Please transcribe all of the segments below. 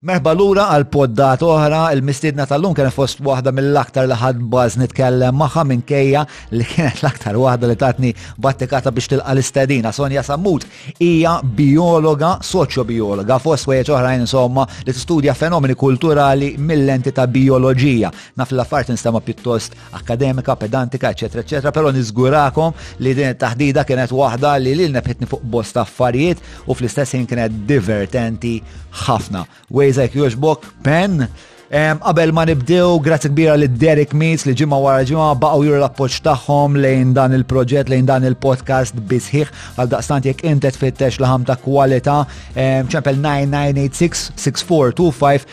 Merħba lura għal poddat oħra, il-mistiedna tal-lum kienet fost waħda mill-aktar li ħadd baż nitkellem magħha minkejja li kienet l-aktar waħda li tatni battikata biex tilqa' l-istedina. Sonja Sammut hija biologa, soċjobiologa, fost wejjeġ oħrajn insomma li tistudja fenomeni kulturali mill-lenti ta' bioloġija. Naf l-affarijiet nistema' pjuttost akkademika, pedantika, eċetera, eċetera, però niżgurakom li din it-taħdida kienet waħda li lil nefħitni fuq bosta affarijiet u fl-istess ħin kienet divertenti ħafna. Wejzek joġbok, pen, Qabel ma nibdew, grazzi kbira li Derek Meets li ġimma wara ġimma baqgħu juru l-appoġġ tagħhom lejn dan il-proġett, lejn dan il-podcast bisħiħ għal daqstant jekk intet fittex laħam ta' kwalità ċempel 9986 6425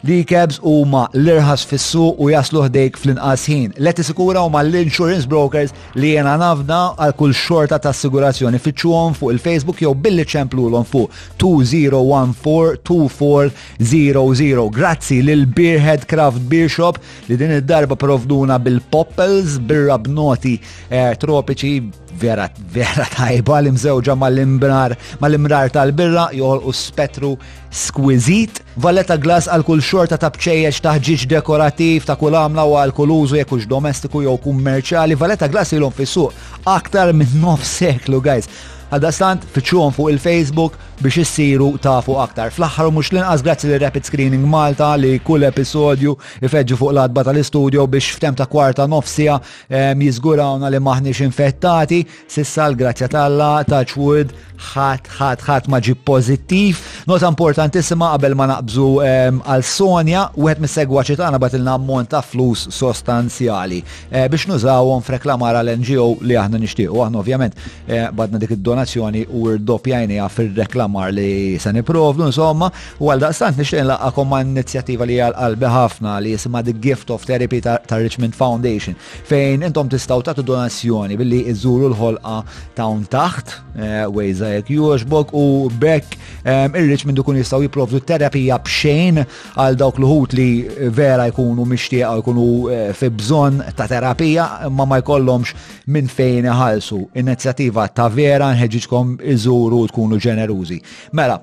L-e-cabs huma l-irħas fis-suq u jaslu ħdejk fl-inqas ħin. Leti Sikura huma l-insurance brokers li jena nafda għal kull xorta ta' assigurazzjoni. Fittxuhom fuq il-Facebook jew billi ċemplulhom fuq 20142400. Grazzi lil Beerhead Craft Beer Shop li din id-darba provduna bil-poppels birra b'noti eh, tropiċi vera vera tajba li mżewġa mal-imrar tal-birra joħolqu spettru Squisit, Valletta glass għal kull xorta ta' bċejjeċ ta' ħġieġ dekorattiv ta' kull għamla u għal kull użu jekk hux domestiku jew kummerċjali. Valletta glass ilhom fis-suq aktar minn nof seklu, guys. Għaldaqstant, fittxuhom fuq il-Facebook biex issiru tafu aktar. Fl-aħħar u mhux l-inqas grazzi li Rapid Screening Malta li kull episodju ifeġġu fuq l-adba tal-istudju biex f'tem ta' kwarta nofsija jiżgurawna li maħniex infettati. Sissa l-grazzja talla ta' ċwud ħat ħat ħat ma ġib pozittiv. Nota importantissima qabel ma naqbżu ehm, għal Sonja, wieħed mis-segwaċi tagħna batilna ammont ta' flus sostanzjali eh, biex nużawhom f'reklamar għal NGO li aħna nixtiequ. Aħna ovvjament eh, badna dik id-donazzjoni u rdoppjajniha fir-reklamar li se niprovdu insomma u għal daqstant nixtieq nlaqgħakom ma' inizjattiva li għal qalbi ħafna li jisimha The Gift of Therapy ta' Richmond Foundation. fejn intom tistaw tagħtu donazzjoni billi iżuru l-ħolqa ta' un taħt, eh, wejza jek juġbok u bekk eh, irriċ minn dukun jistaw jiprovdu terapija bxejn għal dawk l-ħut li vera jkunu mixtieqa jkunu eh, fi bżon ta' terapija ma ma jkollhomx minn fejn iħalsu. Inizjattiva ta' vera nħeġġiġkom iżuru tkunu ġenerużi. Mela,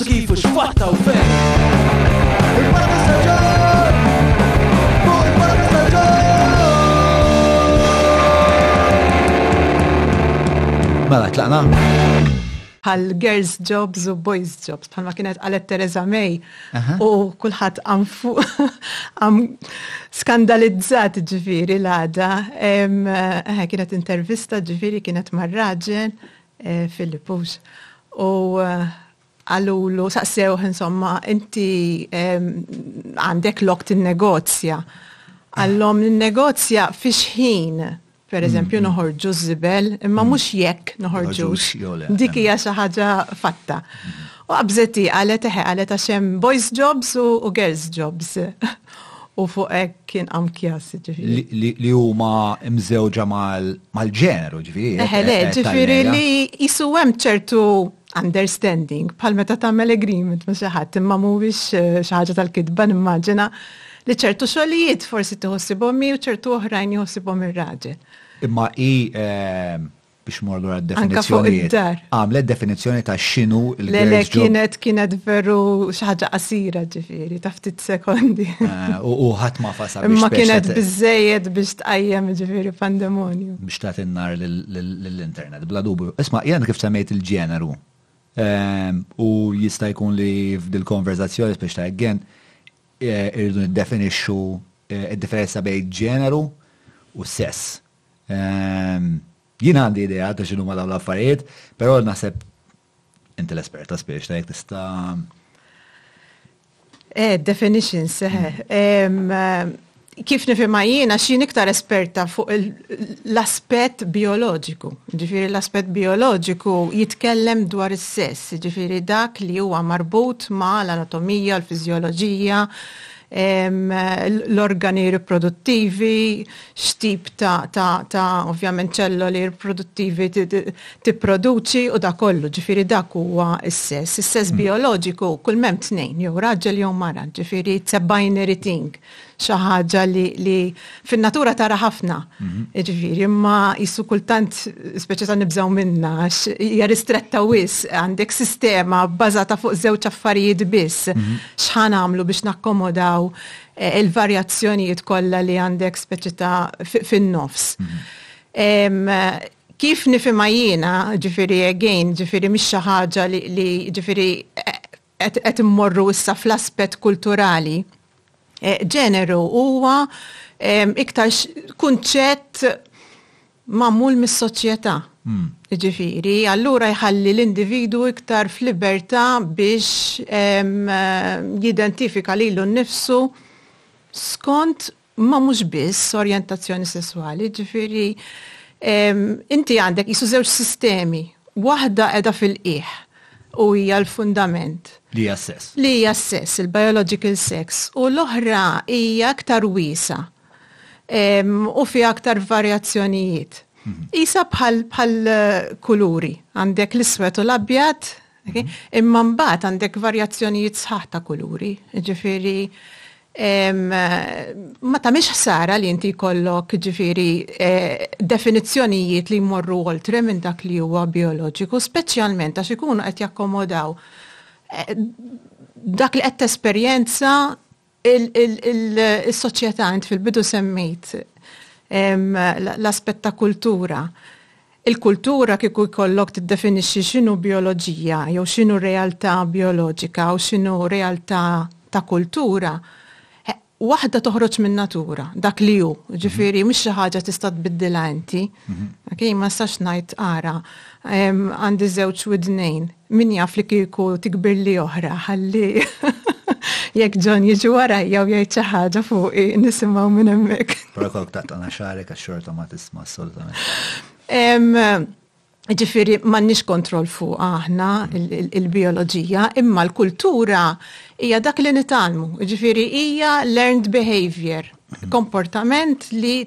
Kif u x'fatta u fejn. Il-Parti Saġġar! Fuq il-Parti Saġġar! Mela tlaqna. Għal girls jobs u boys jobs, bħalma kienet għalet Teresa May u kullħat għam fuq għam skandalizzat ġifiri l-għada. Eh, kienet intervista ġifiri kienet marraġen Filippus, u qalulu, saqsewh insomma, inti għandek lok tinnegozja. Qallhom ninnegozja fi xħin, pereżempju, noħorġu ż-żibel, imma mhux jekk noħorġux. Dik hija xi ħaġa fatta. U qabżet hi qalet, eħe qalet għax hemm boys' jobs u girls' jobs. U fuq hekk kien amkjas, ġifieri. Li huma mżewġa mal-ġeneru, ġifieri. Eħe, le, ġifieri li qisu hemm ċertu understanding bħal meta tagħmel agreement ma' xi ħadd imma mhuwiex xi ħaġa tal-kitba nimmaġina li ċertu xogħlijiet forsi tieħu ssibhom hi u ċertu oħrajn jieħu ssibhom ir-raġel. Imma hi biex mor lura d-definizzjonijiet. Għamlet definizzjoni ta' xinu l Le, le, kienet, kienet veru xaħġa qasira ġifiri, ta' ftit sekondi. Eh, u ħat ma fasa biex. Ma kienet bizzejed biex tqajjem ġifiri pandemonju. Biex ta' tinnar l-internet, bla dubu. Isma, jgħan kif semmejt il-ġeneru. Ehm, u jista' jkun li f'dil-konverzazzjoni biex ta' għen, eh, irridu niddefinixxu eh, id-differenza bejn ġeneru u sess. Ehm, jien għandi idea ta' xinu ma dawn l-affarijiet, pero naħseb inti l-esperta spiex ta' jek tista' Eh, definitions, eh. Hmm. Ehm, eh, kif nifima jiena xin iktar esperta fuq l-aspet bioloġiku. Ġifiri l-aspet bioloġiku jitkellem dwar is-sess, ġifiri dak li huwa marbut ma l-anatomija, l-fizjoloġija, l-organi riproduttivi, x'tip ta' ovvjament ċelloli riproduttivi tipproduċi u dak kollu, ġifieri dak huwa s-sess. Is-sess bijoloġiku kull m'hemm tnejn, jew raġel jew mara, ġifieri it's a binary thing, xi ħaġa li Fin-natura tara ħafna, ġifiri, imma jissu kultant speċi ta' nibżaw minna, għax hija ristretta wis, għandek sistema bbażata fuq żewġ affarijiet biss, mhm. x'ħan għamlu biex nakkomodaw eh, il-varjazzjonijiet kollha li għandek speċi ta' fin-nofs. Mhm. Kif nifima jiena, ġifiri again, ġifiri mhix xi ħaġa li ġifiri eh, qed immorru issa fl-aspett kulturali, ġeneru huwa iktarx kunċett magħmul mis-soċjetà. Jiġifieri, allura jħalli l-individwu iktar f'libertà biex jidentifika lilu nnifsu skont ma mhux biss orjentazzjoni sesswali, ġifieri inti għandek jisu żewġ sistemi, waħda qiegħda fil-qiegħ u hija l-fundament. Li hija s-sess. Li hija s-sess, il-biological sex, u l-oħra hija aktar wiesa u fi aktar varjazzjonijiet. Mhm. Isa bħal kuluri, għandek l-iswed u l-abjad, mhm. imma mbagħad għandek varjazzjonijiet sħaħ ta' kuluri, ġifieri Ma tagħmilx ħsara li inti jkollok, ġifieri, definizzjonijiet li jmorru oltre minn dak li huwa bijoloġiku, speċjalment għax ikunu qed jakkomodaw dak li qed tesperjenza is-soċjetà. Int fil-bidu semmejt l-aspett ta' kultura. Il-kultura kieku jkollok tiddefinixxi x'inhu bijoloġija jew x'inhu realtà bijoloġika u x'inhu realtà ta' kultura, waħda toħroġ min-natura, dak li hu, ġifieri mhux xi ħaġa tista' tbiddilha inti. Okej, ma nistax ngħid ara, għandi żewġ widnejn, Min jaf li kieku tikbirli oħra ħalli jekk John jiġi warajja u jgħid xi ħaġa fuqi nisimgħu minn hemmhekk. Però kok taqtana xagħrek għax xorta ma tisma' assolutament. Ġifieri m'għandniex kontroll fuqha aħna il-bijoloġija, imma l-kultura hija dak li nitgħallmu. Ġifieri hija learned behavior, komportament li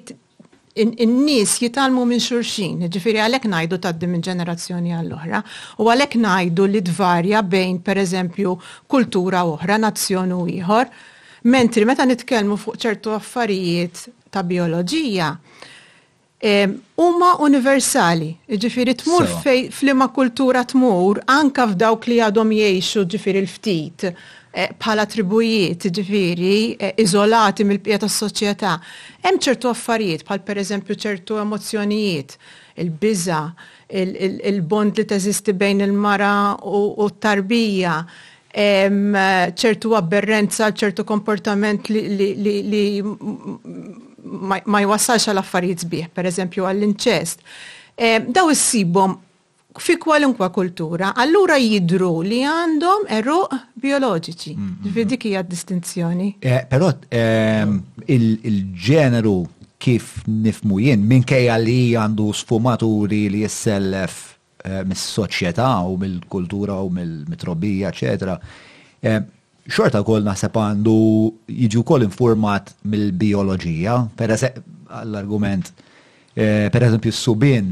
in-nies jitgħallmu minn xulxin, jiġifieri għalhekk ngħidu tgħaddi minn ġenerazzjoni għall-oħra, u għalhekk ngħidu li tvarja bejn, pereżempju, kultura u oħra, nazzjon u ieħor. Mentri meta nitkellmu fuq ċertu affarijiet ta' bijoloġija, huma universali, jiġifieri tmur f'liema kultura tmur, anke f'dawk li għadhom jgħixu, jiġifieri l-ftit, bħala tribujiet, jiġifieri iżolati mill-bqija tas-soċjetà, hemm ċertu affarijiet bħal pereżempju ċertu emozzjonijiet, il-biża', il-bond li teżisti bejn il-mara u t-tarbija, ċertu abberrenza għal ċertu komportament li ma jwassalx għal affarijiet sbieħ, pereżempju għall-inċest. Dawn issibhom fi kwalunkwe kultura, allura jidhru li għandhom għeruq bijoloġiċi. Mm, mm, Ġifieri mm. dik hija d-distinzjoni. Eh, però ehm, il-ġeneru kif nifmu jien minkejja li għandu sfumaturi li jissellef eh, mis-soċjetà u mill-kultura u mill-mitrobija, eċetera. Eh, xorta kol naħseb għandu jiġu kol informat mill-bioloġija, per l-argument, per eżempju, s-subin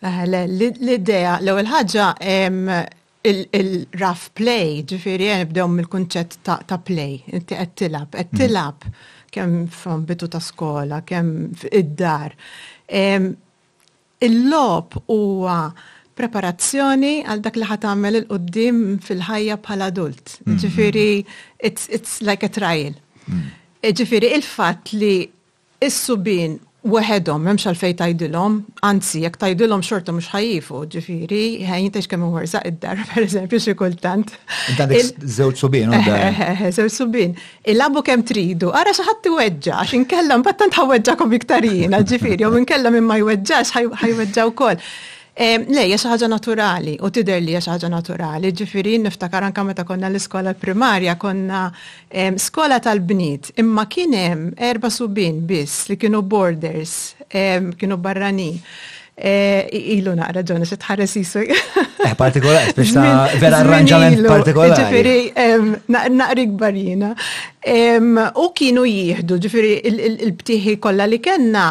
Le, l-idea, l-ewwel ħaġa, il-rough play, ġifieri nibdew mill-kunċett ta' play, inti qed tilgħab, qed tilgħab kemm f'ambitu ta' skola, kemm fid-dar. Il-logħob huwa preparazzjoni għal dak li ħadd tagħmel il-quddiem fil-ħajja bħala adult. Ġifieri it's like a trial. Ġifieri il-fatt li Is-subien weħedhom m'hemmx għalfejn tgħidilhom, anzi jekk tgħidilhom xorta mhux ħa jifu, ġifieri, jien tgħidx kemm imwerżaq id-dar, pereżempju, xi kultant. Int għandek żewġ subien u dar. Żewġ subien. Ilagħbu kemm tridu, ara xi ħadd iweġġa' għax inkella mbagħad tant ħa weġġagħkom iktar jiena, ġifieri, jew inkella min ma jweġġax ħa jweġġa' wkoll. Le, hija xi ħaġa naturali u tidher li hija xi ħaġa naturali, ġifieri niftakar anke meta konna l-iskola primarja konna skola tal-bniet, imma kien hemm erba' subien biss li kienu boarders, kienu barranin. Ilu naqra ġoni se tħares isu. Eh, partikolari, biex ta' vera arranġament partikolari. Ġifiri, naqri kbar jina. U kienu jihdu, ġifiri, il-btiħi kolla li kena,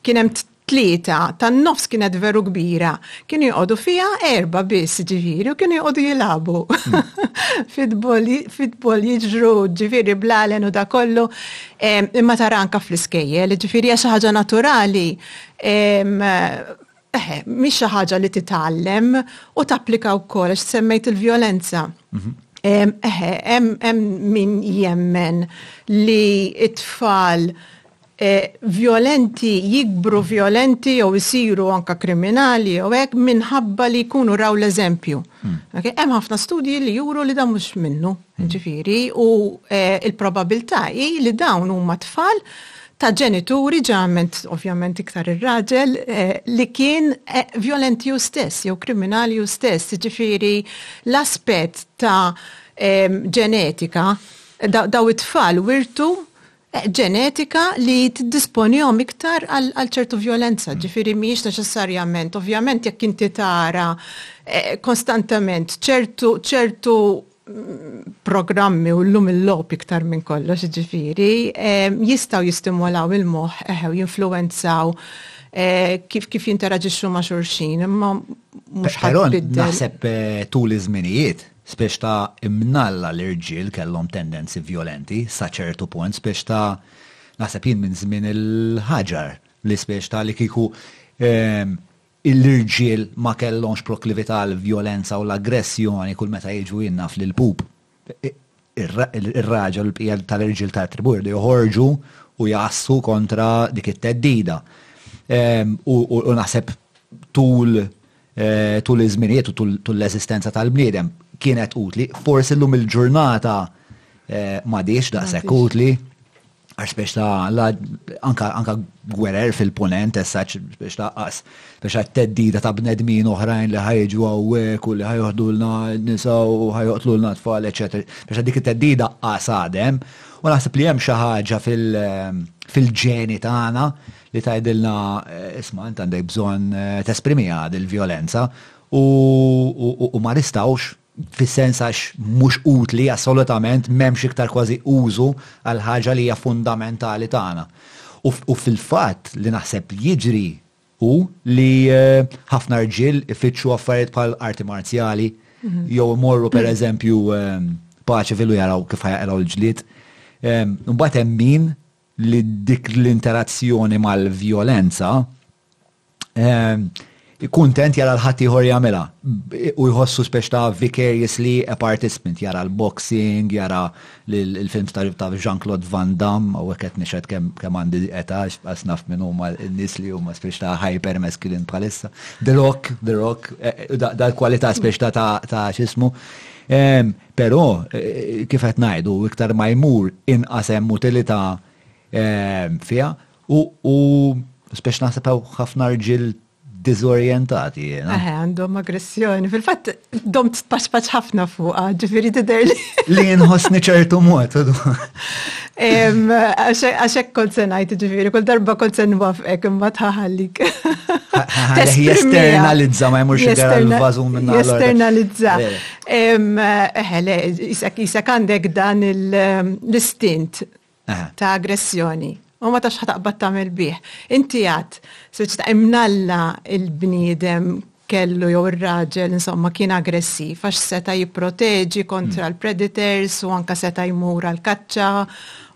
kienem tlieta tan-nofs kienet veru kbira, kienu joqogħdu fiha erba' biss ġifieri u kienu joqogħdu jilagħbu. Fitbol jiġru ġifieri blalen u da kollu imma tara anke fl-iskejjel, ġifieri hija xi ħaġa naturali. Eħe, mhix xi ħaġa li titgħallem u tapplika wkoll għax semmejt il-vjolenza. Eħe, hemm min jemmen li t-tfal vjolenti jikbru vjolenti jew isiru anke kriminali jew hekk minħabba li jkunu raw l-eżempju. Hemm ħafna studji li juru li dan mhux minnu, ġifieri, u l-probabilità hi li dawn huma tfal ta' ġenituri, ġeneralment ovvjament iktar ir-raġel, li kien vjolenti hu stess jew kriminali hu stess, jiġifieri l-aspett ta' ġenetika, dawn it-tfal wirtu ġenetika li tiddisponihom iktar għal ċertu vjolenza. Ġifieri mhijiex neċessarjament, ovvjament jekk inti tara kostantement ċertu ċertu programmi u llum il-logħob iktar minn kollox jiġifieri jistgħu jistimolaw il-moħħ eħe u jinfluwenzaw kif kif jinteraġixxu ma' xulxin imma mhux ħadd ibiddel. Però naħseb tul iż-żminijiet. Spiss ta' imnalla l-irġiel kellhom tendenzi vjolenti sa ċertu punt, spiss ta' naħseb jien minn żmien il-ħaġar li spiss ta' li kieku l-irġiel ma kellhomx proklività għall-vjolenza u l-aggressjoni kull meta jiġu jien naf li l-pup ir-raġel u l-bqija tal-irġiel tat-tribù jridu joħorġu u jgħassu kontra dik it-theddida. U naħseb tul tul iż-żminijiet u tul l-eżistenza tal-bniedem kienet utli. Forsi llum il-ġurnata m'għadhiex daqshekk utli. għax biex ta' anka, anka gwerer fil-ponent, essaċ biex ta' qas, biex ta' teddida ta' bnedmin oħrajn li ħajġu għawek u li ħajħdu l-na nisa u ħajqtlu l-na tfal, etc. Biex ta' dik teddida qas għadem, u naħseb li jem xaħġa fil-ġeni ta' għana li ta' idilna, eh, isma, int għandek bżon eh, t-esprimi għad il-violenza u ma nistawx fis-sens għax mhux utli assolutament, m'hemmx iktar kważi użu għal ħaġa li hija fundamentali tagħna. U fil-fatt li naħseb jiġri hu li ħafna rġiel ifittxu affarijiet bħal arti marzjali jew imorru pereżempju paċi vilu jaraw kif ħajaqilgħu l-ġlied. Imbagħad hemm min li dik l-interazzjoni mal-vjolenza ehm, kuntent jara l-ħadd ieħor jagħmilha u jħossu spex ta' vicariously a participant jara l-boxing, jara l-films ta' Jean-Claude Van Damme u qed nixed kemm għandi età għax naf minn huma n-nies li huma spex ta' hyper masculine bħalissa. The Rock, The Rock, eh, eh, dal-kwalità spex ta' ta' x'ismu. Ehm, però eh, kif qed ngħidu iktar ma jmur inqas hemm utilità ehm, fiha U, u, speċ naħseb ħafna rġil dizorientati jena. Eħe, għandhom aggressjoni. Fil-fat, dom t-spaċpaċ ħafna fuqa, ġifiri t-der li. Li jenħosni ċertu mod. Għaxek kont senajt, ġifiri, kol darba kont sen wafqek, imma tħaħallik. Jesternalizza, ma jmurx id-dera l-vazu minna. Jesternalizza. Eħe, jisek għandek dan l-istint ta' aggressjoni, u ma tafx ħa taqbad tagħmel bih. Inti għad, speċi ta' imnalla il-bniedem kellu jew ir-raġel insomma kien aggressiv għax seta' jipproteġi kontra l-predators u anke seta' jmur għall-kaċċa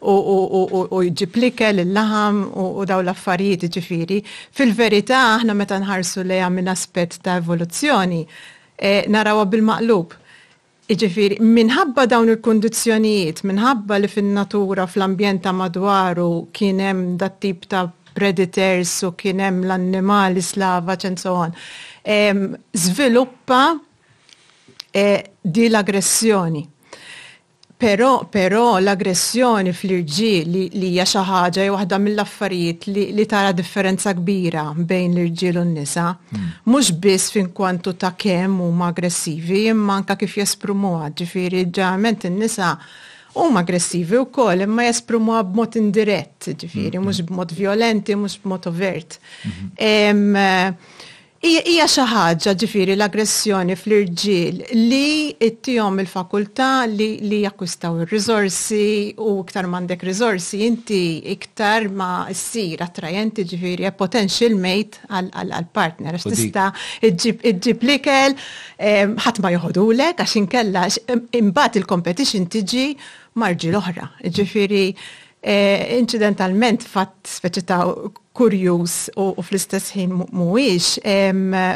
u jġib l-ikel, il-laħam u dawn l-affarijiet jiġifieri. Fil-verità aħna meta nħarsu lejha minn aspett ta' evoluzzjoni narawha bil-maqlub. Jiġifieri, minħabba dawn il-kundizzjonijiet, minħabba li fin-natura, fl-ambjent ta' madwaru kien hemm dat-tip ta' predators u kien hemm l-annimali slavaġ and so on, żviluppa din l-aggressjoni. Però, però l-aggressjoni fl-irġiel li li hija xi ħaġa, hija waħda mill-affarijiet li li tara differenza kbira bejn l-irġiel u n-nisa, Mhux biss finkwantu ta' kemm huma aggressivi, imma anke kif jesprumuha, ġifieri ġeneralment in-nisa huma aggressivi wkoll imma jesprumuha b'mod indirett, ġifieri mhux b'mod vjolenti, mhux b'mod overt. Hija xi ħaġa, ġifieri l-aggressjoni fl-irġiel, li ttihom il-fakultà li jakkwistaw ir-riżorsi u iktar m'għandek riżorsi inti iktar ma ssir attrajenti, ġifieri a potential mate, fil-fatt għall-partner. Tista' iġġib l-ikel, ħadd ma joħodulek għax inkella imbagħad il-competition tiġi marġi l-oħra. Ġifieri inċidentalment fatt speċi ta' kurjuż u fl-istess ħin mhuwiex,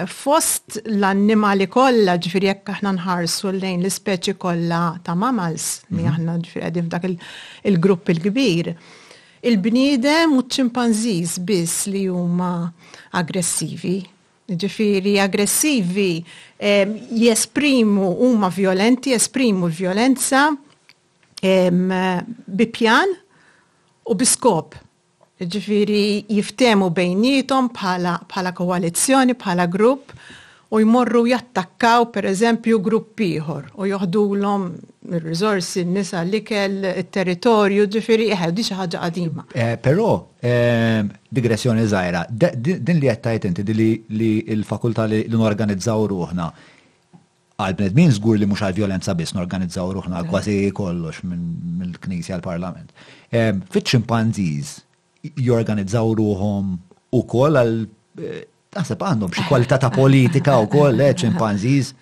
fost l-annimali kollha, ġifieri jekk aħna nħarsu lejn l-ispeċi kollha ta' mammals li aħna ġifieri qegħdin f'dak il-grupp il-kbir, Il-bniedem u ċ-ċimpanżiż biss li huma aggressivi. Jiġifieri aggressivi jesprimu huma vjolenti, jesprimu l-vjolenza bi pjan u bi skop. Jiġifieri jiftehmu bejniethom bħala koalizzjoni, bħala grupp u jmorru jattakkaw, pereżempju, grupp ieħor u joħdulhom ir-riżorsi, n-nisa, l-ikel, it-territorju, ġifieri eħe, din xi ħaġa qadima. Però, digressjoni żgħira, din li qed tgħid inti, din li l-fakultà li norganizzaw ruħna għall-bnedmin żgur li mhux għall-vjolenza biss norganizzaw ruħna għal kważi kollox mill-Knisja għall-Parlament. Fiċ-ċimpanżiż, jorganizzaw ruhom ukoll għal Naħseb għandhom xi kwalità ta' politika wkoll le ċimpanżiż.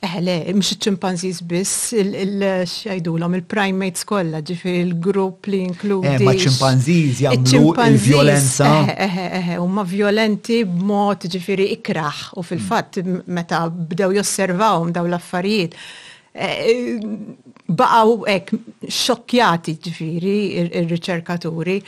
Eħe, le, mhux iċ-ċimpanżiż biss, il-xajdulhom, il-primates kollha, ġifi il-grupp li inkludi. Eh, ma ċimpanżiż jagħmlu il-vjolenza. Eħe, eħe, huma vjolenti b'mod ġifieri ikraħ u fil-fatt meta bdew josservawhom daw l-affarijiet Baqgħu hekk xokkjati ġifieri r-riċerkaturi.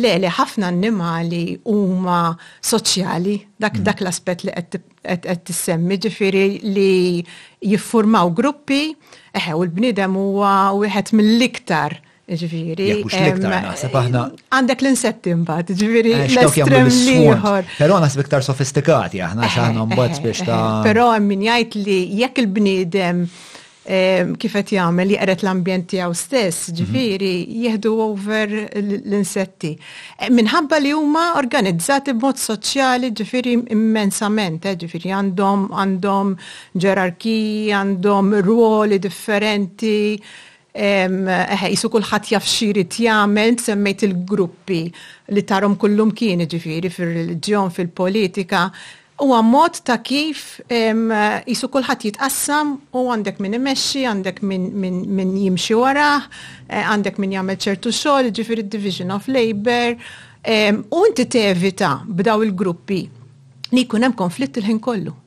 Le, le, ħafna annimali huma soċjali, dak dak l-aspett li qed qed tissemmi, ġifieri li jiffurmaw gruppi, eħe u l-bniedem huwa wieħed mill-iktar Ġviri. Jekk mux l-iktar naħseb aħna. Għandek l-insetti mbagħad, ġviri eh, l-estrem liħor. Però naħseb iktar sofistikati aħna eh, x'aħna eh, mbagħad biex ta' Però hemm min jgħid li jekk il-bniedem kif qed jagħmel jaqret l-ambjent tiegħu stess, mhm. ġifieri jieħdu over l-insetti. Minħabba li huma organizzati b'mod soċjali ġifieri immensament, ġifieri għandhom għandhom ġerarkiji, għandhom ruoli differenti Eħe, qisu kulħadd jaf x'irid jagħmel, semmejt il-gruppi li tarhom kullumkien, jiġifieri fir-reliġjon, fil-politika. Huwa mod ta' kif qisu kulħadd jitqassam u għandek min imexxi, għandek min jimxi warah, għandek min jagħmel ċertu xogħol, jiġifieri d-division of labour. U inti tevita b'dawn il-gruppi li jkun hemm konflitt il-ħin kollu.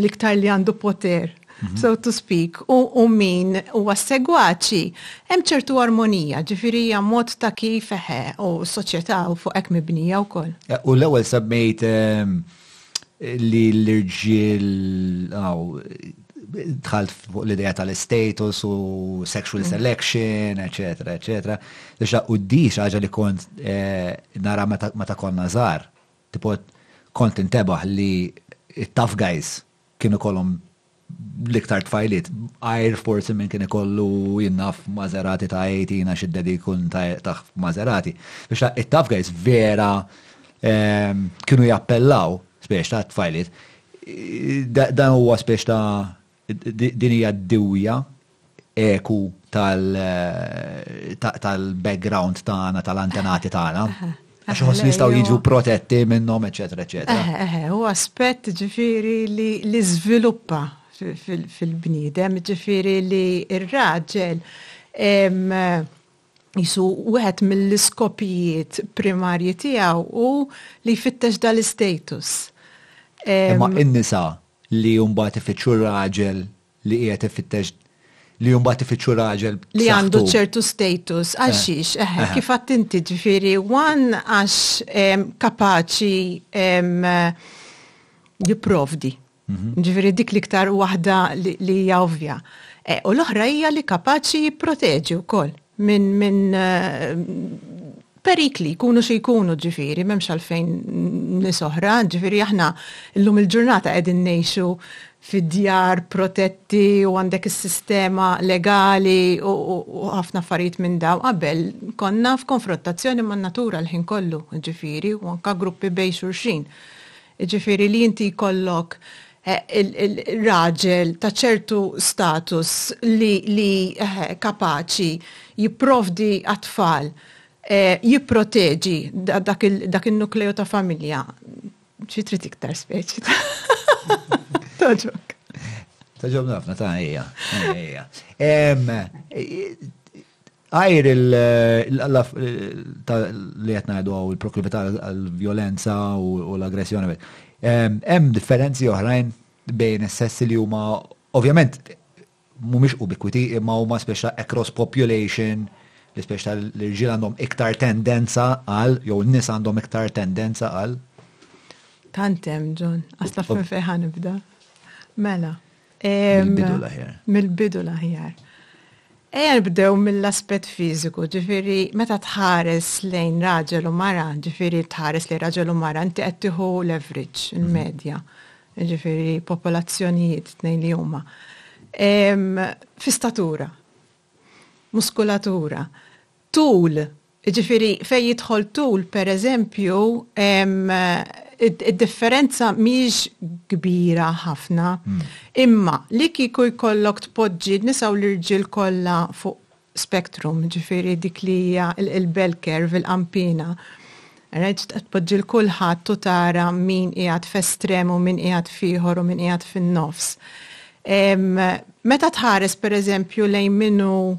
l-iktar li għandu poter, so to speak, u min huwa s-segwaċi, hemm ċertu armonija, ġifieri hija mod ta' kif, eħe, u s-soċjetà u fuq hekk mibnija wkoll. U l-ewwel semmejt li l-irġiel dħalt fuq l-idea tal-istatus u sexual selection, eċetera, eċetera. Biex quddis ħaġa li kont nara meta konna żgħar, Tipo kont intebaħ li t-tough guys kienu kollhom l-iktar tfajliet, għajr forsi minn kien ikollu jinnaf Maserati ta' 18 għax id-dedi kun ta' Maserati. Biex ta' it-tough guys vera ehm, kienu jappellaw, spiex ta' tfajliet, dan huwa spiex ta' Din hija d-diwja eku tal-background tagħna, tal-antenati tagħna. Għax iħoss li jistgħu jiġu protetti minnhom, eċetera, eċetera. Eħe, u aspett ġifieri li żviluppa fil-bniedem, ġifieri li r-raġel jisu wieħed mill-iskopijiet primarji tiegħu hu li jfittex dal-istatus. Imma n-nisa li mbagħad ifittxu raġel li qiegħed ifittex li mbagħad ifittxu raġel li għandu ċertu status għal eh. xiex eh, eh. kif għadt inti ġifieri wan għax ehm, kapaċi ehm, jipprovdi. Mhm. Ġifieri dik l-iktar waħda li hija ovvja. U l-oħra hija li kapaċi jipproteġi wkoll minn min Perikli jkunu xi jkunu ġifieri m'hemmx għalfejn nies oħra, ġifieri aħna llum il-ġurnata qegħdin ngħixu fi djar protetti u għandek is-sistema legali u ħafna affarijiet minn dawn. Qabel konna f'konfrottazzjoni man-natura l-ħin kollu ġifieri u anke gruppi bejn xulxin. Jiġifieri li inti jkollok raġel ta' ċertu status li kapaċi jipprovdi għat-tfal, jipproteġi dak in-nukleu ta' familja. Xi trid iktar speċi ta' togħġbok? Togħġobni ħafna, ta' ejja. Għajr il-laf li qed ngħidu għaw il-proklività għal-vjolenza u l-aggressjoni. Hemm differenzi oħrajn bejn is-sessi li huma ovvjament mhumiex ubikwiti imma huma speċa across population li speċa l-irġiel għandhom iktar tendenza għal jew n-nisa għandhom iktar tendenza għal. Tantem, John, għasla fejn fejħan ibda. Mela. Mill-bidu l-aħjar. Mill-bidu l-aħjar. Ejja nibdew mill-aspett fiżiku, ġifieri meta tħares lejn raġel u mara, ġifieri tħares lejn raġel u mara, inti qed tieħu l-average, il-medja, ġifieri popolazzjonijiet tnejn li huma. Fi statura, muskulatura, Tul, jiġifieri fejn jidħol tul, per eżempju, id-differenza mhijiex kbira ħafna. Imma li kieku jkollok tpoġġi n-nisa u l-irġiel kollha fuq spectrum, jiġifieri dik li hija l-bell curve, il-qanpiena, right, tpoġġi 'l kulħadd u tara min qiegħed f'estrem u min qiegħed f'ieħor u min qiegħed fin-nofs. Meta tħares, per eżempju, lejn min hu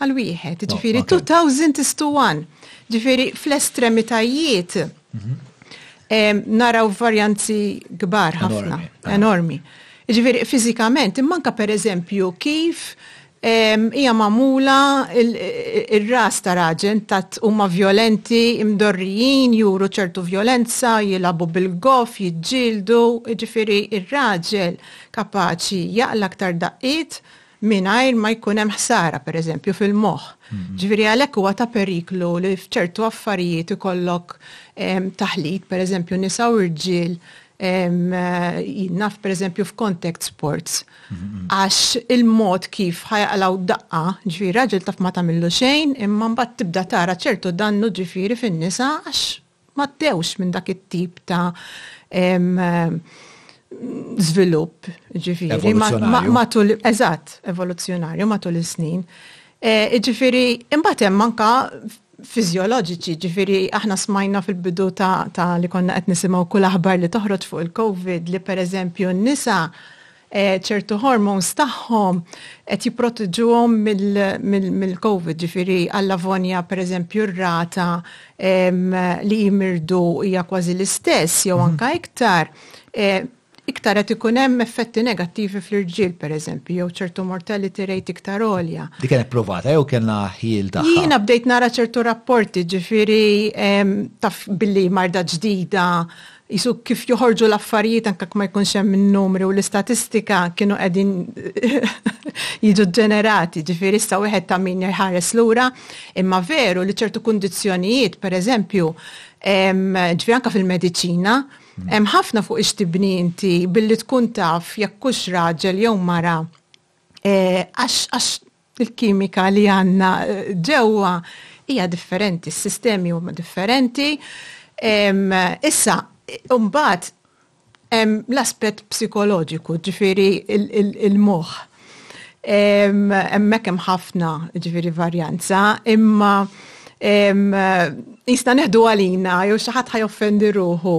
Għal wieħed, oh, ġifieri 2000 is to one. Ġifieri fl-estremitajiet mhm. naraw varjanzi kbar ħafna, enormi. Ġifieri fiżikament, immanka per eżempju kif hija magħmula ir-ras ta' raġen tat huma violenti, imdorrijin, juru ċertu violenza, jilabu bil-gof, jiġġieldu, ġifieri ir-raġel kapaċi jaqla aktar daqqiet mingħajr ma jkun hemm ħsara pereżempju fil-moħħ. Ġifieri għalhekk huwa ta' periklu li f'ċertu affarijiet ikollok taħlit pereżempju nisa u rġiel jien naf pereżempju f'contact sports. Għax il-mod kif ħajaqlaw daqqa, ġifieri raġel taf ma tagħmillu xejn, imma mbagħad tibda tara ċertu dannu ġifieri fin-nisa għax ma ddewx minn dak it-tip ta' żvilupp, ġifieri, matul eżatt, evoluzzjonarju matul is-snin. Ġifieri, imbagħad hemm anke fiżjoloġiċi, ġifieri aħna smajna fil-bidu ta' li konna qed nisimgħu kull aħbar li toħroġ fuq il-COVID li pereżempju n-nisa ċertu hormones tagħhom qed jipproteġuhom mill-Covid. Ġifieri għall-Lavonja pereżempju r-rata li jimirdu hija kważi l-istess jew anke iktar. Iktar qed ikun hemm effetti negattivi fl-irġiel pereżempju jew ċertu mortality rate iktar għolja. Dik kienet provata jew kellna ħjiel tagħha? Jiena bdejt nara ċertu rapporti, ġifieri taf billi marda ġdida Qisu kif joħorġu l-affarijiet anke jekk ma jkunx hemm in-numri u l-istatistika kienu qegħdin jiġu ġġenerati, ġifieri issa wieħed ta' min jħares lura, imma veru li ċertu kundizzjonijiet, pereżempju, ġifieri anke fil-mediċina, hemm ħafna fuq ix tibni inti billi tkun taf jekk hux raġel jew mara għax Il-kimika li għandna ġewwa hija differenti, is-sistemi huma differenti. Issa, imbagħad hemm l-aspett psikoloġiku, ġifieri l-moħħ. Hemmhekk hemm ħafna, ġifieri varjanza, imma qisna neħdu għalina jew xi ħadd ħa joffendi ruħu.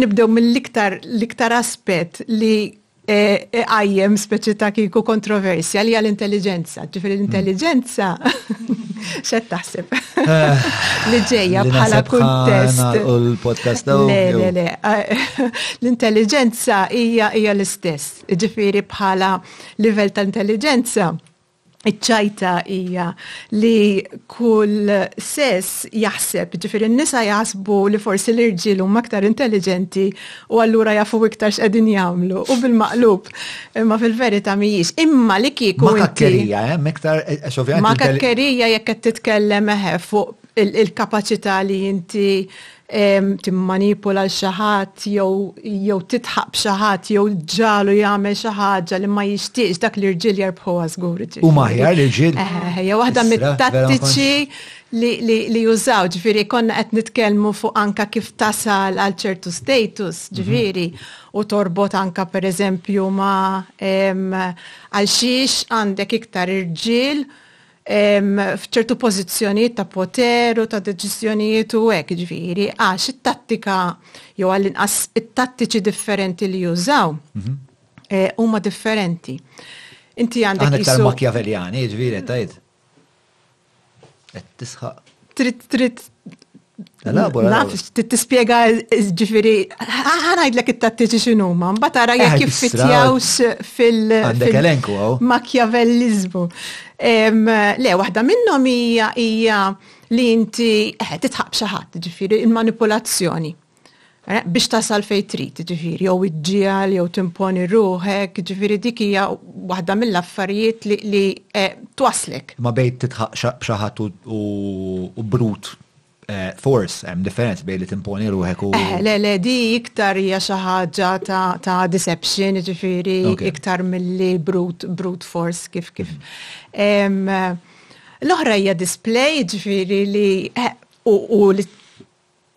Nibdew mill-iktar aspett li iqajjem speċi ta' kieku kontroversja li hija l-intelliġenza. Ġifieri l-intelliġenza x'qed taħseb eh, li ġejja bħala kuntest. U l-podcast Le, le, le. L-intelliġenza hija hija l-istess. Ġifieri bħala livell ta' intelliġenza Iċ-ċajta hija li kull sess jaħseb, ġifieri n-nisa jaħsbu li forsi l-irġiel huma aktar intelliġenti u allura jafu iktar x'qegħdin jagħmlu u bil-maqlub. Imma fil-verità mhijiex. Imma li kieku. Ma' kakkerija, eh? Miktar, għax ovvjament. Ma' kakkerija jekk qed titkellem eħe fuq il-kapaċità li inti timmanipula lil xi ħadd jew tidħaq b'xi ħadd jew ġġagħlu jagħmel xi ħaġa li ma jixtieqx dak l-irġiel jerbħuha żgur. Huma aħjar l-irġiel? Hija waħda mit-tattiċi li jużaw, ġifieri konna qed nitkellmu fuq anke kif tasal għal ċertu status, ġifieri, u torbot anke pereżempju ma' għalxiex għandek iktar irġiel f'ċertu pożizzjonijiet ta' poter u ta' deċiżjonijiet u hekk ġifieri, għax it-tattika jew għall-inqas it-tattiċi differenti li jużaw mhm. eh, huma differenti. Inti għandek. Għandek tal-Makjaveljani, ġifieri tajt. Qed tisħaq Trid trid Elabora. Naf, tispiega ġifiri, ħanajdlek it-tattiċi xinuma, mbagħad ara jekk eh, jiffitjawx fil- Għandek elenku għaw. Makjavellizmu. Le, waħda minnhom hija hija li inti eh, titħaq xi ħadd, ġifieri il-manipulazzjoni. Eh, biex tasal fej trid, ġifiri, jew iġġiel, jew timponi ruħek, ġifiri dik hija waħda mill-affarijiet li, li eh, twaslek. Ma bejt titħaq xaħat u brut eh, force hemm differenz bejn li timponi ruħek u. Eh, le, le, di iktar hija xi ħaġa ta' deception, ġifiri, iktar milli brut, brut force kif kif. Mm-hmm. L-oħra hija display, ġifiri li eh, u li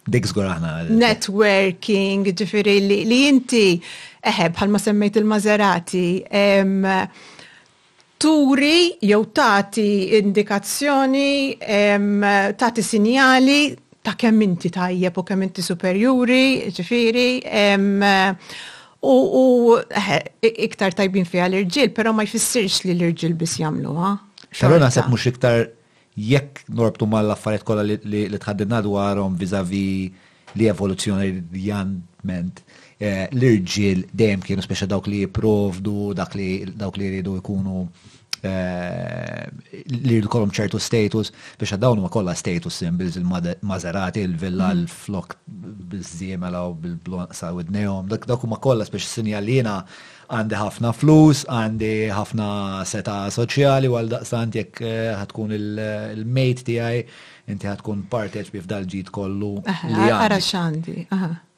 Dik żgur aħna. Networking, ġifieri li inti eħeb bħalma semmejt il-Maserati turi jew tagħti indikazzjoni tagħti sinjali ta' kemm inti tajjeb u kemm inti superjuri, ġifieri u iktar tajbin fiha l-irġiel, però ma jfissirx li l-irġiel biss jagħmluha. Però naħseb mhux iktar Jekk norbtu mal-affarijiet kollha li tħaddidna dwarhom vis-à-vis li evoluzzjonarjament l-irġiel dejjem kienu speċi dawk li jipprovdu, dawk li jridu jkunu li jridu jkollhom ċertu status, biex dawn huma kollha status symbols, il-Maserati, il-villa, l-flokk biż-żiemel u bil-blonde sa widnejhom, dawk huma kollha speċi sinjal li jiena għandi ħafna flus, għandi ħafna seta soċjali u għal daqstant jekk eh, ħatkun il-mejt tiegħi inti ħatkun parteċ bif dal-ġid kollu li għara xandi.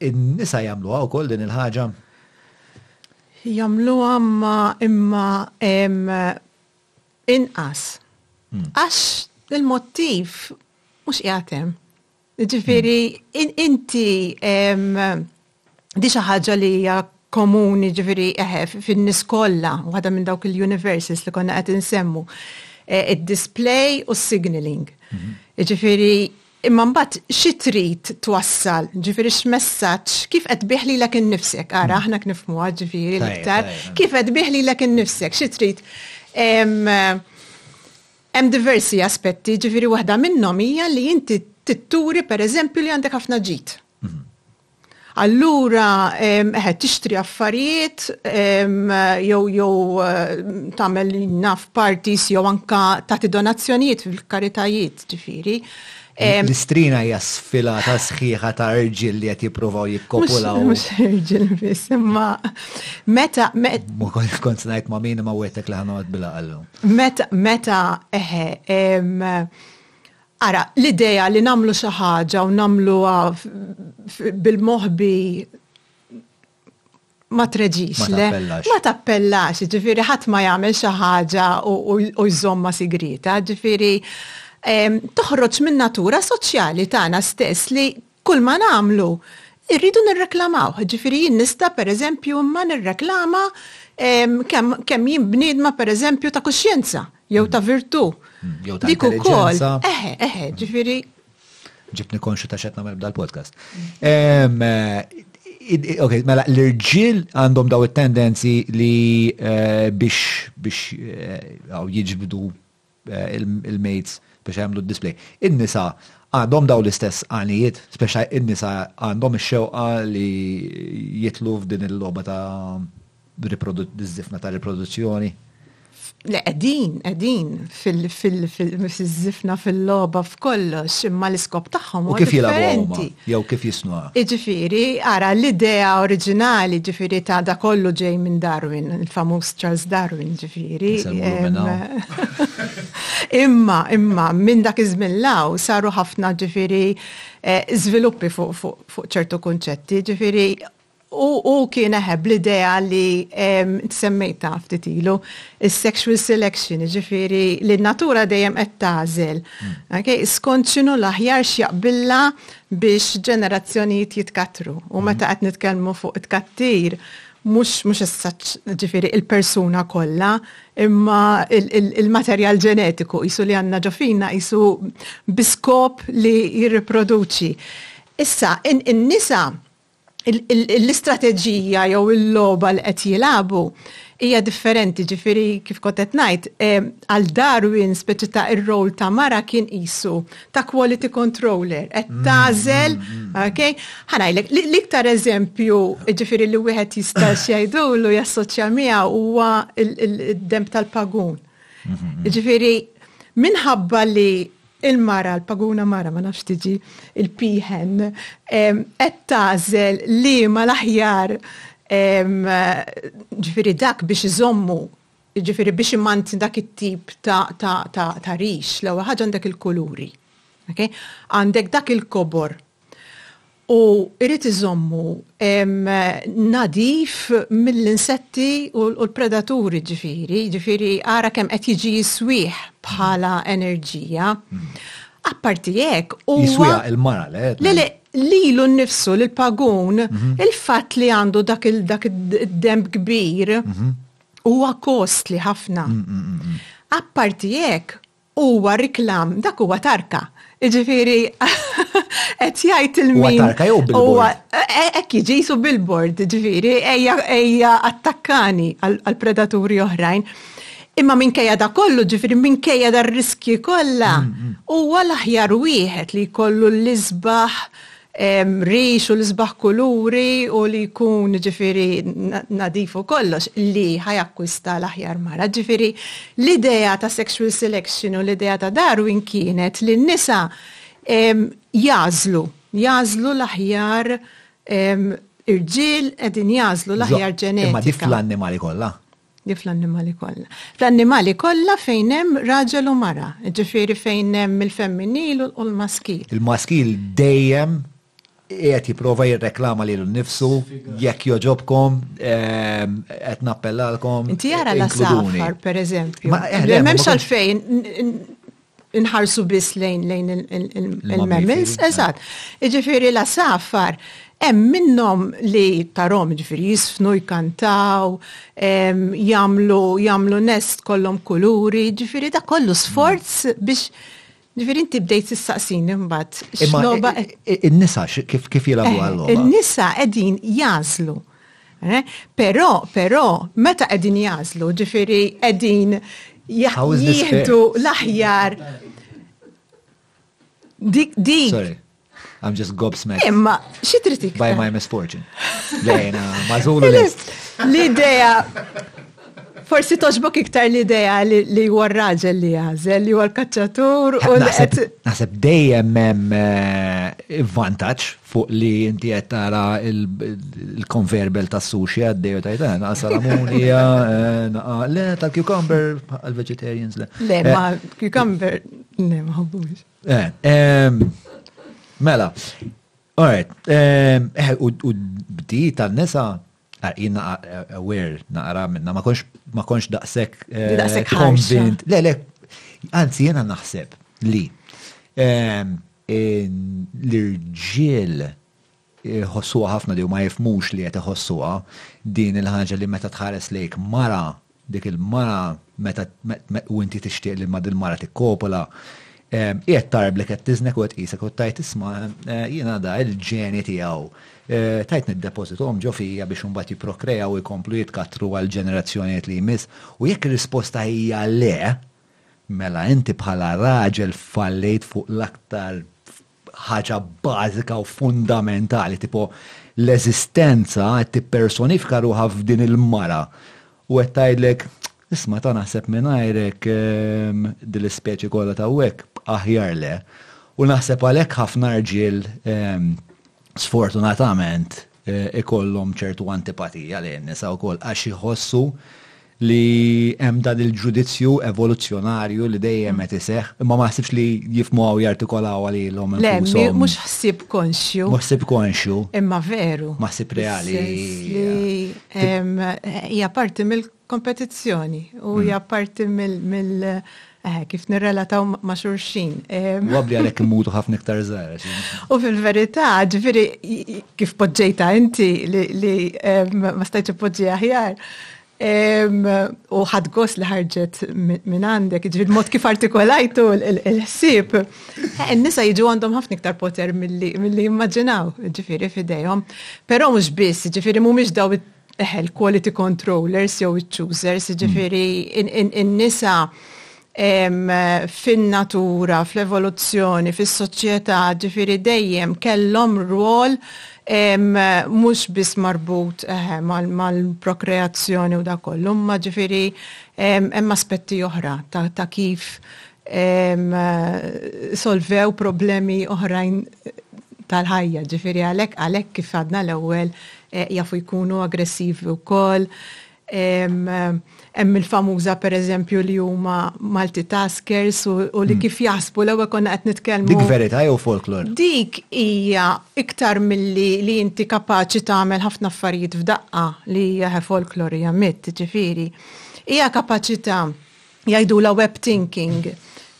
In-nisa jagħmluha wkoll din il-ħaġa? Jagħmluha ma imma inqas. Hmm. Għax il-motiv mhux qiegħed hemm. Ġifieri inti di xi ħaġa li hija komuni ġifieri eħe fin-nies kollha, waħda minn dawk il-universes li konna qed insemmu, eh, id-display u s-signaling. Mhm. Ġifieri Imma mbagħad xi trid twassal, ġifieri x'messaġġ, kif qed bih lilek innifsek, ara aħna knifmuha ġifieri l-iktar, kif qed bih lilek innifsek, xi trid Hemm diversi aspetti, jiġifieri waħda minnhom hija li inti titturi pereżempju li għandek ħafna ġid. Allura eħe tixtri affarijiet jew jew tagħmel naf parties jew anke tagħti donazzjonijiet fil-karitajiet ġifieri. L-istrina hija sfilata sħiħa ta' irġiel li qed jippruvaw jikkopulaw. Mhux irġiel biss, imma meta. Ma kont ngħid ma' min ma' wieħedek li ħanoqgħod bil-aqallu. Meta, meta, eħe, ara, l-idea li nagħmlu xi ħaġa u nagħmluha bil-moħbi ma treġix, le? Ma tappellax, ġifieri ħadd ma jagħmel xi ħaġa u jżommha sigrieta, ġifieri toħroġ min-natura soċjali tagħna stess li Kull ma nagħmlu rridu nirreklamawh, jiġifieri jien nista' pereżempju imma nirreklama kemm jien bniedma pereżempju ta' kuxjenza jew ta' virtù. Jew ta' intelliġenza. Eħe, eħe, ġifieri. Ġibni konxu ta' xed nagħmel b'dal-podcast. Ok, mela l-irġiel għandhom daw it-tendenzi li eh, biex biex eh, jiġbdu il-maids biex jagħmlu d-display. In-nisa għandhom dawn l-istess għanijiet, speċa in-nisa għandhom ix-xewqa li jitlu f'din il-logħba ta' riproduzzifna ta' riproduzzjoni. Le, qegħdin, qegħdin fil-zifna fil-logħba f'kollox, imma l-iskop tagħhom huwa differenti. jew kif jisnuha. Jiġifieri, ara, l-idea oriġinali, jiġifieri ta' dak kollu ġej minn Darwin, il-famuż Charles Darwin, jiġifieri. Insemmulu minn hawn. Imma, imma, minn dak iż-żmien 'l hawn saru ħafna, jiġifieri, żviluppi fuq ċertu kunċetti, jiġifieri, U hu kien eħe bl-idea li int semmejtha ftit ilu, is-sexual selection, jiġifieri li n-natura dejjem qed tagħżel. Okay? Skont x'inhu l-aħjar x'jaqbilha biex ġenerazzjonijiet jitkattru. U meta qed nitkellmu fuq it-tkattir, mhux mhux as-such jiġifieri il-persuna kollha, imma il-materjal ġenetiku qisu li għandna ġo fina qisu bi skop li jirriproduċi. Issa, in-nisa l-istrateġija jew il-logħba li qed jilagħbu hija differenti, ġifieri kif kont qed ngħid, għal Darwin speċi ta' ir-rol ta' mara kien qisu ta' quality controller, qed tagħżel, okay? Ħa ngħidlek, l-iktar eżempju ġifieri li wieħed jista' x'jgħidulu jassoċja miegħu huwa d-demb tal-pagun. Ġifieri minħabba li Il-mara, l-paguna mara, ma nafx tiġi, il-peahen, qed tagħżel liema l-aħjar, ġifieri dak biex iżommu, jiġifieri biex imantni dak it-tip ta' rix. L-ewwel ħaġa għandek il-kuluri, ok? Għandek dak il-kobor. u jrid iżommu nadif mill-insetti u l-predaturi ġifieri, ġifieri ara kemm qed jiġi jiswih bħala enerġija. Apparti hekk huwa. Jiswiha il-mara le. Le le, lilu nnifsu lil pagun mhm. il-fatt li għandu dak id-demb kbir mhm. huwa kostli ħafna. Mm, mm, mm, Apparti hekk Huwa riklam, dak huwa tarka. Jiġifieri qed jgħid il-min. Huwa tarka jew billboard? Hekk jiġi qisu billboard, jiġifieri ejja attakkani għal predaturi oħrajn. Imma minkejja dak kollu, jiġifieri minkejja dar-riskji kollha, huwa l-aħjar wieħed li jkollu l-isbaħ rix u l-isbaħ kuluri u li jkun ġifieri nadif u kollox li ħa jakkwista l-aħjar mara. Ġifieri l-idea ta' sexual selection u l-idea ta' Darwin kienet li n-nisa jagħżlu, jagħżlu l-aħjar irġiel qegħdin jagħżlu l-aħjar ġenetika. Imma dik fl-annimali kollha? Li fl-annimali kollha. Fl-annimali kollha fejn hemm raġel u mara, ġifieri fejn hemm il-femminil u l-maskil. Il-maskil dejjem qiegħed jipprova jirreklama lilu nnifsu, jekk jogħġobkom qed nappellalkom. Inti ara l-għasafar, pereżempju. M'hemmx għalfejn inħarsu biss lejn lejn il-mammals, eżatt. Ġifieri la safar, hemm minnhom li tarom ġifieri jisfnu jkantaw, jagħmlu jagħmlu nest kollhom kuluri, ġifieri da kollu sforz biex ġifieri inti bdejt tistaqsini mbagħad x'logħba. In-nisa kif jilagħbu għal-logħba? In-nisa qegħdin jażlu. Eh? Però, però, meta qegħdin jażlu, ġifieri qegħdin jieħdu l-aħjar dik dik I'm just gobsmacked. Imma, xi trid By my misfortune. Lejna, mażulu list. L-idea, Forsi toġbok iktar l-idea li huwa r-raġel li jażel, li huwa l-kaċċatur u l-qed. Naħseb dejjem hemm eh, vantaġġ fuq li inti qed tara l-konverbel tas-sushi għaddej u tajt eh, naqa' salamunija, eh, naqa' le tal-cucumber għal-vegetarians le. Le, ma cucumber, le ma ħobbux. Mela, alright, u bdi tan-nisa Jien aware naqra minna, ma konx ma konx daqshekk eh, konvint. Le, le, anzi jiena naħseb li ehm, l-irġiel ħossuha ħafna li ma jifmux li qed iħossuha din il-ħaġa li meta tħares lejk mara dik il-mara meta u inti tixtieq li ma' dil-mara tikkopola, qiegħed tarbli qed tiżnek u qed tqisek u tgħid isma' jiena da il-ġeni tiegħu tgħid niddepożituhom ġo fija biex imbagħad jipprokrejaw u jkomplu jitkattru għall-ġenerazzjonijiet li jmiss u jekk ir-risposta hija le, mela inti bħala raġel fallejt fuq l-aktar ħaġa bażika u fundamentali, tipo l-eżistenza qed tippersonifika ruħha f'din il-mara u qed tgħidlek, isma' ta' naħseb mingħajrek din l-ispeċi kollha t'hawnhekk aħjar le. U naħseb għalhekk ħafna rġiel sfortunatament ikollhom ċertu antipatija lejn in-nisa wkoll għax iħossu li hemm dan il-ġudizzju evoluzzjonarju li dejjem qed iseħħ, imma ma naħsibx li jifhmuha u jartikolawha lilhom infushom. Le, mhux ħsieb konxju. Mhux ħsieb konxju. Imma veru. Ma ħsieb reali. Hija parti mill Kompetizzjoni, u hija parti mill, eħe, kif nirrelataw ma' xulxin. Probabbli għalhekk immutu ħafna iktar żgħar. U fil-verità, ġifieri kif poġġejtha inti li ma stajtx ippoġġi aħjar, u ħadt gost li ħarġet minn għandek, ġifieri l-mod kif artikolajtu l-ħsieb, in-nisa jiġu għandhom ħafna iktar poter milli jimmaġinaw, ġifieri f'idejhom. Però mhux biss, ġifieri mhumiex dawn Eħe, l-quality controllers jew iċ-choosers, jiġifieri n-nisa fin-natura, fl-evoluzzjoni, fis-soċjetà, jiġifieri dejjem kellhom rwol mhux biss marbut mal-prokreazzjoni u dak kollu, imma jiġifieri hemm aspetti oħra ta' kif isolvew problemi oħrajn tal-ħajja, jiġifieri għalhekk kif għadna l-ewwel Jafu jkunu aggressivi wkoll. Hemm il-famuża pereżempju li huma multitaskers u li kif jaħsbu l-ewwel konna qed nitkellmu. Dik verità jew folklor? Dik hija iktar milli li inti kapaċi tagħmel ħafna affarijiet f'daqqa li hija folklor hija mit, jiġifieri hija kapaċità. Jgħidulha web thinking,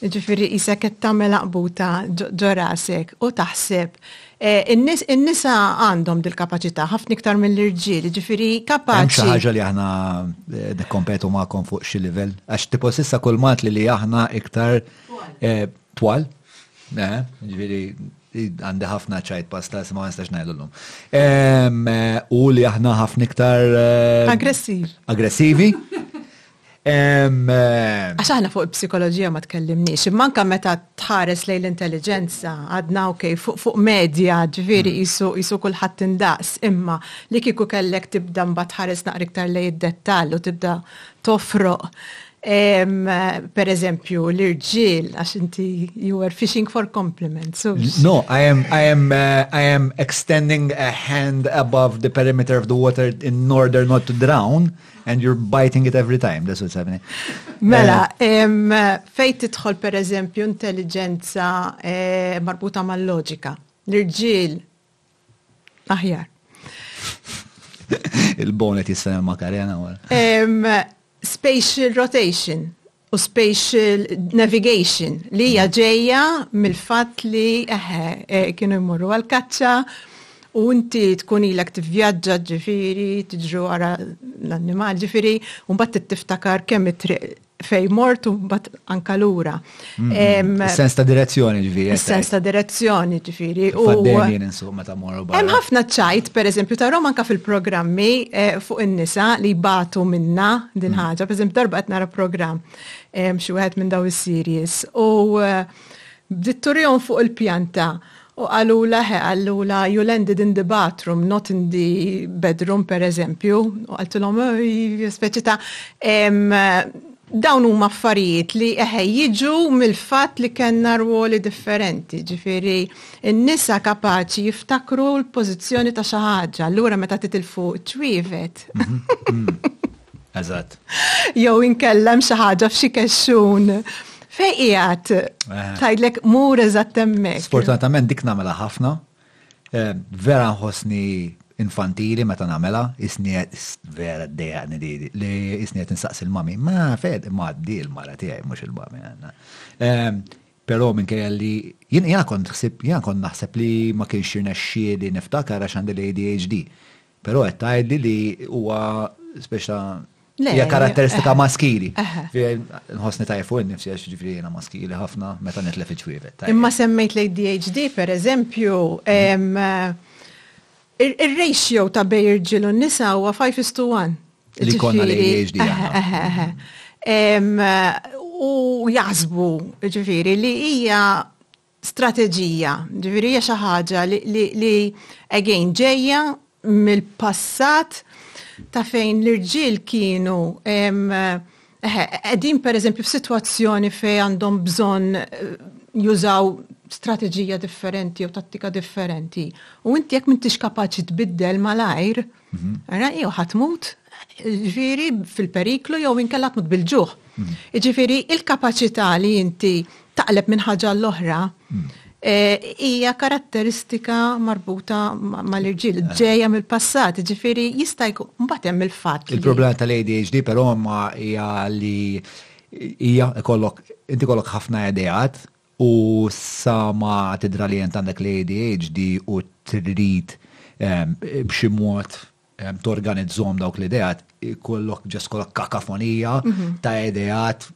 jiġifieri qisek qed tagħmel għaqbuta ġo rasek u taħseb. In-nisa għandhom dil-kapaċità ħafna iktar mill-irġiel, jiġifieri kapaċi. Hemm xi ħaġa li aħna nikkompetu magħkom fuq xi livell għax tipo s'issa kull mat li aħna iktar twal. Ġifieri għandi ħafna ċajt pasta ma nistax ngħidulhom. U li aħna ħafna iktar. Aggressivi. Aggressivi. Għax aħna fuq il-psikoloġija ma tkellimniex, imma anke meta tħares lejn l-intelligenza, għadna ok, fuq medja, ġifieri qisu mm. kulħadd indaqs, imma li kieku kellek tibda mbagħad tħares naqra iktar lejn id-dettall u tibda tofroq. Per eżempju, l-irġiel, għax inti you are fishing for compliments. No, I am, I am, uh, I am extending a hand above the perimeter of the water in order not to drown. And you're biting it every time, that's what's happening. Mela, eh. fej tidħol per eżempju intelligenza eh, marbuta mal-loġika. L-irġil, aħjar. Il-bonet jisfena makarena għal. Spatial rotation. u spatial navigation li hija ġejja mill-fatt li eħe e, kienu jmorru għal-kaċċa u inti tkun ilek tivvjaġġa ġifiri, tiġru għara l-annimal ġifiri, un bat tiftakar kemm it-triq fej mort u bat anka lura. Mm-hmm. Sens ta' direzzjoni ġifiri. Sens ta' direzzjoni ġifiri. Hemm ħafna ċajt, pereżempju, tarhom anke fil-programmi eh, fuq in-nisa li jbatu minna din mm. ħaġa. Pereżempju, darba qed nara programm eh, xi wieħed minn daw is-series u eh, bdiet turihom fuq il-pjanta u għallu laħe għallu la you landed in the bathroom, not in the bedroom per eżempju, u għaltu l-om, speċi ta' dawn huma affarijiet li eħe jiġu mill-fatt li kellna rwoli differenti, ġifieri In-nisa kapaċi jiftakru l-pożizzjoni ta' xi ħaġa, allura meta titilfu ċwievet. Eżatt. Jew inkellem xi ħaġa f'xi kexxun. Fej qiegħed tgħidlek mur eżatt hemmhekk. Sfortunatament dik nagħmilha ħafna. Vera nħossni infantili meta nagħmilha, isni vera dejjaqni li li isni qed insaqsi l-mami, ma fed ma di l-mara tiegħi mhux il-mami għandna. Però minkejja li jien jiena kont ħsibt jiena kont naħseb li ma kienx jirnexxieli niftakar għax għandi l-ADHD. Però qed tgħidli li huwa speċi ta' hija karatteristika maskili. Nħossni tajjeb fuq innifsi għax ġifieri jiena maskili ħafna meta nitlef iġwievet. Imma semmejt l-ADHD pereżempju, Ir-ratio ta' bejn irġiel u nisa huwa five is to one. Li konna l-ADHD. U jaħsbu, ġifiri, li hija strateġija, ġifiri hija xi ħaġa li again ġejja mill-passat ta' fejn l-irġiel kienu Eħe, qegħdin pereżempju f'sitwazzjoni fejn għandhom bżonn jużaw strateġija differenti jew tattika differenti. U inti jekk m'intix kapaċi tbiddel malajr, mhm. ara jew ħatmut ġifieri fil-periklu jew inkella tmut bil-ġuħ. Mhm. Ġifieri il-kapaċità li inti taqleb minn ħaġa għal oħra, hija karatteristika marbuta mal-irġiel, ġejja mill-passat, ġifieri jista' jkun mbagħad hemm il-fatt. Il-problema tal-ADHD però ma hija li hija kollok inti kollok ħafna ideat u sa ma tidra li jent għandek l-ADHD u trid b'xi mod torganizzhom dawk l-ideat, ikollok ġest kollok kakafonija ta' ideat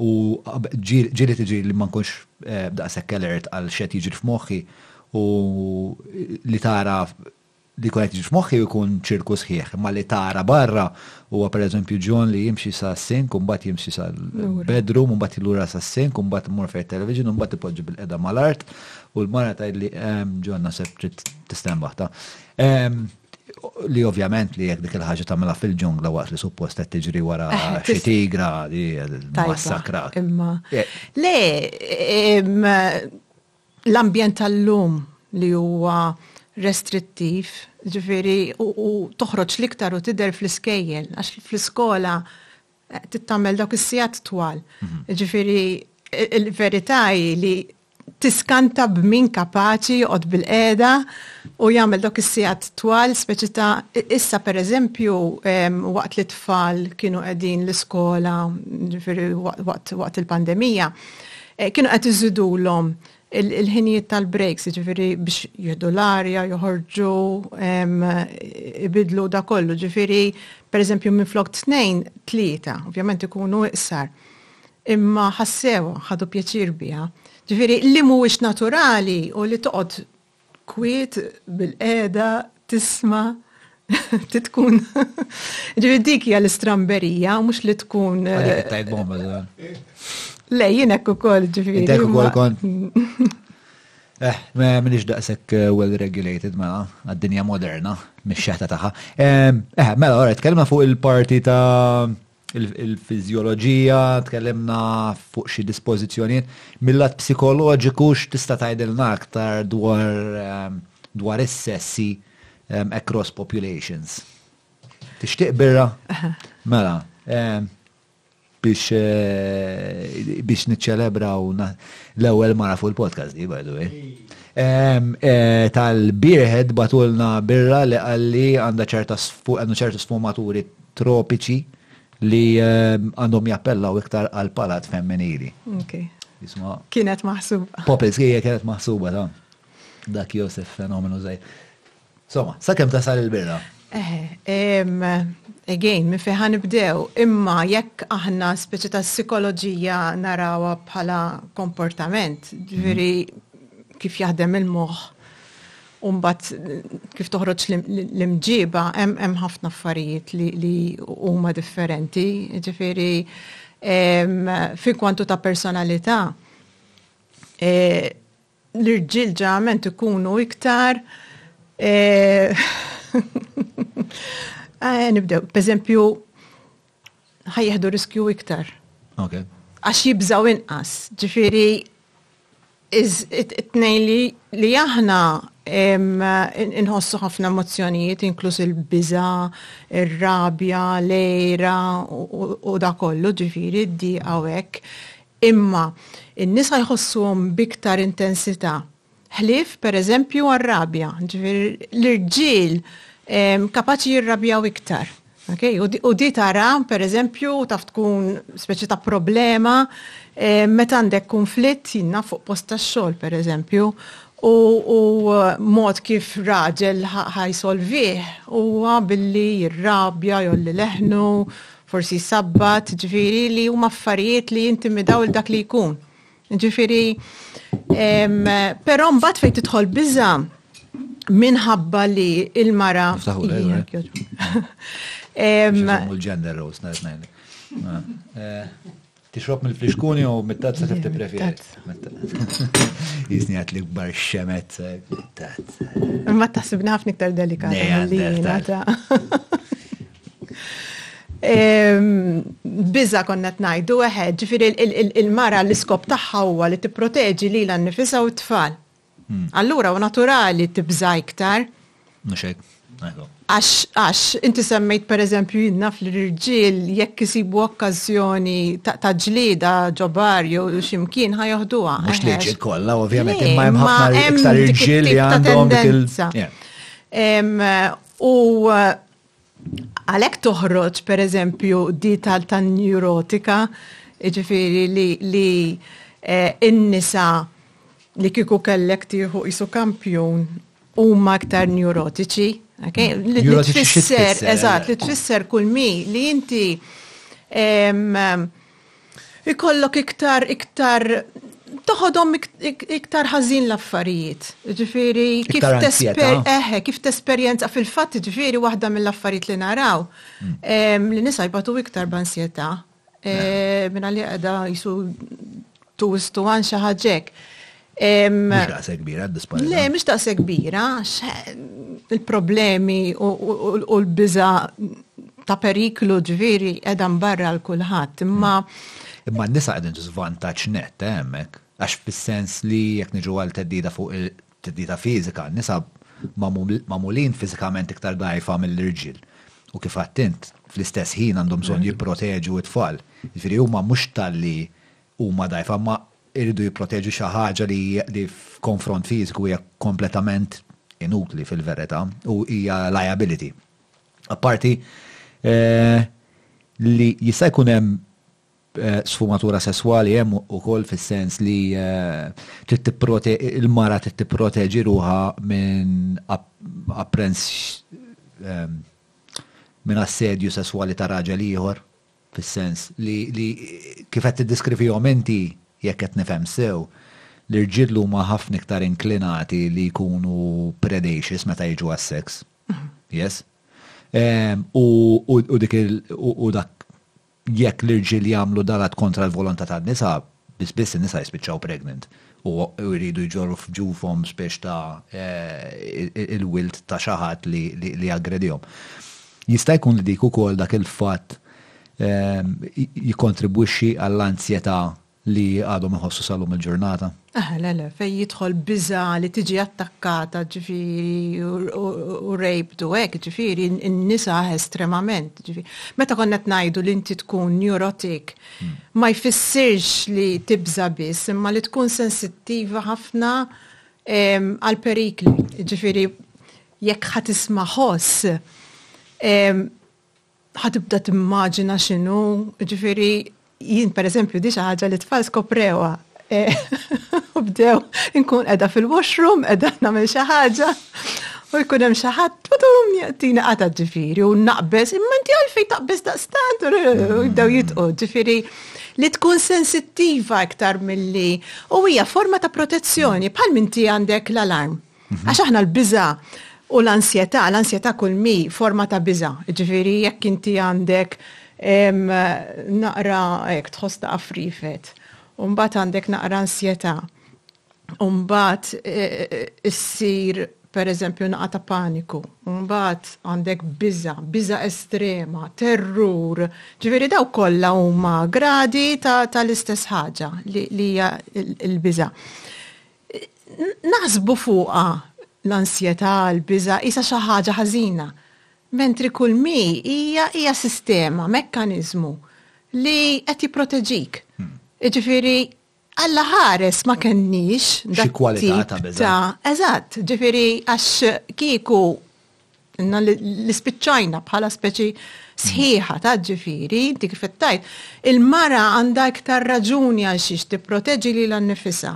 u ġili tiġi li ma nkunx daqshekk alert għal xed jiġri f'moħħi u li tara li kunet jiġri f'moħħi jkun ċirku sħiħ, ma li tara barra huwa pereżempju John li jimxi sa' sink u mbagħad jimxi sa' bedroom u mbagħad jilura sa' sink u mbagħad imur fejn television u mbagħad ipoġġi bil-qeda mal-art u l-mara tgħidli John naħseb trid tistenn waħda. Li ovvjament li jekk dik il-ħaġa tagħmilha fil-ġungla waqt li suppost qed tiġri wara eh, xi tigra li massakra. Imma eh. le l-ambjent tal-lum li huwa restrittiv, ġifieri u toħroġ l-iktar u tidher fl-iskejjel għax fl-iskola Trid tagħmel dawk is-sigħat twal. Jiġifieri il-verità hi li tiskanta b'min kapaċi joqgħod bilqiegħda u jagħmel dawk is-sigħat twal, speċi ta' issa pereżempju waqt li t-tfal kienu qegħdin l-iskola, jiġifieri waqt il-pandemija, kienu qed iżidulhom Il-ħinijiet tal-breaks, jiġifieri biex jieħdu l-arja, joħorġu, ibiddlu dak kollu. Jiġifieri, pereżempju, minflok tnejn, tlieta, ovvjament ikunu iqsar. Imma ħassewha, ħadu pjaċir biha. Jiġifieri li mhuwiex naturali hu li toqgħod kwiet bil-qegħda tisma' li tkun ġifieri dik hija l-istramberija mhux li tkun. Għalik tajt bomba żgħar. Le jien hekk ukoll ġifieri. Intek ukoll kont. Eh, ma minix daqshekk eh, well regulated mela għad-dinja moderna mix-xeħta tagħha. Eh, mela ora tkellma fuq il-parti ta' il-fizjoloġija, tkellimna fuq xi dispożizzjonijiet. Mill-lat psikoloġiku x'tista' tgħidilna aktar dwar ehm, dwar is-sessi ehm, across populations. Tixtieq birra? Mela, ehm, biex eh, biex niċċelebraw l-ewwel mara fuq il-podcast di by the way. Eh, tal-Beerhead batulna birra li għalli għanda ċerta ċertu sfumaturi tropiċi li għandhom jappellaw iktar għal palat femminili. Jisma. Kienet maħsuba. Poppels hija kienet maħsuba ta' dak Josef fenomenu zej. Soma, sa' kem tasal il-birra? Eh, again, mi fiħan nibdew, imma jekk aħna speċi ta' psikoloġija narawa bħala komportament, ġviri mhm. kif jaħdem il-moħ u mbagħad kif toħroġ l-imġiba hemm ħafna affarijiet li huma differenti. Jiġifieri fi kwantu ta' personalità l-irġiel ġeneralment ikunu iktar nibdew. Pereżempju, ħaj jieħdu riskju iktar. Okay. Għax jibżaw inqas, ġifiri it-tnejn li aħna inħossu ħafna emozzjonijiet, inkluż il-biża, ir-rabja, lejra u da kollu ġifiri d-di għawek. Imma, in-nisa jħossuhom biktar intensità Ħlief, per eżempju, għar-rabja, ġifieri l-irġiel kapaċi jirrabjaw iktar. Okay? U di tara, per eżempju, taf tkun speċi ta' problema meta għandek konflitt jinna fuq post tax-xogħol, per eżempju, u mod kif raġel ħajsolvih huwa billi jirrabja, jgħolli leħnu, forsi jsabbat, ġifieri li huma affarijiet li jintimidaw lil dak li jkun. Ġifieri, però mbagħad fejn tidħol biża' minħabba li il-mara. Il-ġender roles ngħid ngħidlek. Tixrob mill-flixkuni u mit-tazza kif tippreferi. Jisni għat li kbar xemet tazza. Ma tasibni ħafna iktar delikata. Biża' konna qed ngħidu, eħe, ġifieri l-mara l-iskop tagħha huwa li tipproteġi lilha nnifisha u t-tfal. Allura hu naturali tibża' iktar. Mhux hekk? Ejjew. Għax inti semmejt pereżempju jien naf li l-irġiel jekk isibu okkażjoni ta' ġlieda ġo bar jew xi mkien ħa joħduha. Mhux l-irġiel kollha ovvjament, imma hemm ħafna iktar irġiel li għandhom dik il-. Imma hemm dik it-tip ta' tendenza. U Għalhekk toħroġ pereżempju di tan-neurotika, jiġifieri li n-nisa li kieku kellek tieħu qisu kampjun huma aktar neurotiċi, ok? Neurotiċi xi tfisser? Eżatt, li tfisser kulmi li inti Ikollok iktar, iktar, toħodhom iktar ħażin l-affarijiet. Ġifieri kif eħe, kif tesperjenza fil-fatt ġifieri waħda mill-affarijiet li naraw hmm. li nisa jbatu iktar b'ansjetà eh. minna li qiegħda jisu tu istuwan xi ħaġek. Mhux daqshekk kbira d-disparità. Le, mhux daqshekk kbira, il-problemi u l-biża ta' periklu ġviri edan barra l-kulħadd, imma. Imma n-nisa qegħdin żvantaġġ net eh, hemmhekk. Għax fis-sens li jekk niġu għal teddida fuq il-teddida fiżika, n-nisa magħmulin fiżikament iktar dgħajfa mill-irġiel. U kif għattint, fl-istess ħin għandhom bżonn jipproteġu t-tfal. Ġifieri huma mhux talli huma dgħajfa, imma jridu jipproteġu xi ħaġa li li f'konfront fiżiku hija kompletament inutli fil-verità u hija liability. Apparti li jista' jkun hemm sfumatura sesswali hemm ukoll fis-sens li trid tipprote il-mara trid tipproteġi ruħha minn apprens minn assedju sesswali ta' raġel ieħor. Fis-sens li, li kif qed tiddiskrivihom inti, jekk qed nifhem sew, l-irġiel huma ħafna iktar inklinati li jkunu predacious meta jiġu għas-sex. Yes? Ehm, u, u, u dik il, u, u dak jekk l-irġiel jagħmlu dan għad kontra l-volontà tan-nisa, Biss biss in-nisa jispiċċaw pregnant u jridu jġorru f'ġufhom specie ta' il-wild ta' xi ħadd li aggredihom. Jista' jkun li dik ukoll dak il-fatt jikkontribwixxi għall-anzjetà li għadhom iħossu sal-lum il-ġurnata? Eħe, le, le, fejn jidħol biża' li tiġi attakkata ġifieri u raped u hekk ġifieri n-nisa estremament ġifieri. Meta konna qed ngħidu li inti tkun neurotic ma jfissirx li tibża' biss, imma li tkun sensittiva ħafna għall-perikli. Jiġifieri jekk ħa tisma' ħoss, ħa tibda timmaġina x'inhu, jiġifieri jien pereżempju di xi ħaġa li t-tfal skoprewha U bdew inkun qiegħda fil-washroom, qiegħda nagħmel xi ħaġa, u jkun hemm xi ħadd badum jaqtina qata' ġifieri u naqbeż, imma inti għalfejn taqbeż daqstant u jibdew jitqu, ġifieri li tkun sensittiva iktar milli u hija forma ta' protezzjoni bħal minti għandek l-alarm. Mhm. Għax aħna l-biża' u l-ansjetà, l-ansjetà kull mi forma ta' biża', ġifieri jekk inti għandek naqra hekk tħoss ta' afrifet u mbagħad għandek naqra ansjetà, u mbagħad issir pereżempju naqgħa ta' paniku, u mbagħad għandek biża', biża' estrema, terrur, ġifieri dawk kollha huma gradi tal-istess ħaġa li hija l-biża'. Naħsbu fuqha l-ansjetà, il-biża' qisha xi ħaġa ħażina. Mentri kull mi hija hija sistema, mekkaniżmu li qed jipproteġik. Jiġifieri Alla ħares ma kenniex dak Xi kwalità ta' biża'. Eżatt, jiġifieri għax kieku li spiċċajna bħala speċi sħiħa ta' ġifieri, inti kif qed tgħid, il-mara għandha iktar raġuni għal xiex tipproteġi lilha nnifisha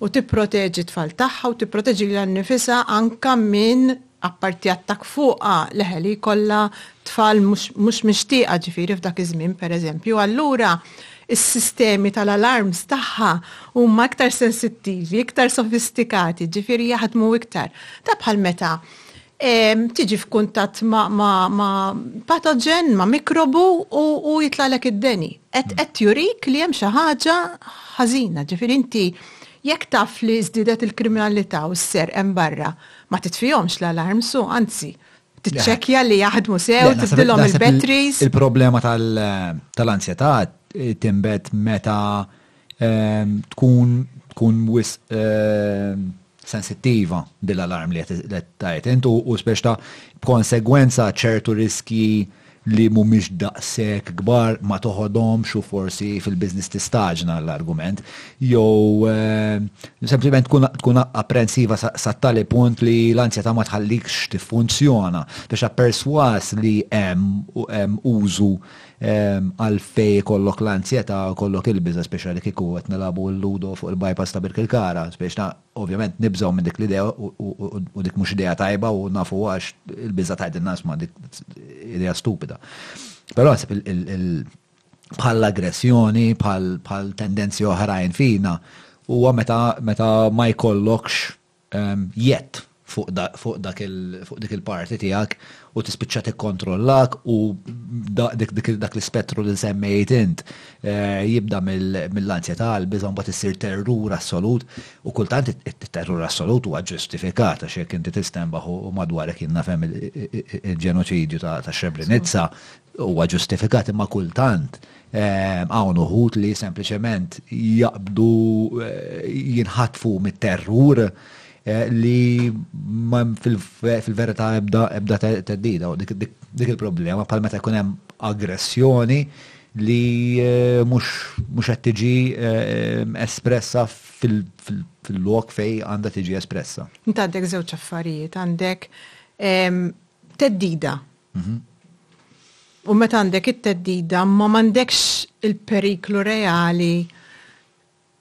u tipproteġi t-tfal tagħha u tipproteġi lilha nnifisha anke minn apparti attakk fuqha, leħe li jkollha tfal mhux mixtieqa ġifieri f'dak iż-żmien pereżempju, allura s-sistemi tal-alarms tagħha huma iktar sensittivi, iktar sofistikati, ġifieri jaħdmu iktar. Ta' bħal meta tiġi f'kuntatt ma' pathogen, ma' mikrobu u jitlagħlek id-deni. Qed jurik li hemm xi ħaġa ħażina, ġifieri inti jekk taf li żdiedet il-kriminalità u s-serq hemm barra, ma titfihomx l-alarms u anzi tiċċekkja li jaħdmu sew, tibdilhom il-batteries. Il-problema tal-ansjetà timbet meta ehm, tkun tkun wis ehm, sensittiva bil-alarm li qed tajt intu u speċta b'konsegwenza ċertu riski li mhumiex daqshekk kbar ma toħodhomx u forsi fil-business tistaġna l-argument jew sempliċement tkun apprensiva sat-tali punt li l-anzjetà ma tħallikx tiffunzjona biex appersważ li hemm użu għalfejn ikollok l-anzjetà u jkollok il-biża' speċjali kieku qed nilagħbu l-Ludo fuq il-bypass ta' Birkirkara speċ ta' Ovvjament nibżgħu minn dik l-idea u dik mhux idea tajba u nafuha għax il-biża' tgħidilna isma' dik idea stupida. Però naħseb bħall-aggressjoni, bħal tendenzi oħrajn fina, huwa meta ma jkollokx jedd fuq dak fuq dik il-parti tiegħek u tispiċċa tikkontrollak u dak l-ispettru li semmejt int eh, jibda mill-anzjetà għal biża' mbagħad issir terrur assolut u kultant it-terrur assolut huwa ġustifikat għax jekk inti tistenbaħ u madwarek jien nafhem il-ġenoċidju ta' Srebrenica huwa ġustifikat imma kultant eh, hawn uħud li sempliċement jaqbdu eh, jinħatfu mit-terrur li ma fil-verità ebda ebda teddida u dik il-problema bħal meta jkun hemm aggressjoni li eh, mhux qed tiġi eh, espressa fil-lok fej għandha tiġi espressa. Inta għandek żewġ affarijiet, għandek ehm, teddida. Mhm. U meta għandek it-teddida ma m'għandekx il-periklu reali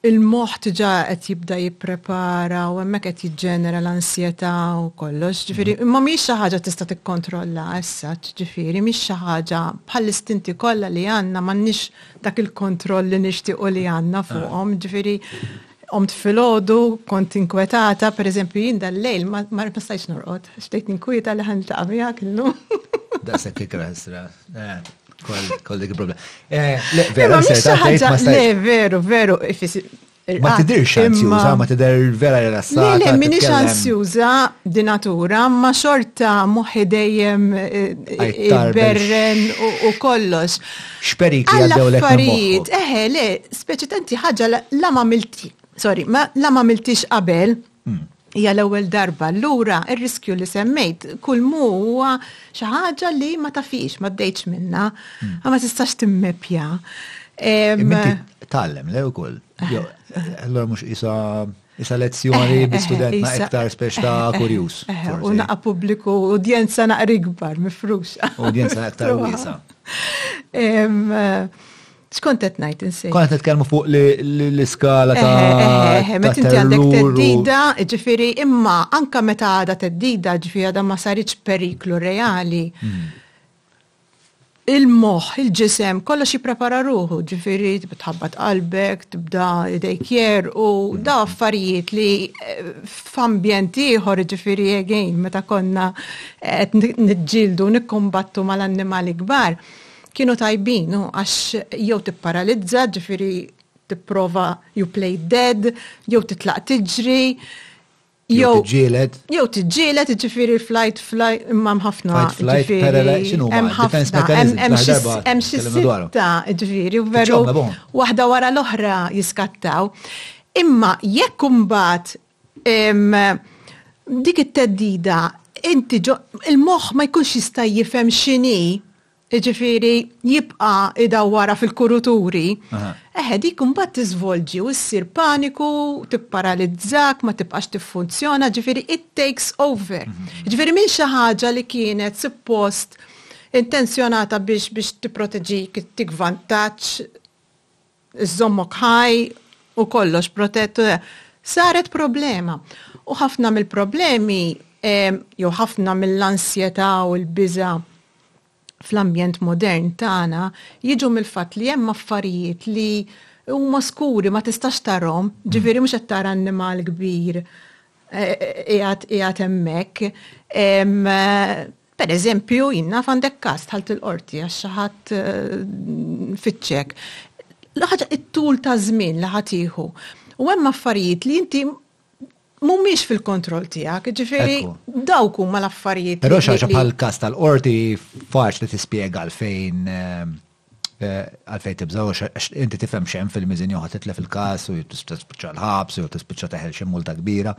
il-moħħ diġà qed jibda jipprepara u hemmhekk qed jiġġenera l-ansjetà u kollox. Ġifieri, imma mhijiex xi ħaġa tista' tikkontrollha as such, ġifieri mhix xi ħaġa bħall-istinti kollha li għandna m'għandniex dak il-kontroll li nixtiequ li għandna fuqhom. Ġifieri, qomt filgħodu, kont inkwetata, pereżempju jien dal-lejl ma ma stajtx norqod, għax bdejt ninkwieta li ħa niltaqa' miegħek illum. Daqshekk ikrahsra. Kollek problem. Eh, le, vera, le, veru, veru, Ma tidirx ansjuża, ma tidir vera rilassata. Le, le, minix ansjuża di natura, ma xorta muħi dejjem eh, berren u kollox. Xperik li għaddew l affarijiet Eħe, le, speċi tanti ħagġa la ma milti, sorry, la ma miltix qabel, Hija l-ewwel darba, allura r-riskju li semmejt kull mhu huwa xi ħaġa li ma tafix, ma ddeejtx minnha, ma ma tistax timmeppja. Tgħallem le wkoll. Allura mhux isa Issa lezzjoni bi student ma iktar spex ta' kurjus. U naqa' pubbliku, udjenza naqri kbar, mifruxa. Udjenza iktar wiesa. Skont qed ngħid insejn. Kont qed nitkellmu fuq l-iskala ta' meta inti għandek teddida, ġifieri imma anke meta għadha teddida, ġifieri għadha ma saritx periklu reali. Hmm. Il-moħħ, il-ġisem, kollox jipprepara ruħu, ġifieri tħabbat qalbek, tibda idejk jer u hmm. da affarijiet li eh, f'ambjent ieħor ġifieri again meta konna qed niġġieldu nikkumbattu mal-annimali kbar kienu tajbin u għax jew tipparalizza, ġifiri tipprova you play dead, jew titlaq tiġri, jew tiġġielet. Jew tiġġielet, ġifiri flight, flight, imma ħafna. Flight, flight, paralyze, xinu hemm ħafna. Hemm xi sitta, ġifiri, u veru. Waħda wara l-oħra jiskattaw. Imma jekk imbagħad Dik it-theddida, inti ġo, il-moħħ ma jkunx jista' jifhem x'inhi, jiġifieri jibqa' idawwarha fil-kuruturi, eħe dik imbagħad tiżvolġi u ssir paniku, tipparalizzak, ma tibqax tiffunzjona, jiġifieri it takes over. Jiġifieri minn xi ħaġa li kienet suppost intenzjonata biex tipproteġik, ittik vantaġġ, iżżommok ħaj u kollox protett, saret problema. U ħafna mill-problemi jew ħafna mill-ansjetà u l-biża' fl-ambjent modern tagħna jiġu mill-fatt li hemm affarijiet li huma skuri ma tistax tarahom, ġifieri mhux qed tara annimal kbir qiegħed hemmhekk. Per eżempju, jien naf għandek każ dħalt il-qorti għax xi ħadd fittxek. L-ħaġa it-tul ta' żmien li ħa tieħu. U hemm affarijiet li inti mhumiex fil-kontroll tiegħek, ġifieri dawk huma l-affarijiet. Però xi ħaġa bħall-każ tal-qorti faċli tispjega għalfejn Għalfejn tibża' u x' inti tifhem x' hemm fil-miżin jew ħa titlef il-każ u tispiċċa l-ħabs jew tispiċċa teħel xi multa kbira.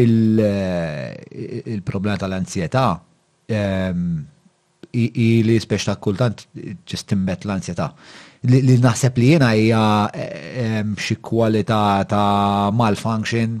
Il-problema tal-anzjetà hi li spiex ta' kultant ġis tinbet l-anzjetà. Li naħseb li jiena hija xi kwalità ta' malfunction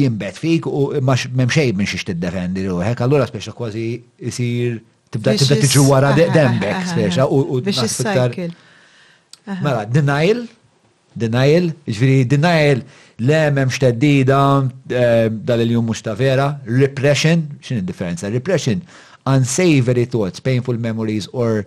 jimbet fik u m'hemm xejn minn xiex tiddefendi ruħek, allura speċa kważi isir tibda tibda tiġi wara dembek speċa u biex iktar. Mela, denial, denial, ġifieri denial le m'hemmx teddida dan il-jum mhux ta' vera, repression, x'inhi d-differenza? Repression, unsavory thoughts, painful memories or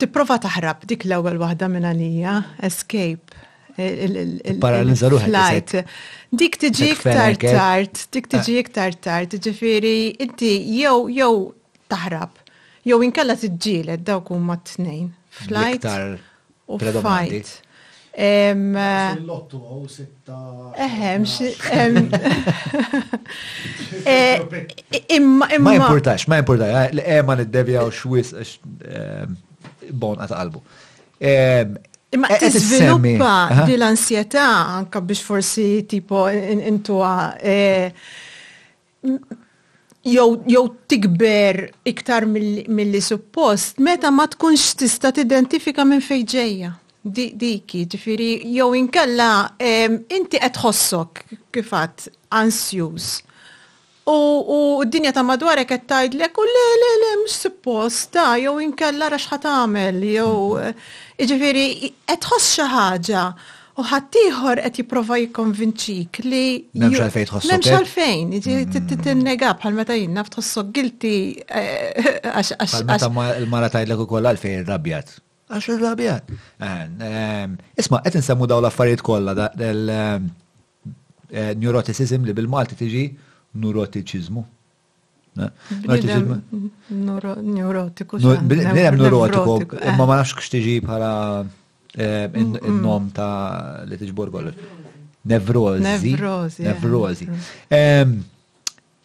Tipprova taħrab dik l-ewwel waħda minn għalija, escape. Tipparalizza ruħek. Lajt. Dik tiġi iktar tard, dik tiġi eh. iktar tard, ġifieri inti jew jew taħrab, jew inkella tiġġieled dawk huma t-tnejn. Flight u fight. Il-lottu għaw sitta. Eħem, imma. Ma importax, ma importax, li ema niddevja u xwis bon għat qalbu. Imma qed tiżviluppa di l-ansjetà anka biex forsi tipo intuha jew tikber iktar milli suppost meta ma tkunx tista' tidentifika minn fejn ġejja. Dik jiġifieri jew inkella inti qed tħossok kif għad ansjuż u d-dinja ta' madwarek qed tgħidlek u le le le mhux suppost ta' jew inkella ara x'ħa tagħmel jew jiġifieri qed tħoss xi ħaġa u ħaddieħor qed jipprova jikkonvinċik li M'hemmx għalfejn tħossok M'hemmx hekk. għalfejn, jiġi tinnega bħal meta jien naf tħossok guilty eh, għax għax Għal meta ma- il-mara tgħidlek ukoll għalfejn irrabjat. Għax irrabjat. Ehm, ehm, Isma' qed insemmu dawn l-affarijiet kollha da- del ehm, eh, neuroticism li bil-Malti tiġi neurotiċiżmu. Bnidem neurotiku. Bnidem neurotiku, imma ma nafx kxtiġi bħala il-nom ta' li tiġbor kollox. Nevrozi. Nevrozi.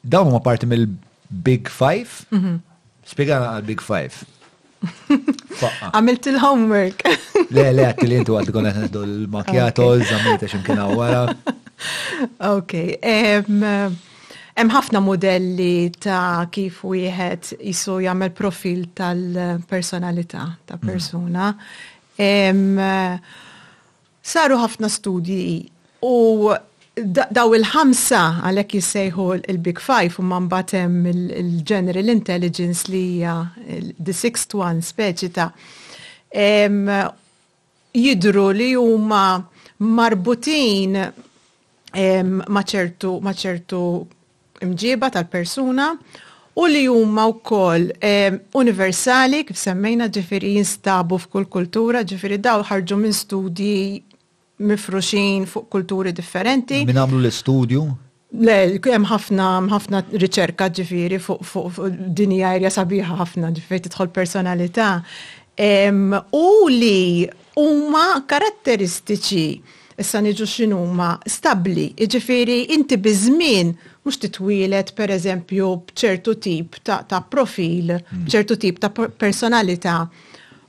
Dawn huma parti mill-Big Five. Spiegħana għal-Big Five. Għamilt il-homework. Le, le, għatti li jintu għaddu għonet għaddu l-makjato, zammita xinkina għara. Ok. Hemm ħafna modelli ta' kif wieħed jisu jagħmel profil tal-personalità ta' persuna. Saru ħafna studji u dawn il-ħamsa, għalhekk jissejħu l-Big Five, imma mbagħad hemm il-General Intelligence li hija the sixth one, speċi ta', jidhru li huma marbutin ma' ċertu imġiba tal-persuna u li huma wkoll universali kif semmejna ġifieri jinstabu f'kull kultura ġifieri dawn ħarġu minn studji mifruxin fuq kulturi differenti. Min għamlu l-istudju? Le, hemm ħafna, hemm ħafna riċerka ġifieri fuq fu, fu, din hija erja sabiħa ħafna ġifieri tidħol personalità. U li Huma karatteristiċi, issa niġu x'inhuma, stabbli, jiġifieri inti biż-żmien mhux titwieled pereżempju b'ċertu tip ta' profil, b'ċertu tip ta' personalità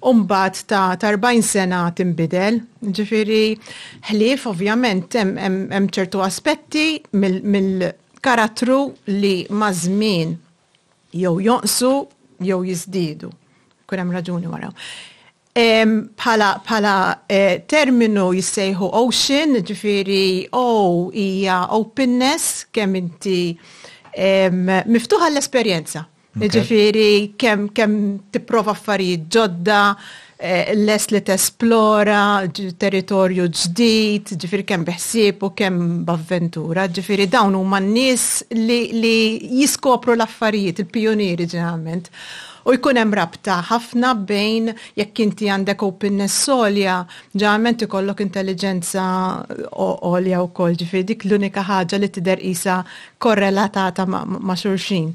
u mbagħad ta' erbgħin sena tinbidel. Jiġifieri ħlief ovvjament hemm ċertu aspetti mill-karattru li maż-żmien jew jonqsu jew jiżdiedu. Jkun hemm raġuni wara. Bħala terminu jissejħu ocean, ġifieri O hija openness, kemm inti miftuħ għall-esperjenza. Ġifieri kemm tipprova affarijiet ġodda, lest li tesplora territorju ġdid, ġifieri kemm biħsieb u kemm b'avventura. Ġifieri dawn huma n-nies li jiskopru l-affarijiet, il-pijunieri ġeneralment. U jkun hemm rabta ħafna bejn jekk inti għandek openness għolja, ġeneralment ikollok intelliġenza għolja wkoll, ġifieri dik l-unika ħaġa li tidher qisha korrelatata ma' xulxin.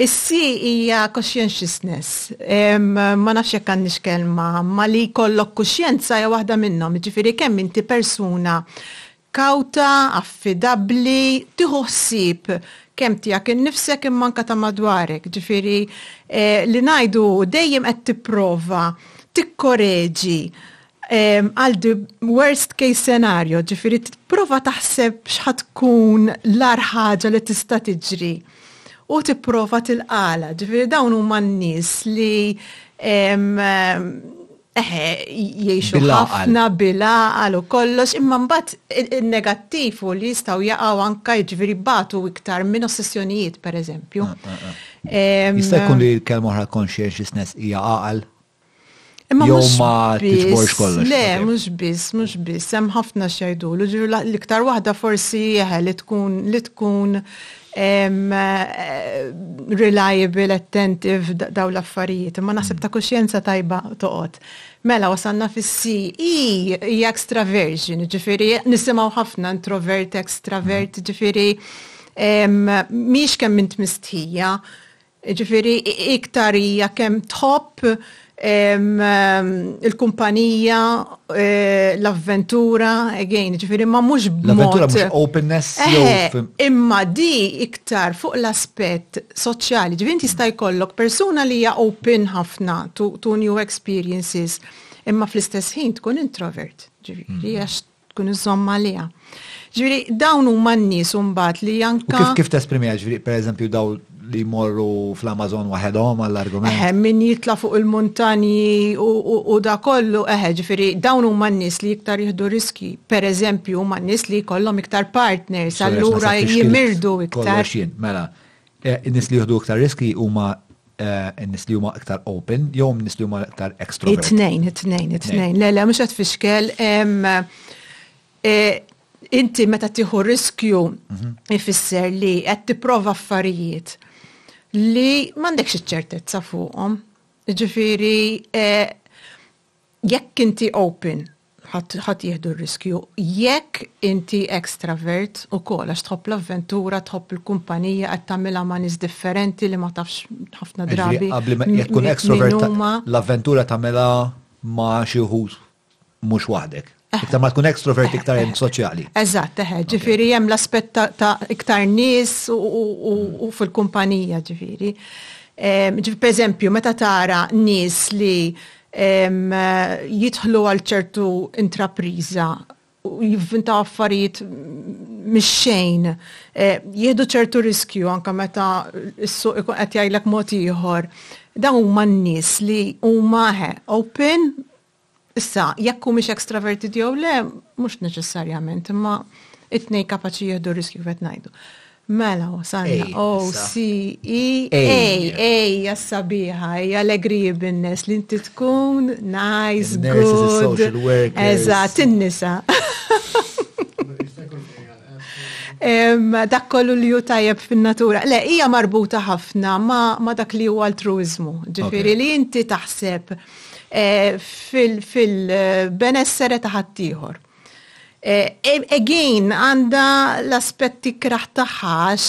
Is-C hija conscientiousness. Ma nafx jekk għandniex kelma, imma li jkollok kuxjenza hija waħda minnhom, jiġifieri kemm inti persuna kawta, affidabbli, tieħu ħsieb kemm tiegħek innifsek imma anke ta' madwarek, ġifieri li ngħidu dejjem qed tipprova tikkoreġi għal the worst case scenario, ġifieri tipprova taħseb x'ħa tkun l-agħar ħaġa li tista' tiġri u tipprova tilqagħlha, ġifieri dawn huma n-nies li Eħe, jiexu ħafna bil-għaqal u kollox, imma mbagħad il-negattiv u li jistaw jaqaw anka ġviri batu iktar minn ossessjonijiet, per eżempju. Ah, ah, ah. Jista' jkun li l-kelma oħra conscientiousness hija għaqal? Imma ma tiġborx kollox. Le, mhux biss, mhux biss, hemm ħafna xejdu. L-iktar waħda forsi jeħe li tkun li tkun reliable, attentive, daw l-affarijiet, ma naħseb ta' kuxjenza tajba toqgħod. Mela wasalna fis-si, i hija extraversion, ġifieri nisimgħu ħafna introvert, extravert, ġifieri mhix kemm int mistħija, Jiġifieri iktar hija kemm tħobb il-kumpanija, l-avventura, again, jiġifieri imma mhux b'mod. L-avventura mhux openness jew. Imma di iktar fuq l-aspett soċjali. Ġifieri inti jista' jkollok persuna li hija open ħafna to new experiences imma fl-istess ħin tkun introvert. Ġifieri għax tkun iżżomm għaliha. Ġifieri dawn huma n-nies imbagħad li anke. Kif kif tesprimiha ġifieri pereżempju daw li jmorru fl-Amazon waħedhom għall-argument? Eħe, min jitla' fuq il-muntanji u da kollu, eħe, ġifieri dawn huma n-nies li iktar jieħdu riskji. Pereżempju huma n-nies li jkollhom iktar partners, allura jimirdu iktar. Mela, In-nies li jieħdu iktar riskji huma n-nies li huma iktar open jew in-nies li huma iktar extrovert? It-tnejn, it-tnejn, it-tnejn. Le, le, mhux qed tfixkel. Inti meta tieħu riskju ifisser li qed tipprova affarijiet li m'għandekx iċ-ċertezza fuqhom. Jiġifieri jekk inti open ħadd ħadd jieħdu r-riskju. Jekk inti extravert ukoll għax tħobb l-avventura, tħobb il-kumpanija, qed tagħmilha ma' nies differenti li ma tafx ħafna Jiġifieri drabi. qabli ma jekk tkun min extrovert ta- huma. l-avventura tagħmilha ma' xi wħud mhux waħdek. Iktar ma tkun extrovert iktar hemm soċjali. Eżatt, eħe, ġifieri hemm l-aspett ta' ta' iktar nies u- u- u- u fil-kumpanija ġifieri. Ehm, ġif- Pereżempju, meta tara nies li jidħlu għal ċertu intrapriża u jivvintaw affarijiet mix-xejn, jieħdu ċertu riskju anke meta s-suq ikun qed jgħidlek mod ieħor. Dawn huma n-nies li huma open, issa jekk humiex extraverted jew le mhux neċessarjament, imma it-tnejn kapaċi jieħdu riskju kif qed ngħidu. Mela wasalna. O, C, E, A, A, jassabiħa, hija l-agreeable ness li inti tkun nice, good. Eżatt, in-nisa. Dak kollu li hu tajjeb fin-natura. Le, hija marbuta ħafna ma' dak li huwa altruiżmu. Ġifieri li inti taħseb fil-benessere ta' ħaddieħor. Again, għandha l-aspett ikrah tagħha għax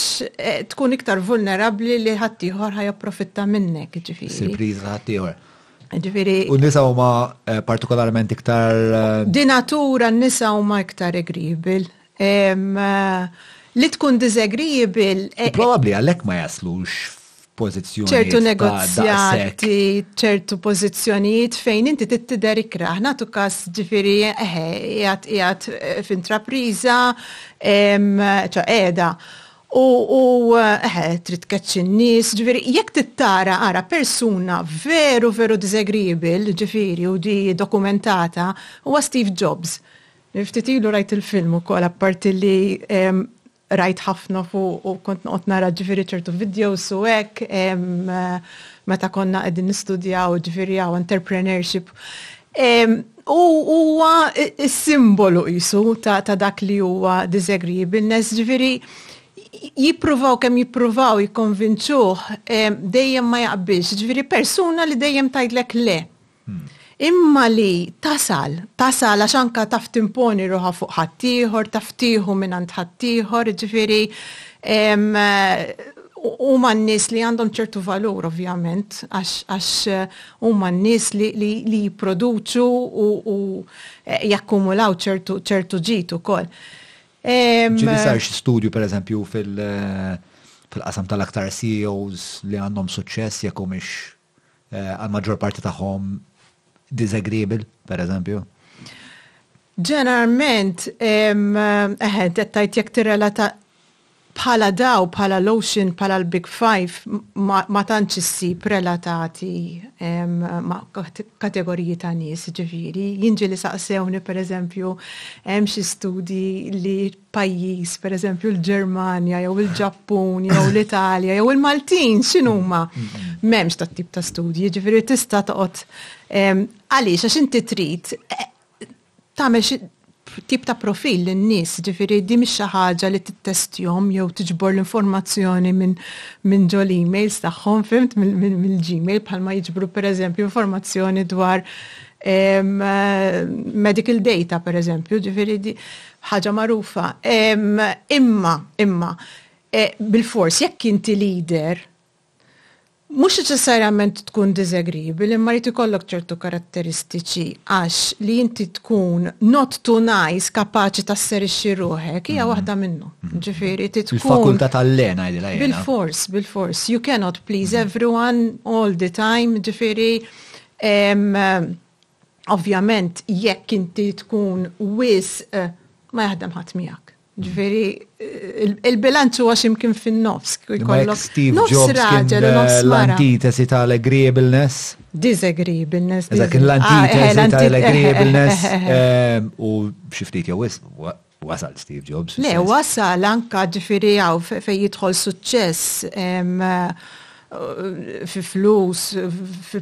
tkun iktar vulnerabbli li ħaddieħor ħa japprofitta minnek, ġifieri. Surpriża ta' ħaddieħor. Ġifieri. U n-nisa huma partikolarment iktar. Di natura n-nisa huma iktar agreeable. Li tkun disagreeable. Probabbli għalhekk ma jaslux pożizzjonijiet ta' daqshekk. Ċertu negozjati, ċertu pożizzjonijiet fejn inti trid tidher ikrah. Nagħtu każ, ġifieri, eħe, qiegħed qiegħed f'intrapriża, ċo qiegħda, u u eħe, trid tkeċċ in-nies, ġifieri, jekk trid tara, ara, persuna veru veru disagreeable, ġifieri, u di dokumentata, huwa Steve Jobs. Ftit ilu rajt il-film ukoll apparti li Qrajt ħafna fuqu, kont noqgħod nara ġifieri ċertu videos u hekk, meta konna qegħdin nistudjaw ġifieri hawn entrepreneurship. U huwa s-simbolu qisu ta' dak li huwa disagreeableness, ġifieri jippruvaw kemm jippruvaw jikkonvinċuh dejjem ma jaqbilx, ġifieri persuna li dejjem tgħidlek le. Imma li tasal, tasal għax anke taf timponi ruħha fuq ħaddieħor, taf tieħu mingħand ħaddieħor, jiġifieri huma n-nies li għandhom ċertu valur ovvjament għax huma n-nies li jipproduċu u jakkumulaw ċertu ġid ukoll. Ġieli sar xi studju pereżempju fil-qasam tal-aktar CEOs li għandhom suċċess jekk humiex għall-maġġor parti tagħhom disagreeable, per eżempju? Ġeneralment, eħe, dettajt jekk tirrelata bħala daw, bħala l-Ocean, bħala l-Big Five, ma tantx issib relatati ma' kategoriji ta' nies, ġifieri. Jien ġieli saqsewni, per eżempju, hemm xi studji li pajjiż, pereżempju l-Ġermanja jew il-Ġappun jew l-Italja jew il-Maltin x'inhuma. M'hemmx tat-tip ta' studji, ġifieri tista' toqgħod għaliex għax inti trid eh, tagħmel xi tip ta' profil lin-nies, ġifieri di mhix xi ħaġa li tittestjhom jew tiġbor l-informazzjoni minn min ġol emails tagħhom fimt mill-Gmail bħalma jiġbru pereżempju informazzjoni dwar eh, medical data pereżempju, ġifieri Ħaġa magħrufa. Imma, imma, bilfors jekk inti leader, mhux neċessarjament tkun disagreeable imma jrid ikollok ċertu karatteristiċi għax li inti tkun not too nice kapaċi tasserixxi ruħek hija waħda minnhom. Ġifieri trid tkun. Il-fakultà tal-le ngħidilha jiena. Bilfors, bilfors. You cannot please everyone all the time, ġifieri Ovvjament jekk inti tkun wisq ma jaħdem ħadd miegħek. Ġifieri il-bilanċ huwa x'imkien fin-nofs. Jkollok Steve Jobs raġel u nofs mara. Antitesi ta' l-agreeableness. Disagreeableness. Dak l-antitesi ta' l-agreeableness. U xi ftit jew wisq wasal Steve Jobs. Le, wasal anka ġifiri għaw fej jidħol suċċess fi flus, fi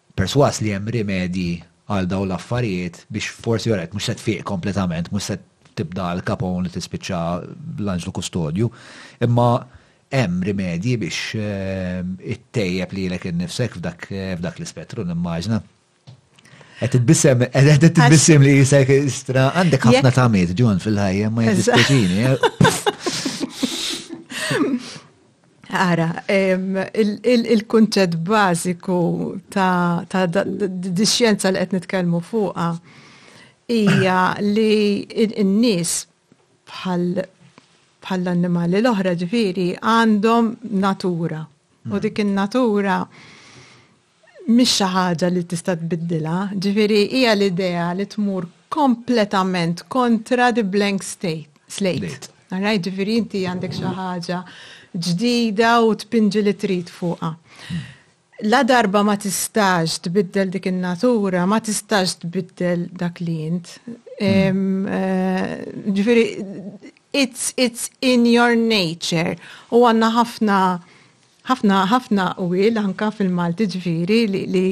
persważ li hemm rimedji għal dawn l-affarijiet biex forsi alright mhux se tfiq kompletament, mhux se tibda Al Capone u tispiċċa l-anġlu kustodju, imma hemm rimedji biex ittejjeb lilek innifsek f'dak l-ispettru nimmaġina. Qed titbissem, qed titbissem li jisek istra, għandek ħafna tagħmiet John fil-ħajja ma jiddispjaċini. Eh? Ara, il-kunċett bażiku ta' dix-xjenza li qed nitkellmu fuqha hija li n-nies bħall-annimali l-oħra ġifieri għandhom natura. U dik in-natura mhix xi ħaġa li tista' tbiddilha, ġifieri hija l-idea li tmur kompletament kontra the blank slate. Alright, ġifieri inti għandek xi ħaġa ġdida u tpinġi li trid fuqha. Ladarba ma tistax tbiddel dik in-natura, ma tistax tbiddel dak li int. Ġifieri it's in your nature u għandna ħafna Ħafna, ħafna qwiel anka fil-Malti ġviri li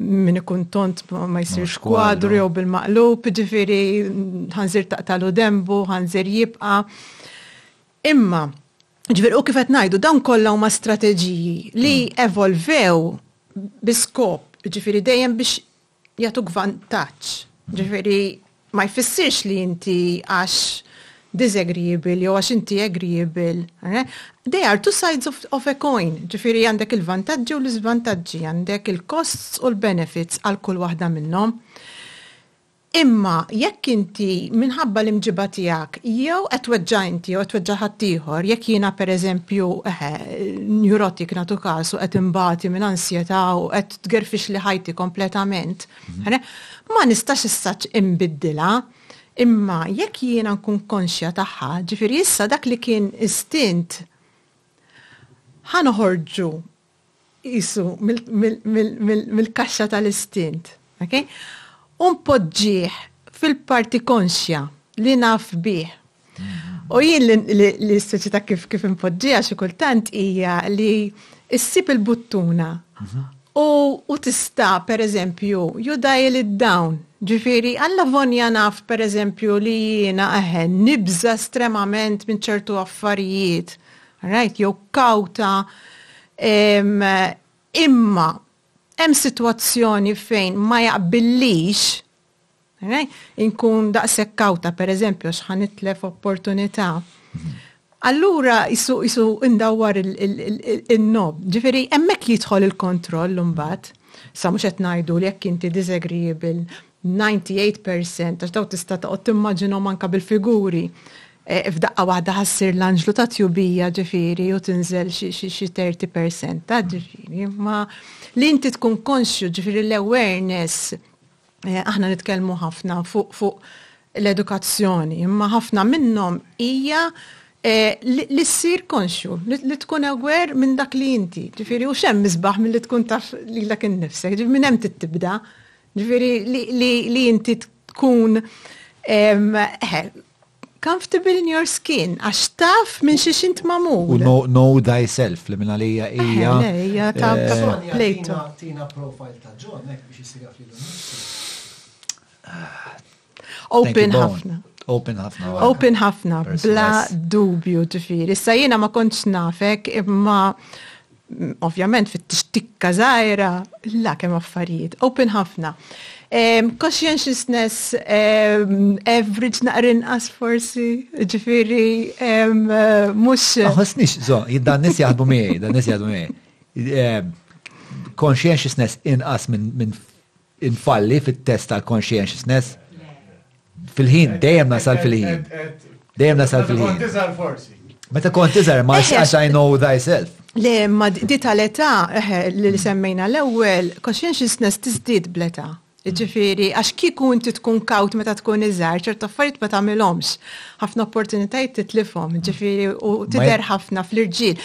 min ikun tont ma jsirx kwadru jew bil-maqlub, ġviri ħanżir taqtalu dembu, ħanżir jibqa. Imma, ġviri u kifet najdu, dawn kollha huma strateġiji li mm. evolvew biskop, ġviri dejjem biex jagħtuk vantaġġ. Ġifieri ma jfissirx li inti għax disagreeable jew għax inti agreeable. Eh? They are two sides of, of a coin. Ġifieri għandek il-vantaġġi u l-iżvantaġġi, għandek il-costs u l-benefits għal kull waħda minnhom. Imma jekk inti minħabba l-imġiba tiegħek jew qed tweġġa' inti jew qed tweġġa' ħaddieħor, jekk jiena pereżempju eh, neurotic natu każ u qed imbati minn ansjetà u qed tgerfix li ħajti kompletament. Ma nistax issa imbiddila, imma jekk jiena nkun konxja tagħha, ġifieri issa dak li kien istint ħa noħorġu isu mill-kaxxa tal-istint. U npoġġih fil-parti konxja li naf bih. U jien l-istoċità kif kif impoġġija xi kultant hija li issib il-buttuna mhm. u tista' pereżempju judajl id-dawn. Ġifieri, alla vonja naf pereżempju li jiena aħen nibża estremament minn ċertu affarijiet. Right, jew kawta imma hemm sitwazzjoni fejn ma jaqbillix Inkun daqshekk kawta, pereżempju, għax ħa nitlef opportunità. Allura qisu ndawwar in-knob. Ġifieri hemmhekk jidħol il-kontroll imbagħad. Sa mhux qed ngħidu li jekk inti disagreeable 98 percent, għax dawn tista' toqgħod timmaġinhom anke bil-figuri, f'daqqa waħda ħa ssir l-anġlu tat-tjubija ġifieri u tinżel xi 30 percent. Li inti tkun konxju, ġifieri l-awareness Aħna nitkellmu ħafna fuq fuq l-edukazzjoni, imma ħafna minnhom hija Eh, li s-sir konxu, li tkun aware minn dak li inti, ġifiri, u xem mizbaħ minn li tkun taf li l-dak il-nifsek, ġifiri, minn hemm tibda ġifiri, li inti tkun, eh, Comfortable in your skin, għax taf minn xiex int magħmul. U know, know thyself, li minn għalija hija. Eh, hija ta' eh, Plato. Tina profile ta' John, hekk biex isir jaf lilu Open ħafna. Open ħafna. Open ħafna, bla dubju ġifiri. Issa jiena ma kontx nafek imma Ovvjament fit tikka żgħira, la kemm affarijiet, open ħafna. Um, conscientiousness um, average naqrin as forsi, ġifiri, um, mux. Għasnix, zo, dan nis jaħdmu miej, dan nis jaħdmu miej. Conscientiousness inqas minn min Infalli fit-test tal-conscientiousness fil-ħin, dejjem nasal fil-ħin. Dejjem nasal fil-ħin. Meta kont iżgħar ma għax I know thyself. Le, ma di tal-età li semmejna l-ewwel, conscientiousness tiżdied bl-età. Ġifieri, għax kieku inti tkun kawt meta tkun iżgħar, ċert affarijiet ma tagħmilhomx. Ħafna opportunitajiet titlifhom, ġifieri, u tidher ħafna fl-irġiel.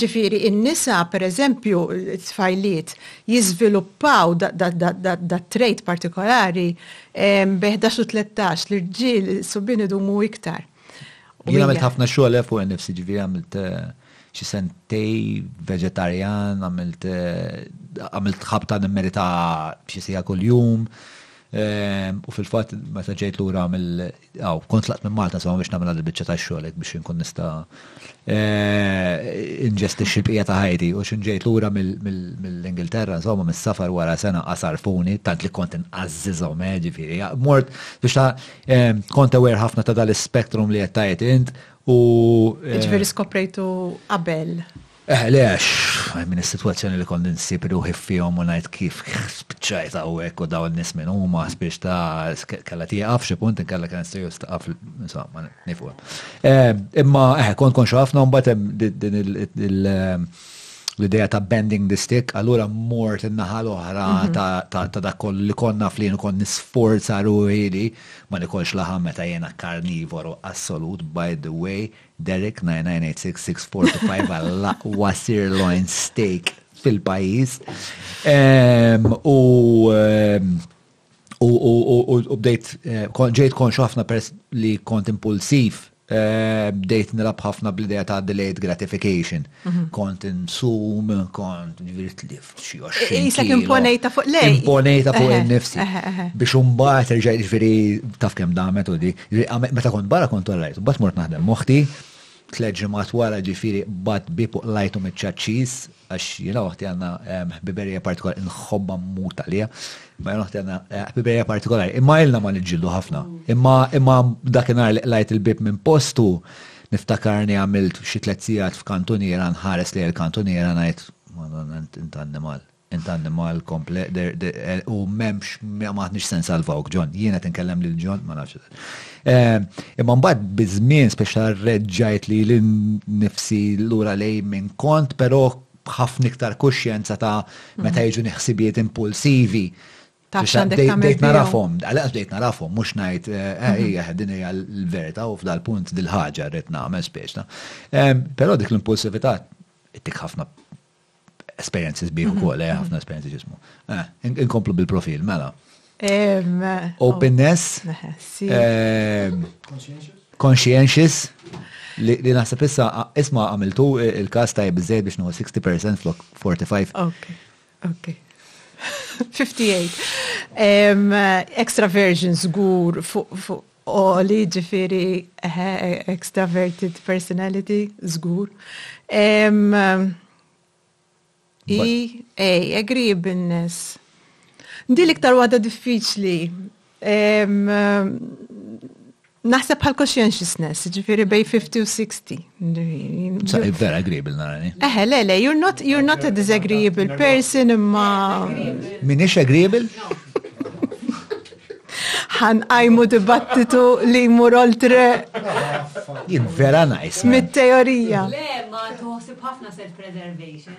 Ġifieri, in-nisa, pereżempju, tfajliet, jiżviluppaw dat-trait partikolari bejn ħdax u tlettax, l-irġiel, is-subien idumu iktar. Jien għamilt ħafna xogħol fuq innifsi, ġifieri għamilt xi sentej veġetarjan, għamilt ħabta nimmerita xi siegħa kuljum, U fil-fatt meta ġejt lura mill aw kont laqt minn Malta sa biex nagħmel il-biċċa tax-xogħol biex inkun nista' inġestixxi l-bqija ta' ħajti u x'in ġejt lura mill-Ingilterra insomma mis-safar wara sena qasarfuni tant li kont inqażżiżhom ġifieri. Mort biex ta' kont aware ħafna ta' dal-ispectrum li qed tgħid int u. Ġifieri skoprejtu qabel. Eh, le għax, I mean, is-sitwazzjoni li kont insib ruħi fihom u ngħid kif spiċċajt hawnhekk u dawn in-nies min huma spiċċ ta' kellha tieqaf xi punt inkella kien serjus taqaf insomma nifhem. Eh, imma eh kont konxu ħafna mbagħad hemm din il- l-ideja ta' bending the stick, allura mort in-naħa l-oħra ta' dak kollu li konna flin u kon nisforza ruħi li ma nikolx laħam meta jena karnivoru assolut, by the way, Derek 998645 għall-aqwa sirloin steak fil-pajis. U u bdejt, eh, ġejt konxu ħafna pers li kont impulsiv, eh, bdejt nilab ħafna bl-idea ta' delayed gratification. kont insum, kont ġviri tlift xi għoxrin. Isak imponejta fuq lej. Imponejta fuq il-nifsi. Biex umbat rġajt ġviri taf kem damet u di. Meta kont barra kont għallajt, bat mort naħdem moħti, tleġimat wara ġifiri bat bi fuq lajtu mitċaċċis, għax jina uħti għanna ħbiberija partikolari, nħobba muta li ma jina uħti għanna ħbiberija partikolari. Imma jilna ma nġillu ħafna. Imma dakinar li lajt il-bib minn postu, Niftakarni għamilt xi tliet sigħat f'kantuniera nħares lejn il-kantuniera ngħid, Madonna int int annimal. Int annimal komple der der u m'hemmx m'aħniex se nsalvawk John. Jien qed inkellem lil John ma nafx. Imma mbagħad biż-żmien speċa reġġajt lili nnifsi lura lejn min kont, però b'ħafna iktar kuxjenza ta' meta jiġuni ħsibijiet impulsivi Taf x'għandek tagħmel. Bdejt narafhom, għalhekk bdejt narafhom, mhux ngħid eh, eh, hija din hija l-verità u f'dal punt dil-ħaġa rrid nagħmel speċna. Però dik l-impulsività tik ħafna esperiences bih mhm. ukoll, eh, ħafna esperiences ġismu. Eh, inkomplu bil-profil, mela. Openness. Conscientious. Li naħseb issa isma' għamiltu il-kas tajb biżejjed biex nuhu 60% flok 45. Okay. 58. Um, extra version zgur fuq fu, oli ġifiri eh, extraverted personality zgur. Um, I, A, agree binness. Ndi liktar wada diffiċli Naħseb bħal conscientiousness, ġifiri bej 50 u 60. Sa' vera agreeable narani. Eħe, le, le, you're not, you're not a disagreeable person imma. Minix agreeable? ħan għajmu dibattitu li jmur oltre. Jien vera najs. Mit-teorija. Le, ma tuħsib ħafna self-preservation.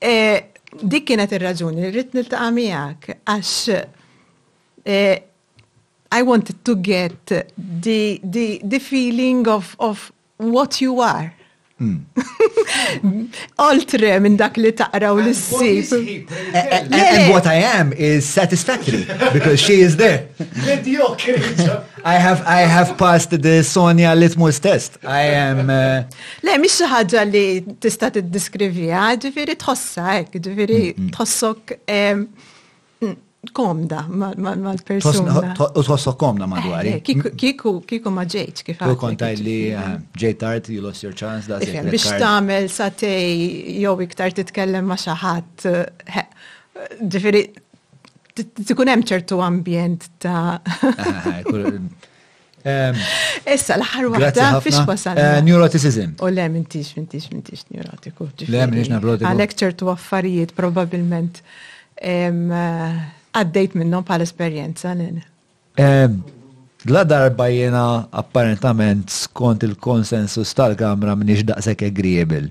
Dik kienet ir-raġuni li rrid niltaqa' miegħek għax I wanted to get the, the, the feeling of, of what you are. Hmm. Oltre minn dak li taqraw li s-sib. And what I am is satisfactory because she is there. I have I have passed the Sonia Litmus test. I am uh, Le, mhix xi ħaġa li tista' tiddiskrivija, ġifieri tħossha hekk, ġifieri tħossok komda mal-persuna. U tħossok komda madwar. Eh, eh, kiku, kiku ma ġejt, kif għal. Kontaj li eh, ġejt tard, you lost your chance, da Biex tamel satej, jow iktar titkellem ma xaħat, ġifiri, tikun hemm ċertu ambjent ta' Issa l-ħar waħda fiex wasal. Eh, neuroticism. U le, mintix, mintix, mintix neurotiku. Le, mintix neurotiku. Għalek ċertu affarijiet probabilment eh, għaddejt minnom pal esperienza eh, La darba jena apparentament skont il-konsensus tal-kamra minix daqsek agreeable.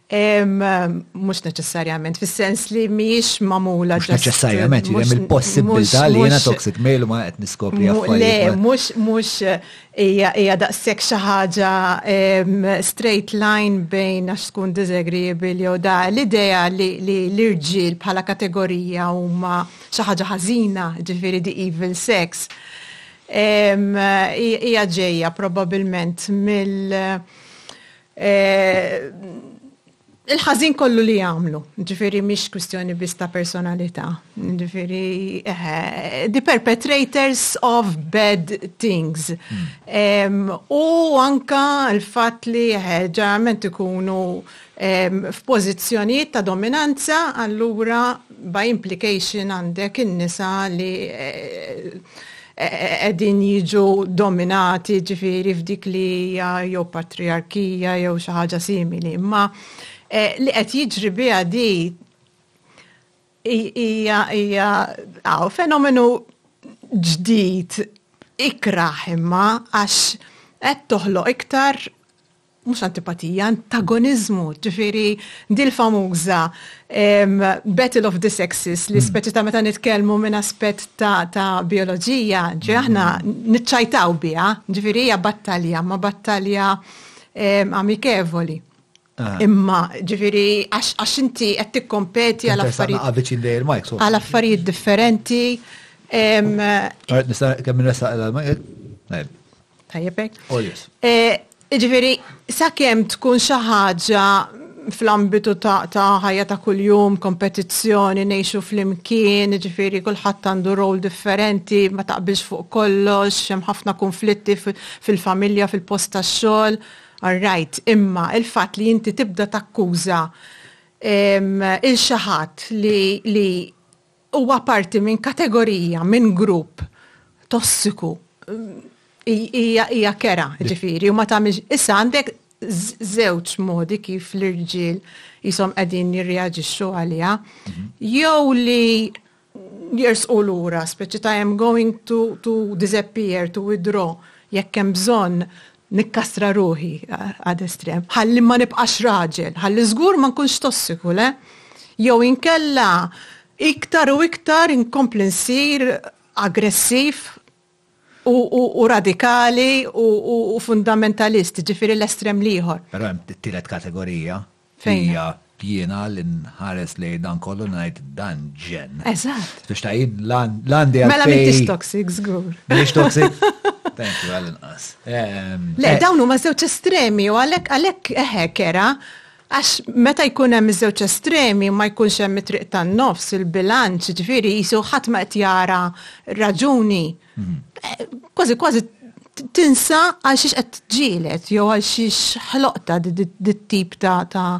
Mux neċessarjament, fil-sens li miex mamula. Mux neċessarjament, jem il-possibilità li jena toxic male ma għet niskopri għaffari. Le, mux, mux, ija daqsek xaħġa straight line bejn għax tkun disagreeable jew da. L-ideja li l-irġil bħala kategorija huma xaħġa ħazina, ġifiri di evil sex, ija ġeja probabilment mill- Il-ħażin kollu li jagħmlu, ġifieri mhix kwistjoni biss ta' personalità, ġifieri the perpetrators of bad things. U anke l-fatt li ġeneralment ikunu f'pożizzjonijiet ta' dominanza, allura by implication għandek in-nisa li qegħdin jiġu dominati ġifieri f'dik li hija jew patrijarkija jew xi ħaġa simili. Imma eh, li qed jiġri biha di hija hija fenomenu ġdid ikraħ imma għax qed toħloq iktar mhux antipatija, antagoniżmu, ġifieri din il-famuża battle of the sexes li speċi ta' meta nitkellmu minn aspett ta' bioloġija, ġi aħna niċċajtaw biha, ġifieri hija battalja, ma battalja amikevoli. Ah. Imma, ġifiri, għax inti qed tikkompeti għal affarijiet. Għal affarijiet differenti. Nista' kemm nresa għal Tajjebek? Oh yes. Eh, Ġifiri, sakemm tkun xi ħaġa fl-ambitu ta' ħajja ta' kuljum, kompetizzjoni, nejxu fl-imkien, ġifiri kulħadd għandu rol differenti, ma taqbilx fuq kollox, hemm ħafna konflitti fil-familja, fil-post tax-xogħol. Alright, imma il-fatt li inti tibda takkuża il xaħat li huwa parti minn kategorija, minn grupp tossiku, hija kera, ġifiri, u ma tamiex, issa għandek zewċ modi kif l-irġil jisom għedin jirreagġiċu għalija, mhm. jew li jersqu l-ura, speċi ta' I'm going to, to disappear, to withdraw, jekk hemm bżonn Nikkastra ruħi ad estrem, ħalli ma nibqax raġel, ħalli żgur ma nkunx tossiku, le? Jew inkella iktar u iktar inkompli nsir aggressiv u radikali u fundamentalist, jiġifieri l-estrem l-ieħor. Però hemm tielet kategorija. Hija jiena li nħares lejn dan kollu ngħid dan ġenn. Eżatt. Biex ta' jien l-għandi għal. Mela m'intix toxic żgur. Mhix toxic. Thank you għall-inqas. Ehm, Le, eh. dawn huma żewġ estremi u għalhekk għalhekk eħe eh, kera għax meta jkun hemm iż-żewġ estremi ma jkunx hemm it-triq tan-nofs il-bilanċ, ġifieri jisu ħadd ma qed jara raġuni Eh, kważi kważi tinsa għal xiex qed ġielet jew għal xiex ħloqta dit-tip ta' ta'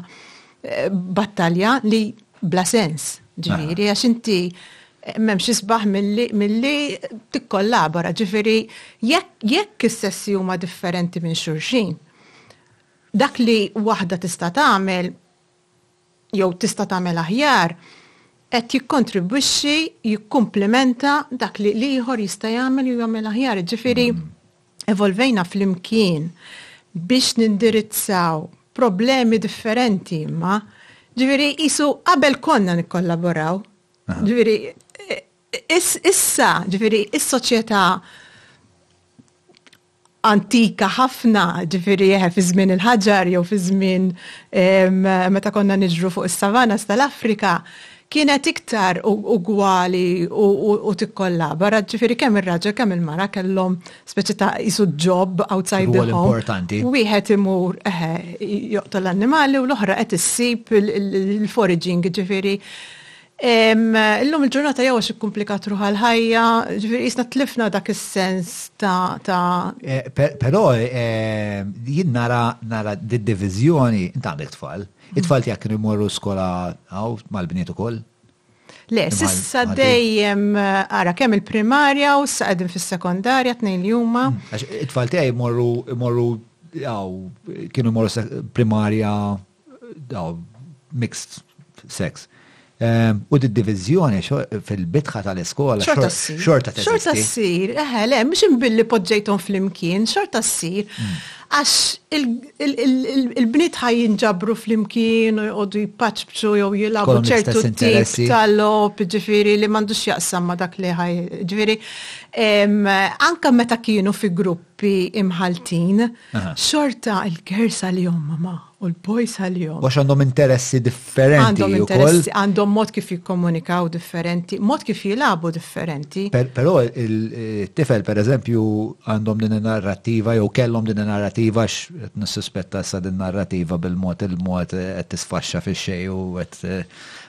eh, battalja li bla sens ġifieri għax inti eh, memx isbaħ mill-li tikkollabora ġifieri jekk is-sessi huma differenti minn xulxin. Dak li waħda tista' tagħmel jew tista' tagħmel aħjar, qed jikkontribwixxi jikkumplimenta dak li l-ieħor jista' jagħmel jew jagħmel aħjar. Jiġifieri evolvejna flimkien biex nindirizzaw problemi differenti imma ġifieri qisu qabel konna nikkollaboraw. Ġifieri issa, ġifieri is-soċjetà antika ħafna, ġifieri eħe fiż-żmien il-ħaġar jew fiż-żmien meta konna niġru fuq is-savannas tal-Afrika, kienet iktar ugwali u tikkollabora, ġifieri kemm ir-raġel kemm il-mara kellhom speċi ta' qisu job outside the home. Rwol importanti. Wieħed imur, eħe, joqtol l-annimali u l-oħra qed issib il-foraging, ġifieri Illum il-ġurnata jew għax ikkumplikat ruħha l-ħajja, ġifieri qisna tlifna dak is-sens ta'. Però jien nara nara d-diviżjoni, int għandek tfal, it-tfal tiegħek kienu jmorru skola hawn mal-bniet ukoll? Le, s'issa dejjem ara kemm il-primarja u issa qegħdin fis-sekondarja tnejn li huma. Għax it-tfal tiegħi jmorru jmorru hawn kienu jmorru primarja daw mixed sex. Ehm, u d-divizjoni fil-bitħa tal-iskola xorta ssir. Xorta ssir. Xorta ssir, eħe, le, mux imbilli podġejtom fl-imkien, xorta ssir. Mm. Għax il-bnit ħaj jinġabru fl-imkien u jgħodu jpaċbċu jew jilabu ċertu tip tal-lop, ġifiri li mandux jaqsam ma dak li ħaj, ġifiri, ehm, anka meta kienu fi grupp gruppi imħalltin, xorta il-girls għalihom mama u l-boys għalihom. Għax għandhom interessi differenti. Għandhom interessi, għandhom mod kif jikkomunikaw differenti, mod kif jilabu differenti. Però il-tifel, per eżempju, għandhom din narrativa jew kellhom din narrativa x nissuspetta sa din narrativa bil-mod il-mod qed tisfaxxa fi xej u qed eh,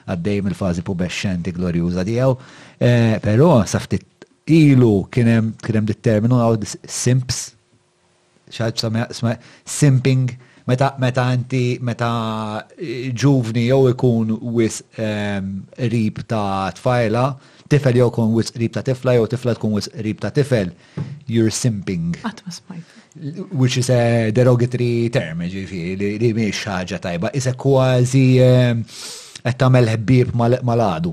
għaddej mill-fażi pubesċenti glorjuża tiegħu. Eh, però sa ftit Ilu kien hemm kien hemm dit-terminu hawn simps, xi ħadd sema' isma' simping, meta meta inti meta ġuvni jew ikun wis ehm, qrib ta' tfajla, tifel jew ikun wis qrib ta' tifla jew tifla tkun wis qrib ta' tifel, you're simping. Qatt ma smajt. Which is a derogatory term, ġifieri, li mhix ħaġa tajba, isek kważi ehm, qed tagħmel ħbieb mal-għadu.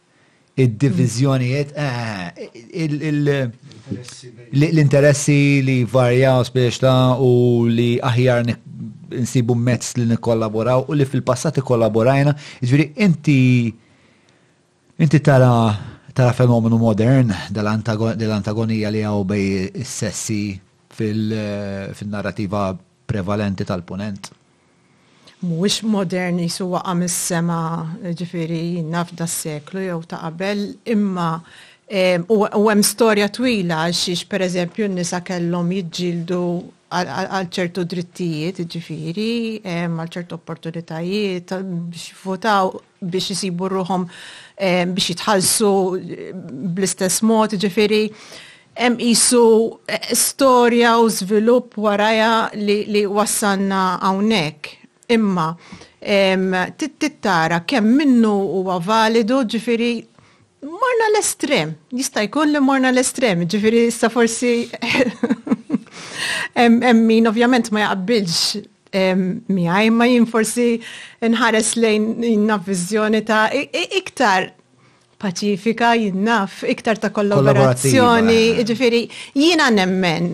id-diviżjonijiet, l-interessi li varjaw speċta u li aħjar nsibu mezz li nikkollaboraw u li fil-passat ikkollaborajna, ġviri inti inti tara tara fenomenu modern dell-antagonija li għaw bej is-sessi fil-narrativa prevalenti tal-punent. mhuwiex modern qisu waqa' mis-sema, jiġifieri jien naf das-seklu jew ta' qabel, imma u hemm storja twila għal xiex pereżempju n-nisa kellhom jiġġieldu għal ċertu drittijiet, jiġifieri għal ċertu opportunitajiet biex jivvutaw, biex isibu ruħhom biex jitħallsu bl-istess mod, ġifieri hemm qisu storja u żvilupp warajha li wassalna hawnhekk. Imma tittara kemm minnu huwa validu, ġifieri Morna l-estrem, jista' jkun li morna l-estrem, ġifiri issa forsi min ovvjament ma jaqbilx miħaj, ma jien forsi nħares lejn jinna vizjoni ta' iktar paċifika jinnaf, iktar ta' kollaborazzjoni, ġifiri jiena nemmen.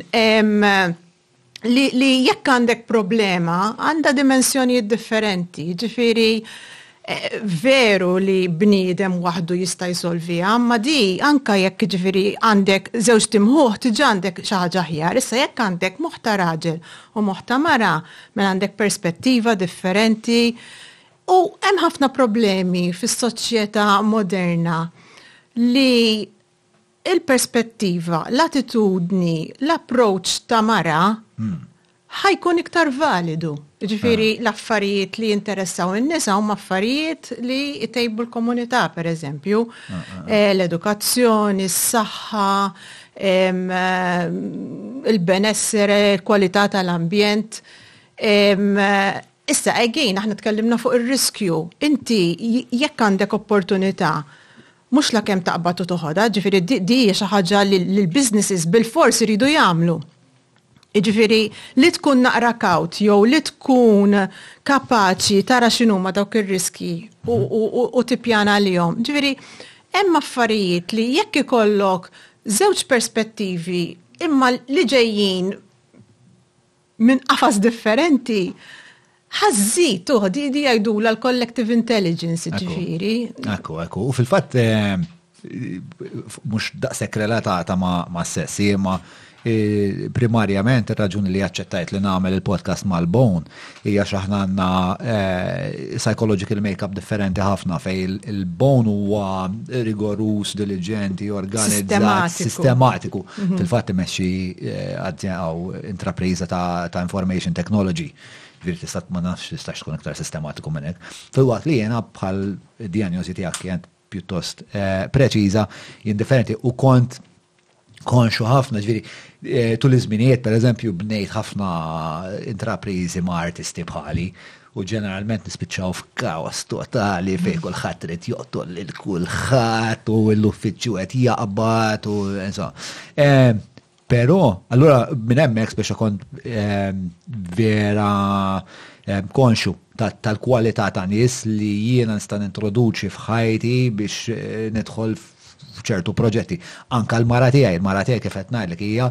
li, li jekk għandek problema għandha dimensjonijiet differenti, ġifiri eh, veru li bniedem waħdu jista' jsolviha, ma di anka jekk ġifiri għandek żewġ timħuħ tiġa għandek xi ħaġa ħjar, issa jekk għandek moħta raġel u moħta mara, mela għandek perspettiva differenti. U hemm ħafna problemi fis-soċjetà moderna li il-perspettiva, l-attitudni, l-approach ta' mara ħa jkun iktar validu. Jiġifieri l-affarijiet li jinteressaw lin-nisa huma affarijiet li jtejbu l-komunità, pereżempju, l-edukazzjoni, s-saħħa, il-benessere, il-kwalità tal-ambjent. Issa, again, aħna tkellimna fuq ir-riskju. Inti jekk għandek opportunità, mhux la kemm taqbad u toħodha, jiġifieri din hija xi ħaġa li l-businesses bilfors iridu jagħmlu. Jiġifieri li tkun naqra kawt jew li tkun kapaċi tara x'inhuma dawk ir-riskji u tippjana għalihom. Jiġifieri hemm affarijiet li jekk ikollok żewġ perspettivi imma li ġejjin minn qafas differenti, ħa żżid uħ, di jgħidulha l-collective intelligence, ġifieri. Ekku, ekku. U fil-fatt mhux daqshekk relatata ma' sessi, imma e, primarjament ir-raġuni li aċċettajt li nagħmel il-podcast mal-Bone hija x'aħna għandna e, psychological makeup differenti ħafna fej il-Bone huwa rigorus, diligenti, organizzat, sistematiku. Mhm. Fil-fatt imexxi e, intrapriża ta' information technology, ġifieri tista' ma nafx tistax tkun iktar sistematiku minn hekk. Filwaqt li jiena bħal id-dijanjosi tiegħek kienet pjuttost preċiża, jien differenti u kont konxu ħafna, ġifieri tul iż-żminijiet pereżempju bnejt ħafna intrapriżi ma' artisti bħali u ġeneralment nispiċċaw f'kaos totali fejn kulħadd irid joqtol lil kulħadd u l-uffiċċju qed jaqbad u insomma. Pero, allura minn hemmhekk speċa kont ehm, vera ehm, konxu tal-kwalità ta' nies li jiena nista' nintroduċi f'ħajti biex eh, nidħol f'ċertu proġetti. Anka l-mara tiegħi, l-mara tiegħi kif qed ngħidlek hija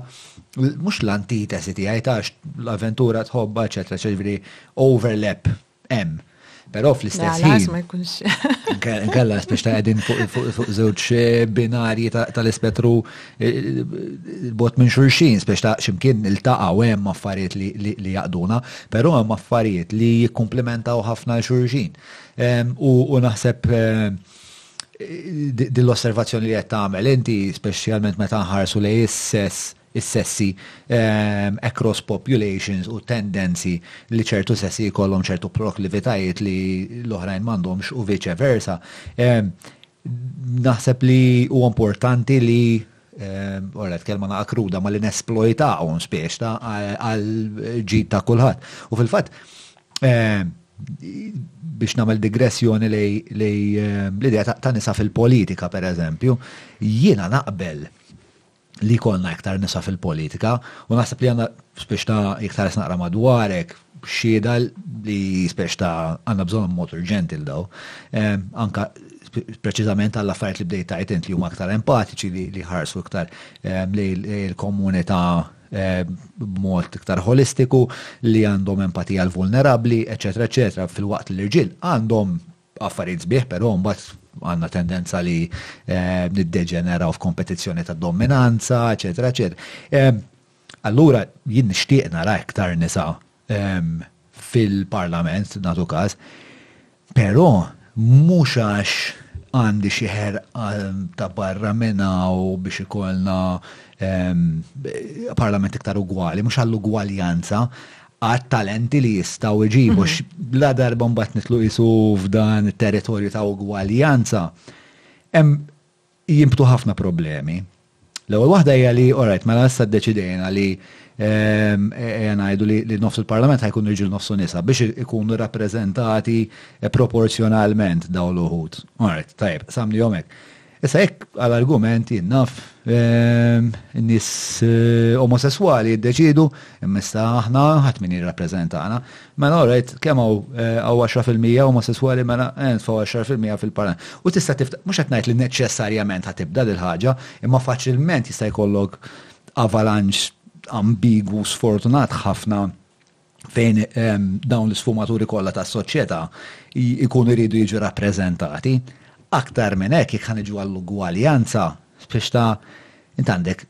mhux l-antitesi tiegħi tax l-avventura tħobba, eċetera, ċerviri overlap Hemm. Però fl-istess ħin. Għalas ma jkunx. Inkella biex ta' qegħdin fuq żewġ eh, binarji tal-ispettru eh, bot minn xulxin, biex ta' ximkien il-taqaw hemm affarijiet li jaqduna, però hemm affarijiet li jikkumplimentaw ħafna xulxin. Ehm, u naħseb eh, din l-osservazzjoni li qed tagħmel inti speċjalment meta nħarsu li is-sess is-sessi, across populations u tendenzi li ċertu sessi jkollhom ċertu proklivitajiet li l-oħrajn m'għandhomx u vice versa. Naħseb li huwa importanti li Ehm, Orret, kelma naqa kruda ma li nesplojtaw spiex ta' għal-ġid ta' kulħadd. U fil-fatt, ehm, biex namel digressjoni li ehm, l-idea ta' nisa fil-politika, per eżempju, jiena naqbel li jkollna iktar nisa fil-politika u naħseb li għandna spiex ta' iktar naqra madwarek xieda li spiex ta' għandna bżonn mod urġenti l daw. Ehm, anka preċiżament għall affarijiet li bdejt tajt int li huma aktar empatiċi li ħarsu iktar ehm, li l-komunità ehm, b'mod iktar holistiku li għandhom empatija l-vulnerabli, eċetera, eċetera, fil-waqt li l-irġiel għandhom Affarijiet sbieħ però mbagħad għandna tendenza li niddeġeneraw f'kompetizzjoni ta' dominanza, eċetera, eċetera. Allura jien nixtieq nara iktar nisa fil-Parlament nagħtu każ, però mhux għax għandi xi ħerqa ta' barra minn hawn biex ikollna Parlament iktar ugwali, mhux għall-ugwaljanza, għad talenti li jistgħu jġibu. Bla darba mbagħad nitlu qisu f'dan it-territorju ta' ugwaljanza, hemm jimbtu ħafna problemi. L-ewwel waħda hija li, all right, mela issa ddeċidejna li ehm, e, e, ngħidu li nofs il-Parlament ħajkun irġiel nofsu nisa biex ikunu rappreżentati e, proporzjonalment dawn l-uħud. All right, tajb, samni jomek. Issa jekk għal argument, jien naf, nies omosesswali jiddeċiedu, imma issa aħna ħadd min jirrappreżentana. Mela all right, kemm hawn hawn 10 fil-mija omosesswali mela nitfgħu 10 fil-mija fil-parlament. U tista' tiftaħ, mhux qed ngħid li neċessarjament ħa tibda dil-ħaġa, imma faċilment jista' jkollok avalanche ambigwu sfortunat ħafna fejn ehm, dawn l-sfumaturi kollha tas-soċjetà jkunu jridu jiġu rappreżentati. Aktar minn hekk jekk ħaniġu għall-ugwaljanza biex ta' int għandek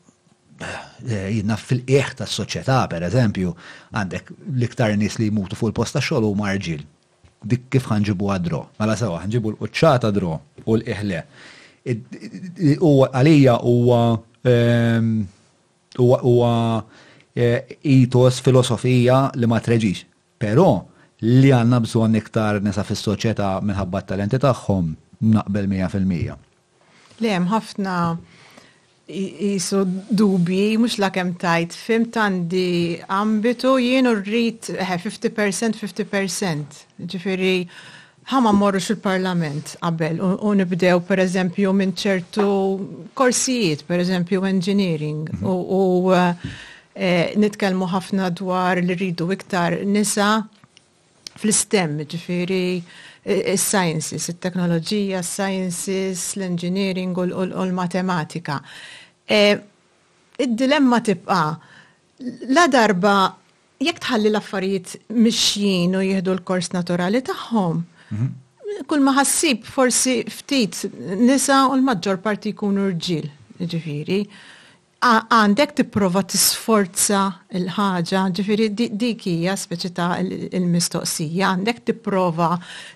eh, jidna fil-qieħ tas-soċjetà pereżempju għandek l-iktar nies li jmutu fuq il-post tax-xogħol huma rġiel. Dik kif ħanġibu għad-dro. Mela sewa ħanġibu l-quċċata dro u l-iħle. Huwa għalija huwa ehm, Huwa ethos, filosofija li ma treġix. Però li għandna bżonn iktar nisa fis-soċjetà minħabba t-talenti tagħhom, naqbel mija fil-mija. Le, hemm ħafna qisu dubji, mhux la kemm tgħid, fhimt għandi ambitu jien u rrid 50%, 50%. Jiġifieri Ħa ma mmorrux fil-Parlament qabel u nibdew pereżempju minn ċertu korsijiet, pereżempju engineering, u nitkellmu ħafna dwar li rridu iktar nisa fl-STEM, jiġifieri s-sciences, it-teknoloġija, s-sciences, l-engineering u l-matematika. Id-dilemma tibqa' Ladarba jekk tħalli l-affarijiet mixjin u jieħdu l-kors naturali tagħhom, mhm. kull ma ħassib forsi ftit nisa u l-maġġor parti jkunu rġiel, ġifieri għandek tipprova tisforza l-ħaġa, ġifiri dik hija speċi ta' il-mistoqsija, għandek tipprova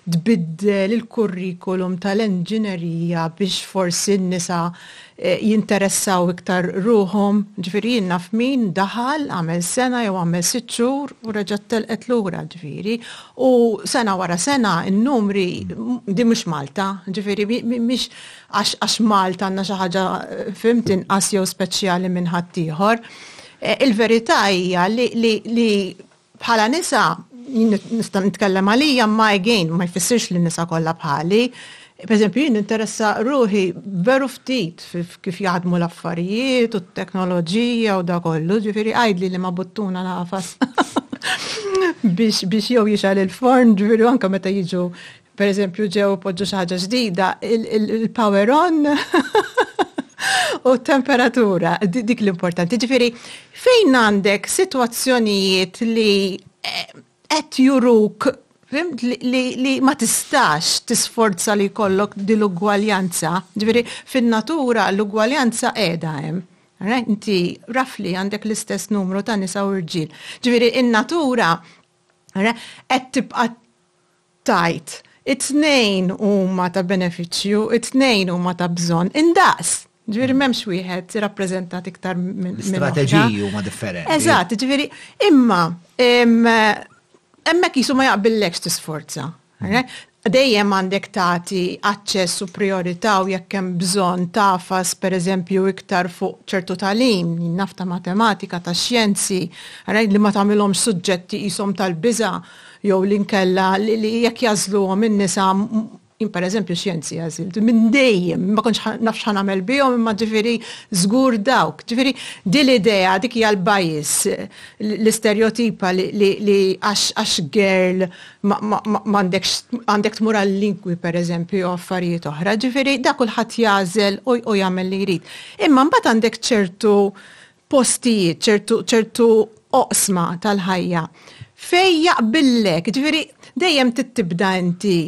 tbiddel il-kurrikulum tal-inġinerija biex forsi n-nisa jinteressaw iktar ruħhom, ġifieri jien naf min daħal għamel sena jew għamel sitt xhur u reġgħet telqet lura, ġifieri, u sena wara sena n-numri, din mhux Malta, ġifieri mhix għax Malta għandna xi ħaġa fhimt inqas jew speċjali minn ħaddieħor. Il-verità hija li Bħala nisa, jien nista' nitkellem għalija ma again ma jfissirx li n-nisa kollha bħali. Pereżempju jien ninteressa ruħi veru ftit kif jaħdmu l-affarijiet u t-teknoloġija u da kollu, ġifieri għidli li ma buttuna nagħfas biex jew jixgħel il-forn, ġifieri anke meta jiġu Per eżempju, ġew ipoġġu xi ħaġa ġdida, il-power on u temperatura, dik l-importanti. Ġifieri, fejn għandek sitwazzjonijiet li eh, qed juruk Fimt li ma tistax tisforza li kollok dil ugwaljanza ġviri fin-natura l-ugwaljanza edha hemm. Inti rafli għandek l-istess numru ta' nisa u rġil. Ġviri in-natura qed tibqa' tgħid, It-tnejn huma ta' benefiċċju, it-tnejn huma ta' bżonn indaqs. Ġifieri m'hemmx wieħed rappreżentat iktar minn. L-istrateġiji huma differenti. Eżatt, ġifieri imma hemmhekk qisu ma jaqbillekx tisforza. Dejjem għandek tagħti aċċess u prijorità u jekk hemm bżonn tagħfas pereżempju iktar fuq ċertu tagħlim, naf ta' matematika, tax-xjenzi, li ma tagħmilhomx suġġetti qishom tal-biża'. jew li nkella li jekk jagħżluhom in-nisa jien pereżempju xjenzi għażilt minn dejjem ma kontx naf x'ħan nagħmel bihom imma ġifieri żgur dawk. Ġifieri din l-idea dik hija l-bias l-isterjotipa li għax girl m'għandekx għandek tmur għal-lingwi pereżempju jew affarijiet oħra. Ġifieri dak kulħadd jagħżel u jagħmel li jrid. Imma mbagħad għandek ċertu postijiet, ċertu ċertu oqsma tal-ħajja fejn jaqbillek, jiġifieri dejjem tibda inti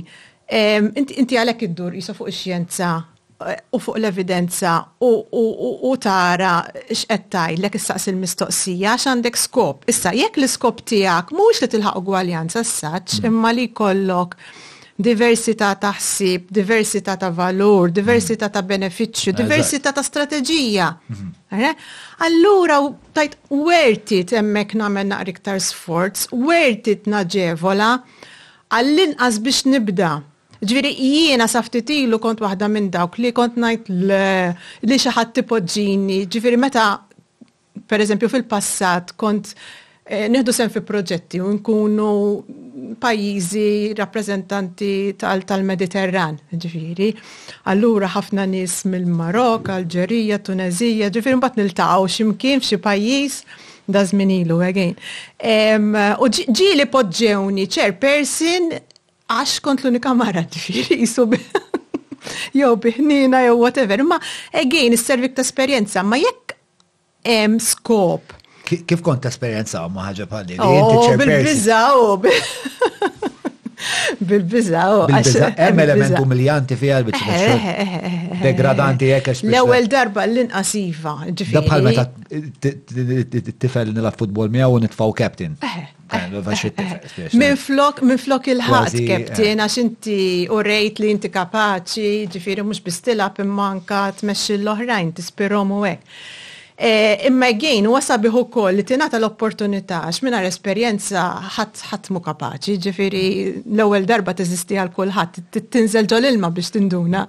inti għalhekk iddur qisha fuq ix-xjenza u fuq l-evidenza u tara x'qed tgħidlek issaqsi l-mistoqsija għax għandek skop. Issa jekk l-iskop tiegħek mhuwiex li tilħaq ugwaljanza as-such imma li jkollok Diversità ta' ħsieb, diversità ta' valur, diversità ta' benefiċċju, diversità ta' strateġija. Allura tajt wertit hemmhekk nagħmel naqra iktar sforz, wertit naġevola għall-inqas biex nibda. Ġifieri jiena sa ftit ilu kont waħda minn dawk li kont ngħid le li xi ħadd ipoġġini, ġifieri meta Pereżempju fil-passat kont nieħdu sehem fi proġetti u nkunu pajjiżi rappreżentanti tal-Mediterran, jiġifieri. Allura ħafna nies mill-Marokk, Alġerija, Tuneżija, jiġifieri mbagħad niltaqgħu xi mkien f'xi pajjiż, da' żmien ilu again. U ġieli poġġewni chairperson għax kont l-unika mara jiġifieri qisu jew bi ħniena jew whatever. Imma again isservik ta' esperjenza. Imma jekk hemm skop. Kif kont esperjenza ma ħaġa bħalli? Oh, bil-biżaw. Bil-biżaw. Hemm element umiljanti fiha l-biċċa. Eh, eh, eh, Degradanti hekk għax. L-ewwel darba l-inqas iva. Da bħal meta tifel nilgħab futbol miegħu u nitfgħu captain. Minn flok, minn flok il-ħat, Captain, għax inti u rejt li inti kapaċi, ġifiri mux bistilab imma anka tmexxi l-oħrajn, tispirom u hekk. Eh, imma għin, u għasabiħ u koll li tinata l-opportunità, xminar esperienza ħatmu kapaċi, ġifiri l-ewel darba teżisti għal kullħat, tinżel ġol ilma biex tinduna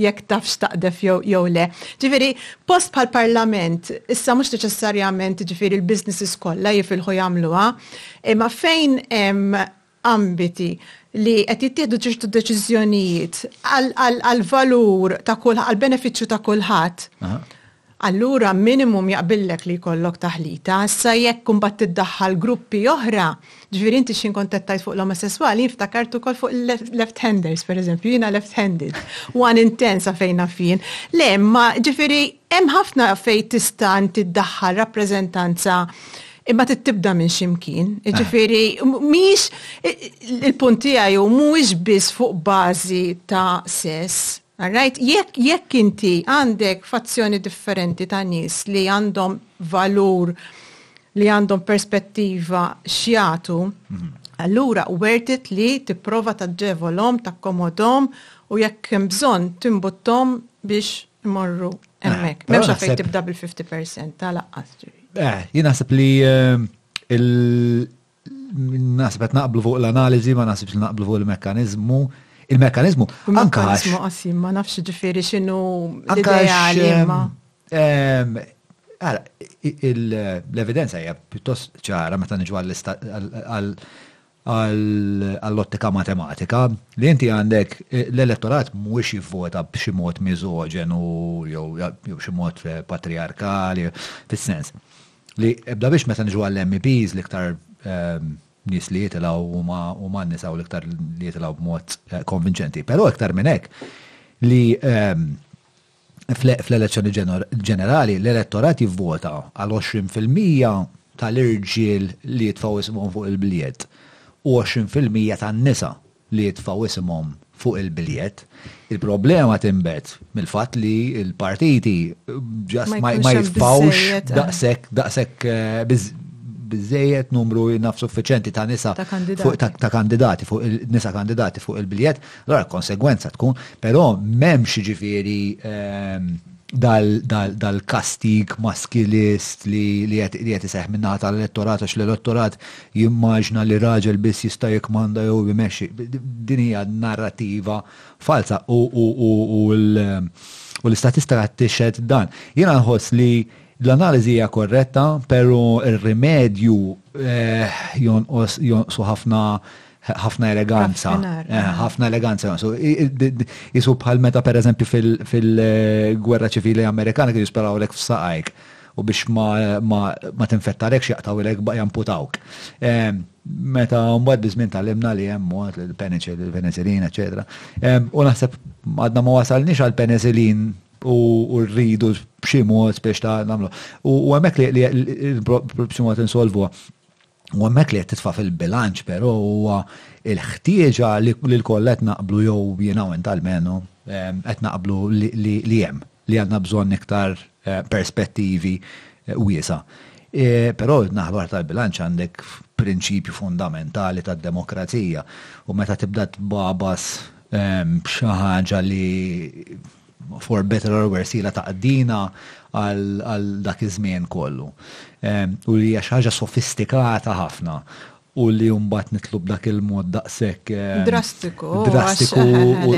jekk tafx taqdef jew le. Ġifieri, post bħall-Parlament, issa mhux neċessarjament ġifieri l-businesses kollha jifilħu jagħmluha, imma fejn hemm ambiti li qed jittieħdu ċertu deċiżjonijiet għall-valur ta' kulħadd, għall-benefiċċju ta' kulħadd. allura minimum jaqbillek li jkollok taħlita. Issa jekk imbagħad tiddaħħal gruppi oħra, ġifieri inti x'ħin kont qed tgħid fuq l-omosesswali, jien ftakart ukoll fuq il-lefthanders pereżempju, jiena lefthanded, one in ten sa fejn naf jien. Le, imma ġifieri hemm ħafna fejn tista' inti ddaħħal rappreżentanza imma trid tibda minn xi mkien. Ġifieri mhijiex il-punt tiegħi hu mhuwiex biss fuq bażi ta' sess. All right, jekk jekk inti għandek fazzjoni differenti ta' nies li għandhom valur li għandhom perspettiva x'jagħtu, allura worth it li tipprova taġġevolhom, takkomodhom u jekk hemm bżonn timbutthom biex imorru hemmhekk. M'hemmx għalfejn tibda bil-50% ta' laqqas. Jien naħseb li Naħseb qed naqblu fuq l-analiżi, ma naħsibx li naqblu fuq il-mekkaniżmu. Il-mekkaniżmu anke għax. Qasim ma nafx ġifieri x'inhu l-ideali ma. L-evidenza hija pjuttost ċara meta niġu għall-ottika matematika li inti għandek l-elettorat mhuwiex jivvota b'xi mod miżoġenu jew xi mod patrijarkali fis-sens. Li ebda biex meta niġu għall-MEPs l-iktar nies li jitilgħu huma n-nisa u l-iktar li jitilgħu b'mod konvinċenti. Però iktar minn hekk li fl-elezzjoni ġenerali l-elettorat jivvota għal 20 fil-mija tal-irġiel li jitfgħu ismhom fuq il-bliet u 20 fil-mija tan-nisa li jitfgħu isimhom fuq il-biljett. Il-problema tinbet mill-fatt li l-partiti ġast ma jitfgħux daqshekk daqshekk biżejjed numru naf suffiċenti ta' nisa ta' kandidati fuq nisa kandidati fuq il-biljett, allura l-konsegwenza tkun, però m'hemmx jiġifieri dal-kastig maskilist li qed iseħħ min-naħa tal-elettorat għax l-elettorat jimmaġna li raġel biss jista' jikkmanda jew imexxi. Din hija narrativa falza u l-istatistika tixhed dan. Jiena nħoss li l-analiżi hija korretta, però r-rimedju eh, jonqos jonqsu ħafna ħafna eleganza. Eh, ħafna eleganza jonqsu. Isu bħal meta pereżempju fil-gwerra ċivili Amerikana kien jisperawlek f'saqajk. u biex ma tinfettalekx jaqtgħulek baqja jamputawk. Meta mbagħad biż-żmien tgħallimna li hemm mod il-penicillin, il-penicillin, eċċetera. U naħseb għadna ma wasalniex għall-penicillin u rridu b'xi mod biex ta' nagħmlu. U hemmhekk li b'xi mod insolvuha. U hemmhekk li qed titfa' fil-bilanċ però huwa l-ħtieġa li l-koll qed naqblu jew jien hawn int almenu qed naqblu li hemm li għandna bżonn iktar eh, perspettivi eh, wiesa'. Eh, però naħbar tal-bilanċ għandek prinċipju fundamentali tad-demokrazija u meta tibda tbabas ehm, b'xi ħaġa li for better or worse, ila taqdina għal dak iż-żmien kollu. U li hija xi ħaġa sofistikata ħafna u li mbagħad nitlub dak il-mod daqshekk eh, drastiku, drastiku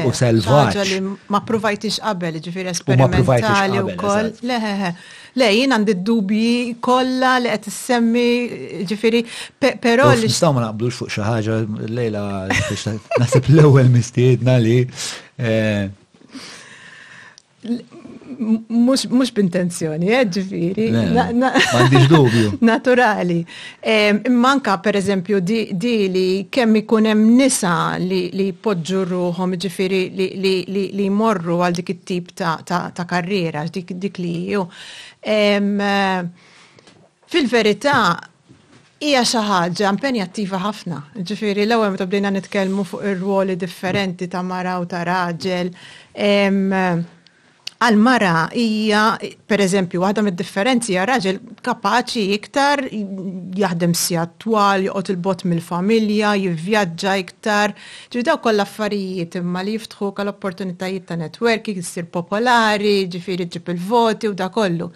u selvaġġ. li ma provajtix qabel, ġifieri esperimentali wkoll. Le, le, jien għandi d-dubji kollha li qed issemmi, ġifieri, però li. Nistgħu ma naqblux fuq xi ħaġa lejla naħseb l-ewwel mistiedna li eh, Mux b'intenzjoni, eh, ġifiri. Għandix dubju. Naturali. Manka, per eżempju, di li kemm ikunem nisa li podġu ruħom, ġifiri li jmorru għal dik it-tip ta' karriera, dik li ju. Fil-verita, Hija xi ħaġa impenjattiva ħafna. Jiġifieri l-ewwel meta bdejna nitkellmu fuq ir-rwoli differenti ta' mara u ta' raġel, għall-mara hija, pereżempju, waħda mid-differenzi hija raġel kapaċi iktar jaħdem sigħat twal, joqgħod 'il bogħod mill-familja, jivvjaġġa iktar. Ġifieri dawk kollha affarijiet imma li jiftħuk għal opportunitajiet ta' networking, issir popolari, jiġifieri ġġib il-voti u dak kollu.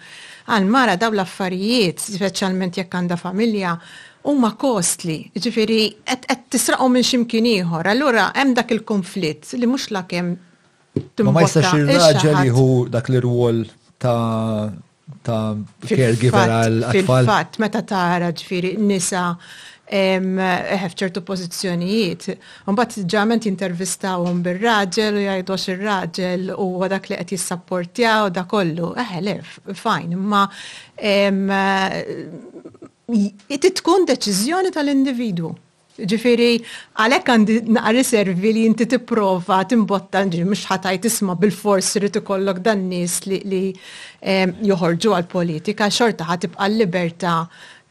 Għal mara dawn l-affarijiet, speċjalment jekk għandha familja, huma kostli, jiġifieri qed qed tisraqhom minn xi mkien ieħor. Allura hemm dak il-kunflitt li mhux lakemm timbotta. Ma jistax ir-raġel jieħu dak l-irwol ta' ta' caregiver għal tfal. Fil-fatt meta tara ġifieri nisa Eħe, f'ċertu pożizzjonijiet. Imbagħad ġeneralment jintervistawhom bir-raġel u jgħidu għax ir-raġel huwa dak li qed jissapportja u dak kollu. Eħe, le, fine, imma trid tkun deċiżjoni tal-individwu. Jiġifieri għalhekk għandi naqra riservi li inti tipprova timbotta, jiġifieri mhux ħa tgħid isma' bilfors irid ikollok dan-nies li joħorġu għall-politika, xorta ħa tibqa' l-libertà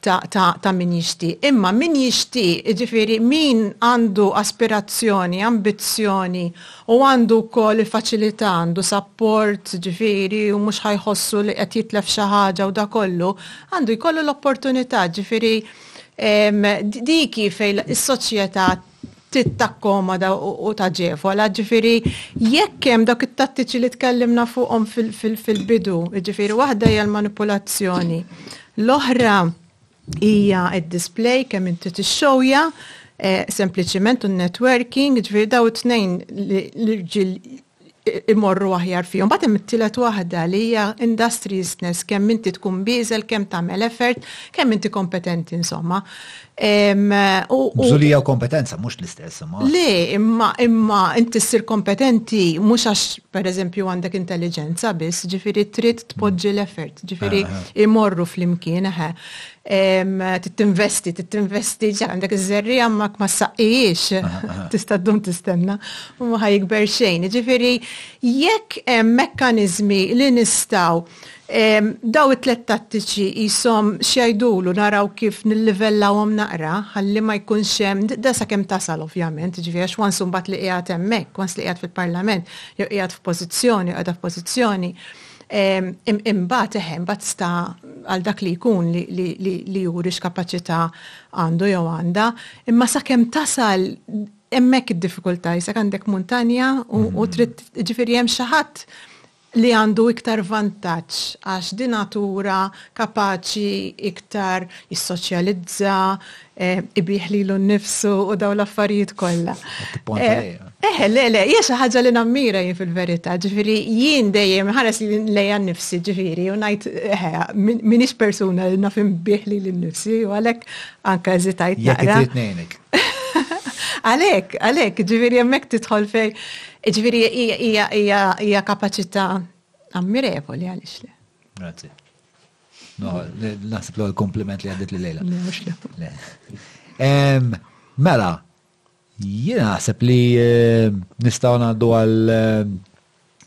ta', ta', ta' min jixtieq. Imma min jixtieq, jiġifieri min għandu aspirazzjoni, ambizzjoni u għandu wkoll il-faċilità, għandu sapport, jiġifieri u mhux ħa jħossu li qed jitlef xi ħaġa u dak kollu, għandu jkollu l-opportunità, jiġifieri dik hi fejn is-soċjetà trid takkomoda u taġevola, ġifieri jekk hemm dawk it-tattiċi li tkellimna fuqhom fil-bidu, ġifieri waħda hija l-manipulazzjoni, l-oħra hija d-display kemm inti tixxewja sempliċiment u n-networking, ġifieri dawn it-tnejn li l-irġiel imorru aħjar fihom. Mbagħad hemm it-tielet waħda li hija industriousness, kemm inti tkun bieżel, kemm tagħmel effort, kemm inti kompetenti insomma. Bżulija u kompetenza mhux l-istess imma. Le, imma imma inti ssir kompetenti mhux għax pereżempju għandek intelliġenza biss, ġifieri trid tpoġġi l-effort, ġifieri imorru flimkien eħe. Trid tinvesti, trid tinvesti ġa għandek iż-żerriegħa ma ma ssaqqihiex. Tista' ddum tistenna u ma ħa jikber xejn. Jiġifieri jekk hemm mekkaniżmi li nistgħu dawn it-tliet tattiċi qishom x'jgħidulu naraw kif nillivellawhom naqra ħalli ma jkunx hemm da sakemm tasal ovvjament, jiġifieri għax once imbagħad li qiegħed hemmhekk, once li qiegħed fil-Parlament jew qiegħed f'pożizzjoni, qiegħda f'pożizzjoni, Imbagħad eħe, imbagħad sta għal dak li jkun li juri x'kapaċità għandu jew għandha, imma sakemm tasal hemmhekk id-diffikultà, jisek għandek muntanja u trid ġifieri hemm xi ħadd li għandu iktar vantaġġ għax di natura kapaċi iktar jissoċjalizza, Ibih lilu nnifsu u daw l-affarijiet kollha. Eh, le, le, hija xi ħaġa li nammira jien fil-verità, ġifieri jien dejjem ħares lejja nnifsi ġifieri u ngħid eħe, m'iniex persuna li naf inbih lili nnifsi u għalhekk anke eżitajt naqra. Għalhekk, għalhekk, ġifieri hemmhekk tidħol fej, ġifieri hija kapaċità ammirevoli għaliex le. Grazzi. No, naħseb l kompliment li għaddit li lejla. Mela, jiena naħseb li ehm, nistaw għaddu għal ehm,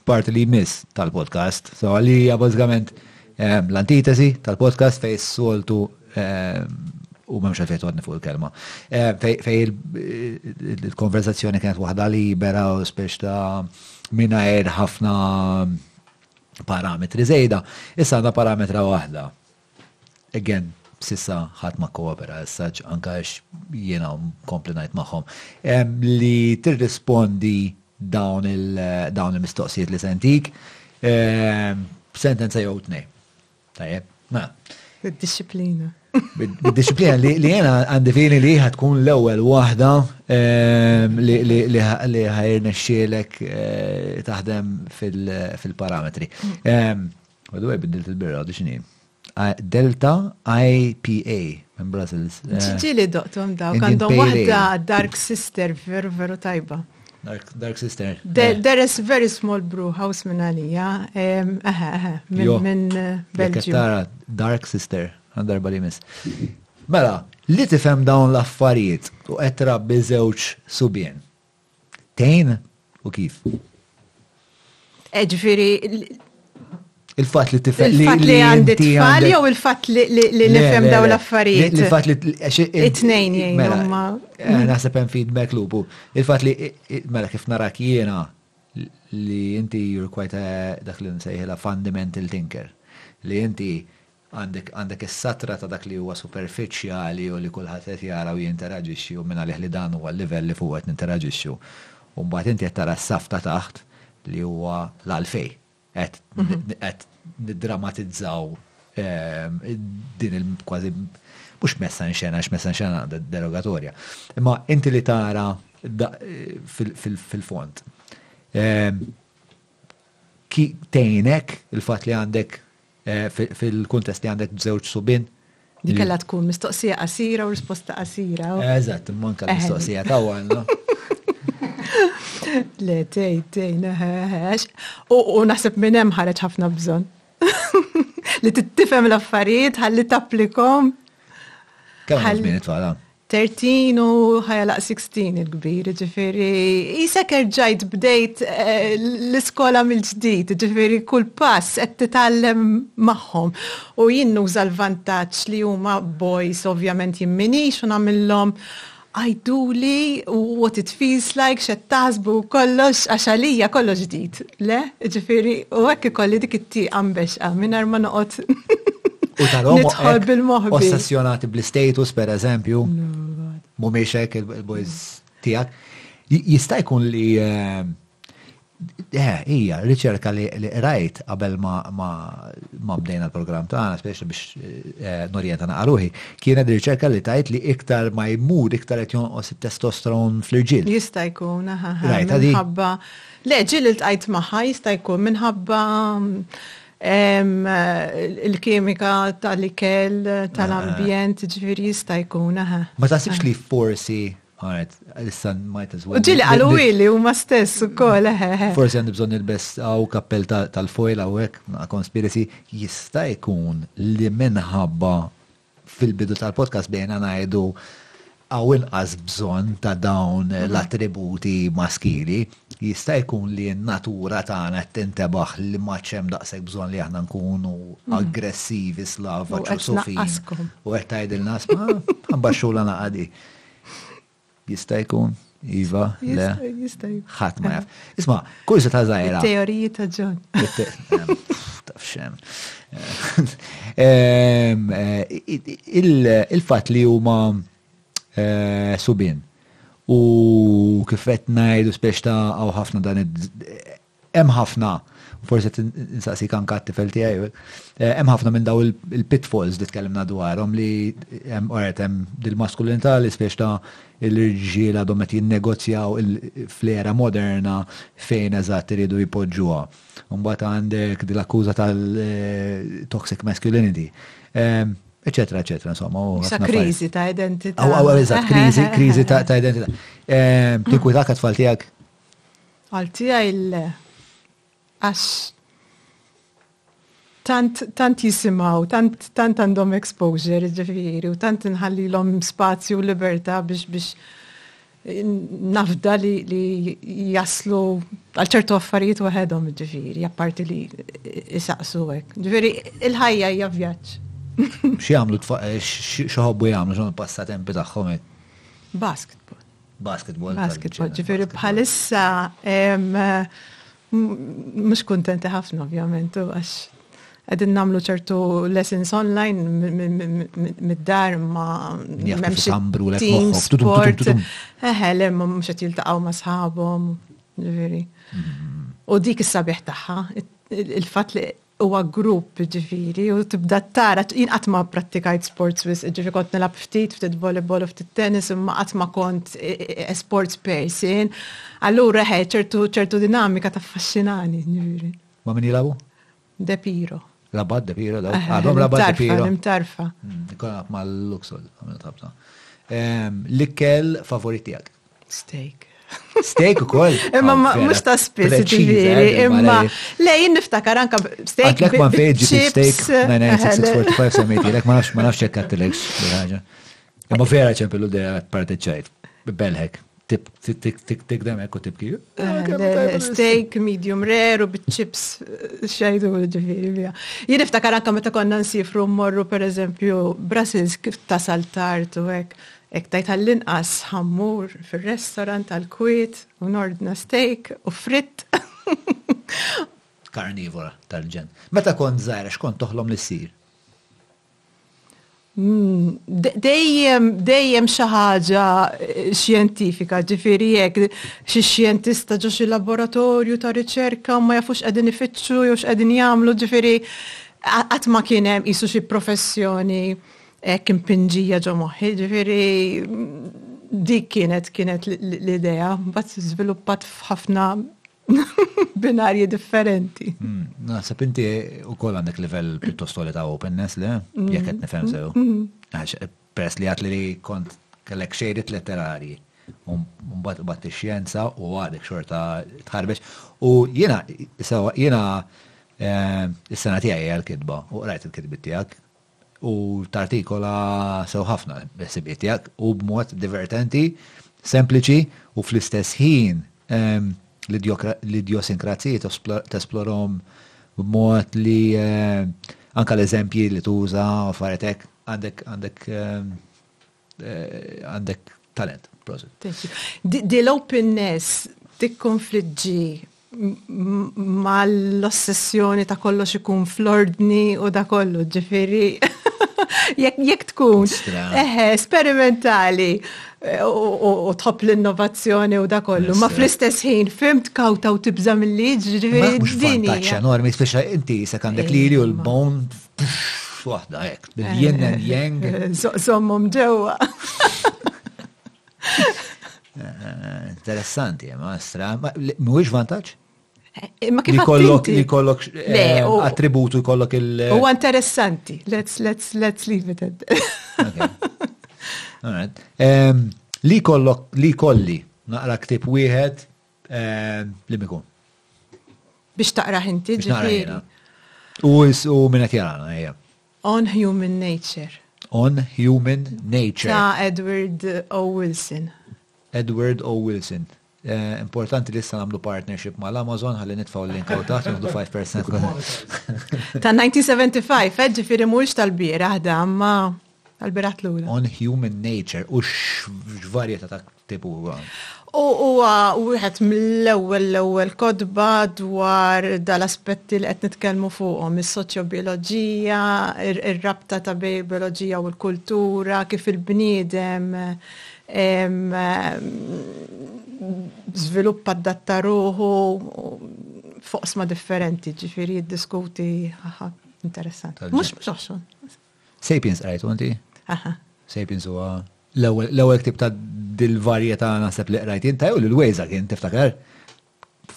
parti li jmiss tal-podcast. So, li hija bażikament ehm, l-antitesi tal-podcast fej soltu u memx għalfejt għadni fuq il-kelma. Eh, fej il-konverzazzjoni kienet waħda libera u speċta ta' minna ħafna parametri żejda, issa għandna parametra waħda. Again, sissa ħadd ma koopera essaġ anka għax jiena kompli ngħid magħhom li tirrispondi dawn il-mistoqsijiet li sentik sentenza jew tnej. Tajjeb, ma. Bid-disciplina. Bid-disciplina li jena għandi fini li ħad tkun l-ewwel waħda ehm, li ħajr nexxielek eh, taħdem fil-parametri. Ehm, Għadu għaj biddilt il-birra, għadu xini. Delta IPA minn Brussels. Eh, Ġili doqtom daw, għandhom wahda Dark Sister veru veru tajba. Dark, dark sister. There, yeah. there is very small brew house minn għalija. Eħe, eħe, minn eh, Belġu. Tara, dark sister, għandar bali mis. Mela, li tifem dawn l-affarijiet u qed rabbi żewġ subien. Tejn u kif? Ġifieri Il-fat li tifel. Il-fat li għandi tfal jew il-fat li nifhem daw l-affarijiet. Il-fat li. It-tnejn jgħin. Mela, eh, naħseb hemm feedback lupu. Il-fat li, mela, kif narak jiena li inti you're quite dak li nsejħela fundamental thinker. Li inti Għandek għandek is-satra ta' dak li huwa superfiċjali u li kulħadd qed jara u jinteraġixxi u mingħalih li dan huwa l-livell li fuqu qed ninteraġixxu. U mbagħad inti qed tara s-saff ta' taħt li huwa l-għalfejn qed qed niddramatizzaw din il kważi mhux messa in xena għax messa in xena derogatorja. Imma inti li tara fil-fond. Tgħinek il-fatt li għandek Fil-kuntest li għandek b'żewġ subien. Li kellha tkun mistoqsija qasira u risposta qasira. Eżatt, imma anke l-mistoqsija ta' għalna. Le, tej, tej, neħeħex. U naħseb minn hemm ħareġ ħafna bżonn. Li tittifhem l-affarijiet, ħalli tapplikom. Kemm ħadd minn it-tfal? 13 u ħajalaq 16 il-kbir, jiġifieri qisek erġajt bdejt l-iskola mill-ġdid, jiġifieri kull pass qed titgħallem magħhom. U jien nuża l-vantaġġ li huma boys ovvjament jien m'iniex u nagħmilhom għiduli what it feels like, x'qed taħsbu, kollox għax għalija kollox ġdid, le? Ġifieri, u hekk ikolli dik it-tieqa mbeċqa mingħajr ma noqgħod nidħol bil-moħbi. U ossessjonati bl-istatus, pereżempju, mhumiex hekk il-boys tiegħek. Jista' jkun li Eh, ija, riċerka li rajt qabel ma bdejna l-program tagħna, speċi biex eh, norjenta naqaruħi, kienet riċerka li tajt li iktar ma jmur, iktar qed jonqos it-testosteron fl-irġiel. Jista' jkun, ħabba. Le, ġieli ltqajt magħha jista' jkun minħabba l-kimika tal-ikel, tal-ambjent, jiġifieri jista' jkun, eħe. Ma taħsibx li forsi, alright, issa might as well. U ġieli qaluli huma stess ukoll, eħe, eħe. Forsi għandi bżonn nilbes hawn kappell tal-foil hawnhekk, conspiracy, jista' jkun li minħabba Fil-bidu tal-podcast bdejna ngħidu għaw inqas bżonn ta' dawn l-attributi maskili, jista' jkun li n-natura tagħna qed tintebaħ li ma għadx hemm daqshekk bżonn li aħna nkunu aggressivi, slavaġ u sofin. U qed tgħidilna sma' mbaxxula naqadi. Jista' jkun, iva, le. Jista' jkun. Ħadd ma jaf. Isma', kull se ta' żgħira. Teoriji ta' John. Taf xem. Il-fatt li huma eh, subin u kifet ngħidu speċta għaw ħafna dan Hemm ħafna, forsi qed insaqsik anke għat-tifel tiegħi, eh, hemm ħafna minn daw il-pitfalls li tkellimna dwarhom li hemm qed hemm dil-maskulinità li spiex ta' l-irġiel għadhom qed jinnegozjaw fl-era moderna fejn eżatt iridu jpoġġuha. Mbagħad għandek dil-akkuża tal-toxic eh, masculinity. Eh, eccetera, eccetera, insomma. Sa krizi ta' identità. Aw, aw, eżatt, krizi, krizi ta' identità. Kieku ta' tfal tijak, Għal tiegħi le. Għax tant tant jisimgħu, tant tant għandhom exposure, ġifieri, u tant inħallilhom spazju u libertà biex biex nafda li, li jaslu għal ċertu affarijiet waħedhom ġifieri, apparti li isaqsu hekk. Ġifieri il-ħajja hija vjaġġ. X'jagħmlu tfal x'ħobbu jagħmlu x'huma passatempi tagħhom? Basketball. Basketball. Basketball, ġifiri bħalissa mux kontenti ħafna ovvjament, għax għedin namlu ċertu lessons online mid-dar ma memx team sport. Eħe, le, ma mux għet jiltaqaw ma sħabom, ġifiri. Mm-hmm. U dik is-sabiħ taħħa, il-fat li huwa grupp jiġifieri u tibda tara, jien qatt ma prattikajt sports wisq, jiġifieri kont nilgħab ftit, ftit volleyball u ftit tennis imma qatt ma kont a sports person, allura eħe ċertu ċertu dinamika taffaxxinani jiġifieri. Ma' min jilgħabu? De Piro. Rabat De Piro dawk? Għadhom Rabat De Piro. L-imtarfa, l-imtarfa. Kont nilgħab mal-Luxol, għamilt ħafna. L-ikkel favorit tiegħek? Steak. Steak u koll. Imma ma mux ta' spiss ġiviri, imma le jinn niftakar anka steak. Għatlek ma veġi steak, ma najt 645 samiti, lek ma nafx ma nafx ċek għattilek xaħġa. Imma vera ċempillu de għat parteċajt, belħek. Tip, tip, tip, tip, tip, dem, ekku tip kiju. Steak, medium rare u bit-chips xajdu ġiviri bija. Jien niftakar anka meta konna nsifru morru per eżempju Brussels kif tasal tard u hekk. Hekk tgħid għall-inqas ħa mmur fir-restaurant tal-kwiet u nordna steak u fritt. Karnivora tal-ġenn. Meta kont żgħira x'kont toħlom li ssir? Dejjem, dejjem xi ħaġa xjentifika, ġifieri hekk xi xjentista ġo xi laboratorju ta' riċerka u ma jafux qegħdin ifittxu jew x'qegħdin jagħmlu, ġifieri qatt ma kien hemm qisu xi professjoni Hekk impinġija ġo moħħi, ġifieri dik kienet kienet l-idea, bat żviluppat f'ħafna binarji differenti. Hmm, naħseb inti u koll għandek livell pjuttost ta' openness le, hmm. jekk qed nifhem sew. Hmm. Għax eh, peress li għat li kont kellek xejrit letterarji, mbagħad bat ix-xjenza u għadek xorta tħarbex. U jiena sewa jiena eh, is-sena tiegħi għal-kitba u qrajt il-kitbi tiegħek u tartikola sew ħafna l-ħsibijiet tiegħek u b'mod divertenti, sempliċi u fl-istess ħin l-idjosinkrazijiet tesplorahom b'mod li anke l-eżempji li tuża u affarijiet hekk għandek Għandek talent, prosit. Thank you. Di l-openness tikkonfliġġi mal-ossessjoni ta' kollox ikun fl-ordni u da kollu ġifiri. Jekk tkun sperimentali eh, u tħobb l-innovazzjoni u da kollu, ma fl-istess ħin fimt kawta u tibża mill-liġ ġifiri. Mux vantaċ enormi tfisha inti se għandek eh, lili u l-bone Waħda hekk, bil-yin and yang. Sommum ġewwa. Eh, interessanti, ma stra, mhuwiex vantaġġ? Eh, ma kif kollok li kollok eh, attributu kollok il U interessanti. Let's let's let's leave it at. All right. Li kollok li kolli naqra ktib wieħed Li mikun. Biex taqrah inti ġifieri. U minn qed jarana, ejja. On Human Nature. On Human Nature. Ta' Edward O. Wilson. Edward O. Wilson. Eh, importanti li issa nagħmlu partnership ma' l-Amazon ħalli nitfgħu l-link għaw taħt nħdu 5%. Ta' 1975, eh, ġifieri mhux tal-bieraħ da, ma' Għall-birat l-ura. On human nature u x'varjetà ta' ktieb huwa. U huwa wieħed mill-ewwel l-ewwel kotba dwar dal-aspetti li qed nitkellmu fuqhom, is-soċjobioloġija, ir-rabta ta' bejn il-bioloġija u l-kultura, kif il-bniedem żviluppa adatta ruħu f'oqsma differenti, ġifieri jiddiskuti interessanti. Mhux mhux oħxon. Sapiens qrajtu inti? Aha. Sapiens huwa l-ewwel ktib ta' dil-varjetà naħseb li qrajt inta jew l-wejza kien tiftakar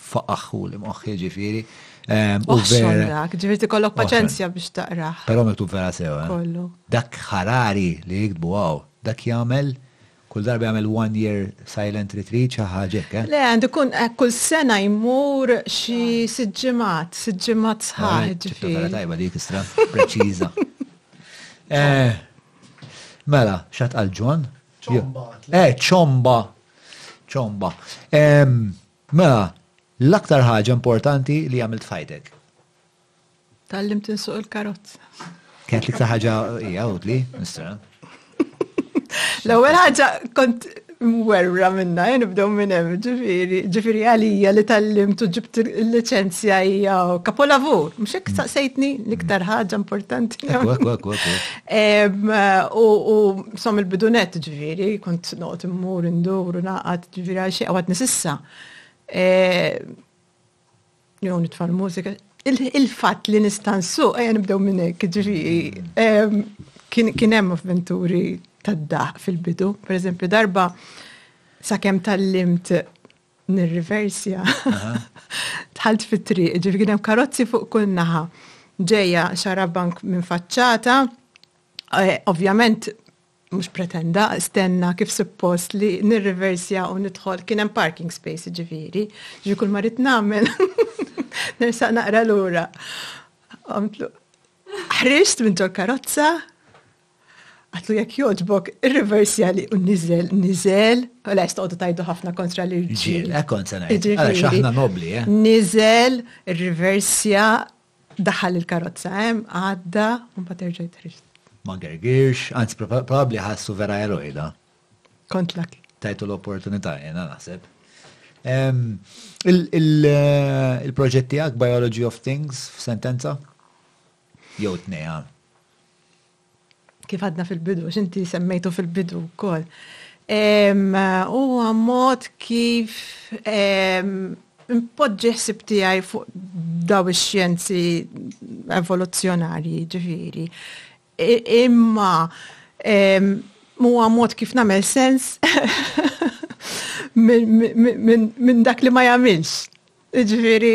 faqaħħu li moħħi ġifieri. Ehm, u vera. Dak, ġifieri tikollok paċenzja biex taqrah. Però miktub vera sewa. Eh? Kollu. Dak ħarari li jiktbu għaw, dak jagħmel Kull darba jagħmel one year silent retreat xi ħaġa hekk eh? Le għandu jkun hekk kull sena jmur xi sitt ġimgħat, sitt ġimgħat sħaħ ġifieri. Tajba dik istra preċiża. Eh, mela, xat għal Ġwan? Ċomba. Eh, ċomba. Ċomba. Mela, l-aktar ħaġa importanti li għamilt fajtek. Tallimt insuq il-karozza. Kienet l-iktar ħaġa hija utli, nistra. L-ewwel ħaġa kont mwerra minna, jen nibdew minn hemm, ġifieri, ġifieri għalija li tallimt u ġibt il-liċenzja hija kapolavur, mhux hekk mm. saqsejtni l-iktar ħaġa importanti. U som il-bidunet ġifieri, kont noqgħod immur indur u naqgħad ġifieri għal xi għawad nisissa. E, Jew nitfa' l-mużika. Il-fatt li nista' nsuq, ejja nibdew minn hekk, ġifieri ehm, kien hemm avventuri tad-daħq fil-bidu. Per eżempju, darba sakemm tal-limt nirriversja, tħalt fit-triq, ġifieri kien hemm karozzi fuq kull naħa. Ġejja xarabank minn faċċata, eh, ovvjament Mhux pretenda, stenna kif suppost li nirriversja u nidħol, kien hemm parking space jiġifieri, ġifieri kull ma rrid nagħmel nersaq naqra lura. Għamtlu ħriġt minn ġol-karozza, għatlu jekk jogħġbok irriversja li u niżel, niżel, u lest għodu tajdu ħafna kontra l-irġiel. Ġiel, ekkont eh, sena. Ġiel, aħna nobli, eh. Niżel, irriversja, Daħal il-karozza hemm, għadda, u mbagħad erġa' jitħriġ. Ma gergirx, anzi probabbli ħassu vera eroj da. Kont lucky. Tajtu l-opportunità jiena naħseb. Il-proġett tiegħek Biology of Things f'sentenza? Jew tnejha? kif għadna fil-bidu, xinti semmejtu fil-bidu wkoll. Huwa mod kif impoġġi ħsib tiegħi fuq daw ix-xjenzi evoluzzjonarji, ġifieri. Imma huwa mod kif nagħmel sens minn dak li ma jagħmilx. Ġifieri,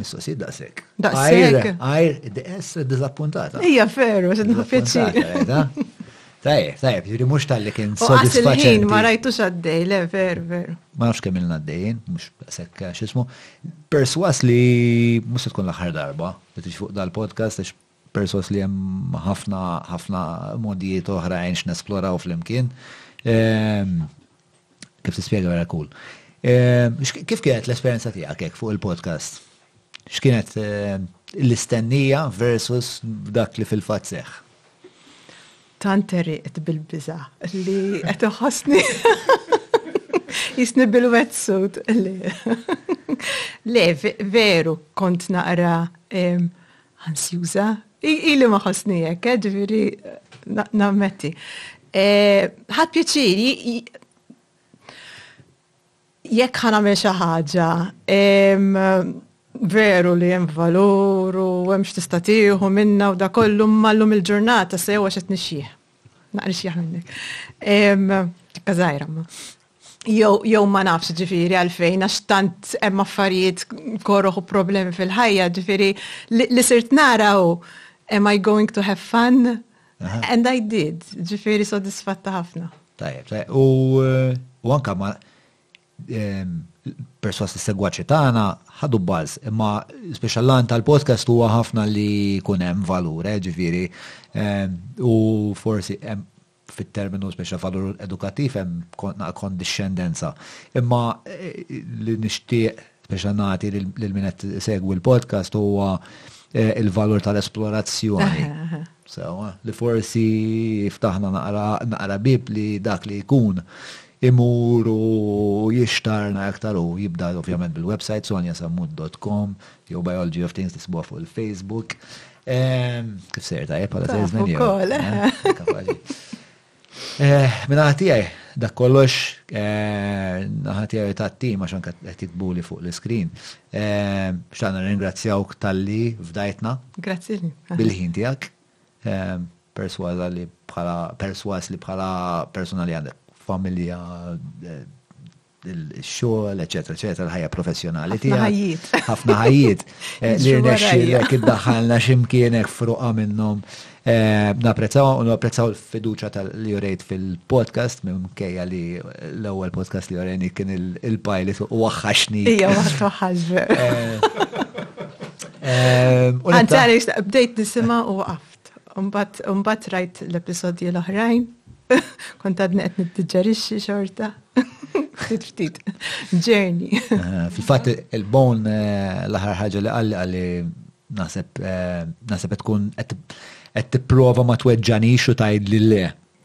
Mistoqsijiet daqshekk. Daqshekk. Għajr, DS diżappuntata. Ija veru, x'inhu pjaċir. Tajjeb, tajjeb, ġiri mhux tal-li kien sodisfaċenti. Ħin ma rajtux għaddej, le, veru, veru. Ma nafx kemm il-na għaddejjin, mhux sekk x'ismu. Perswas li mhux se tkun l-aħħar darba li tix fuq dal-podcast għax Persuaż li hemm ħafna, ħafna mogħdijiet oħrajn x'nesploraw flimkien. Kif tispjega vera kull. Kif kienet l-esperjenza tiegħek hekk fuq il-podcast? X'kienet l-istennija versus dak li fil-fatt seħħ? Tant teriqt bil-biża' li qed iħossni jisni bil-wetsuit. Le, veru kont naqra Ansjuża? Ili ma ħossni hekk, eh, ġifieri nammetti. Eh, ħadd pjaċir, jekk ħana me xi ħaġa, veru li hemm valur u hemm x'tista' tieħu minna u da kollu mallum il-ġurnata sewa x'qed nixjih. Naqri xieħ minnek. Tikka żgħira ma. Jew jew ma nafx ġifieri għalfejn għax tant hemm affarijiet koroħ u problemi fil-ħajja ġifieri li sirt nara u am I going to have fun? And I did, ġifieri sodisfatta ħafna. Tajjeb, tajjeb. U anka ma perswas li segwaċi tagħna ħadu baż, imma speċjal lan tal-podcast huwa ħafna li jkun hemm valur, eh, ġifieri u forsi fit-terminu speċjali valur edukattiv hemm kondixxendenza. Imma li nixtieq speċjali nagħti lil min qed isegwi l-podcast huwa il-valur tal-esplorazzjoni. Sewwa, li forsi ftaħna naqra bib li dak li jkun imur u jixtarna aktar u jibda ovvjament bil-website sonjasammut.com Jew Biology of Things tisibuha fuq il-Facebook. Ehm, kif sejr tajjeb għal żejż minn jew. Minna ħatijaj, dak kollox eh, ħatijaj ta' t-tim għaxan qed jitbuli fuq l-iskrin. Eh, Xtaqna ringrazzjawk tal-li fdajtna. Grazzi. Bil-ħin tijak. Eh, perswaza li bħala, perswas li bħala persona li għandek familja il-xogħol, eċetera, eċetera, l-ħajja professjonali tiegħek. Ħafna ħajjiet. Ħafna ħajjiet. Eh, li rnexxilek iddaħħalna x'imkienek fruqa minnhom. Eh, napprezzaw u napprezzaw il-fiduċa tal-li jurejt fil-podcast minn kejja li l-ewwel podcast li jurejni kien il-pilot u waħħaxni. Ija, waħħaxni. Eh, Anzi, bdejt nisimha u waqaf. Umbat, umbat rajt l-episodji l-oħrajn. Kont għadni qed niddiġġerixxi xorta. Ftit ftit. Journey. Eh, fil-fatt il-bon eh, l-aħħar ħaġa li qalli qalli naħseb eh, naħseb qed tkun qed tipprova ma tweġġanix u tgħid li le.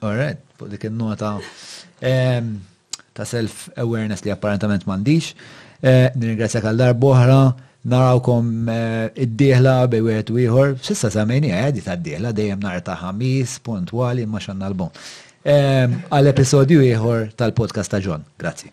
All right, fuq dik il-nota ehm, ta' self-awareness li apparentament mandiċ. Eh, Nirringrazzja għal darba oħra, narawkom eh, id-dieħla bej wieħed u ieħor. Sissa samejni għedi ta' d-dieħla dejjem nar ta' ħamis, puntwali, ma xanna l-bon. Ehm, għal episodju ieħor tal-podcast ta' John. Grazzi.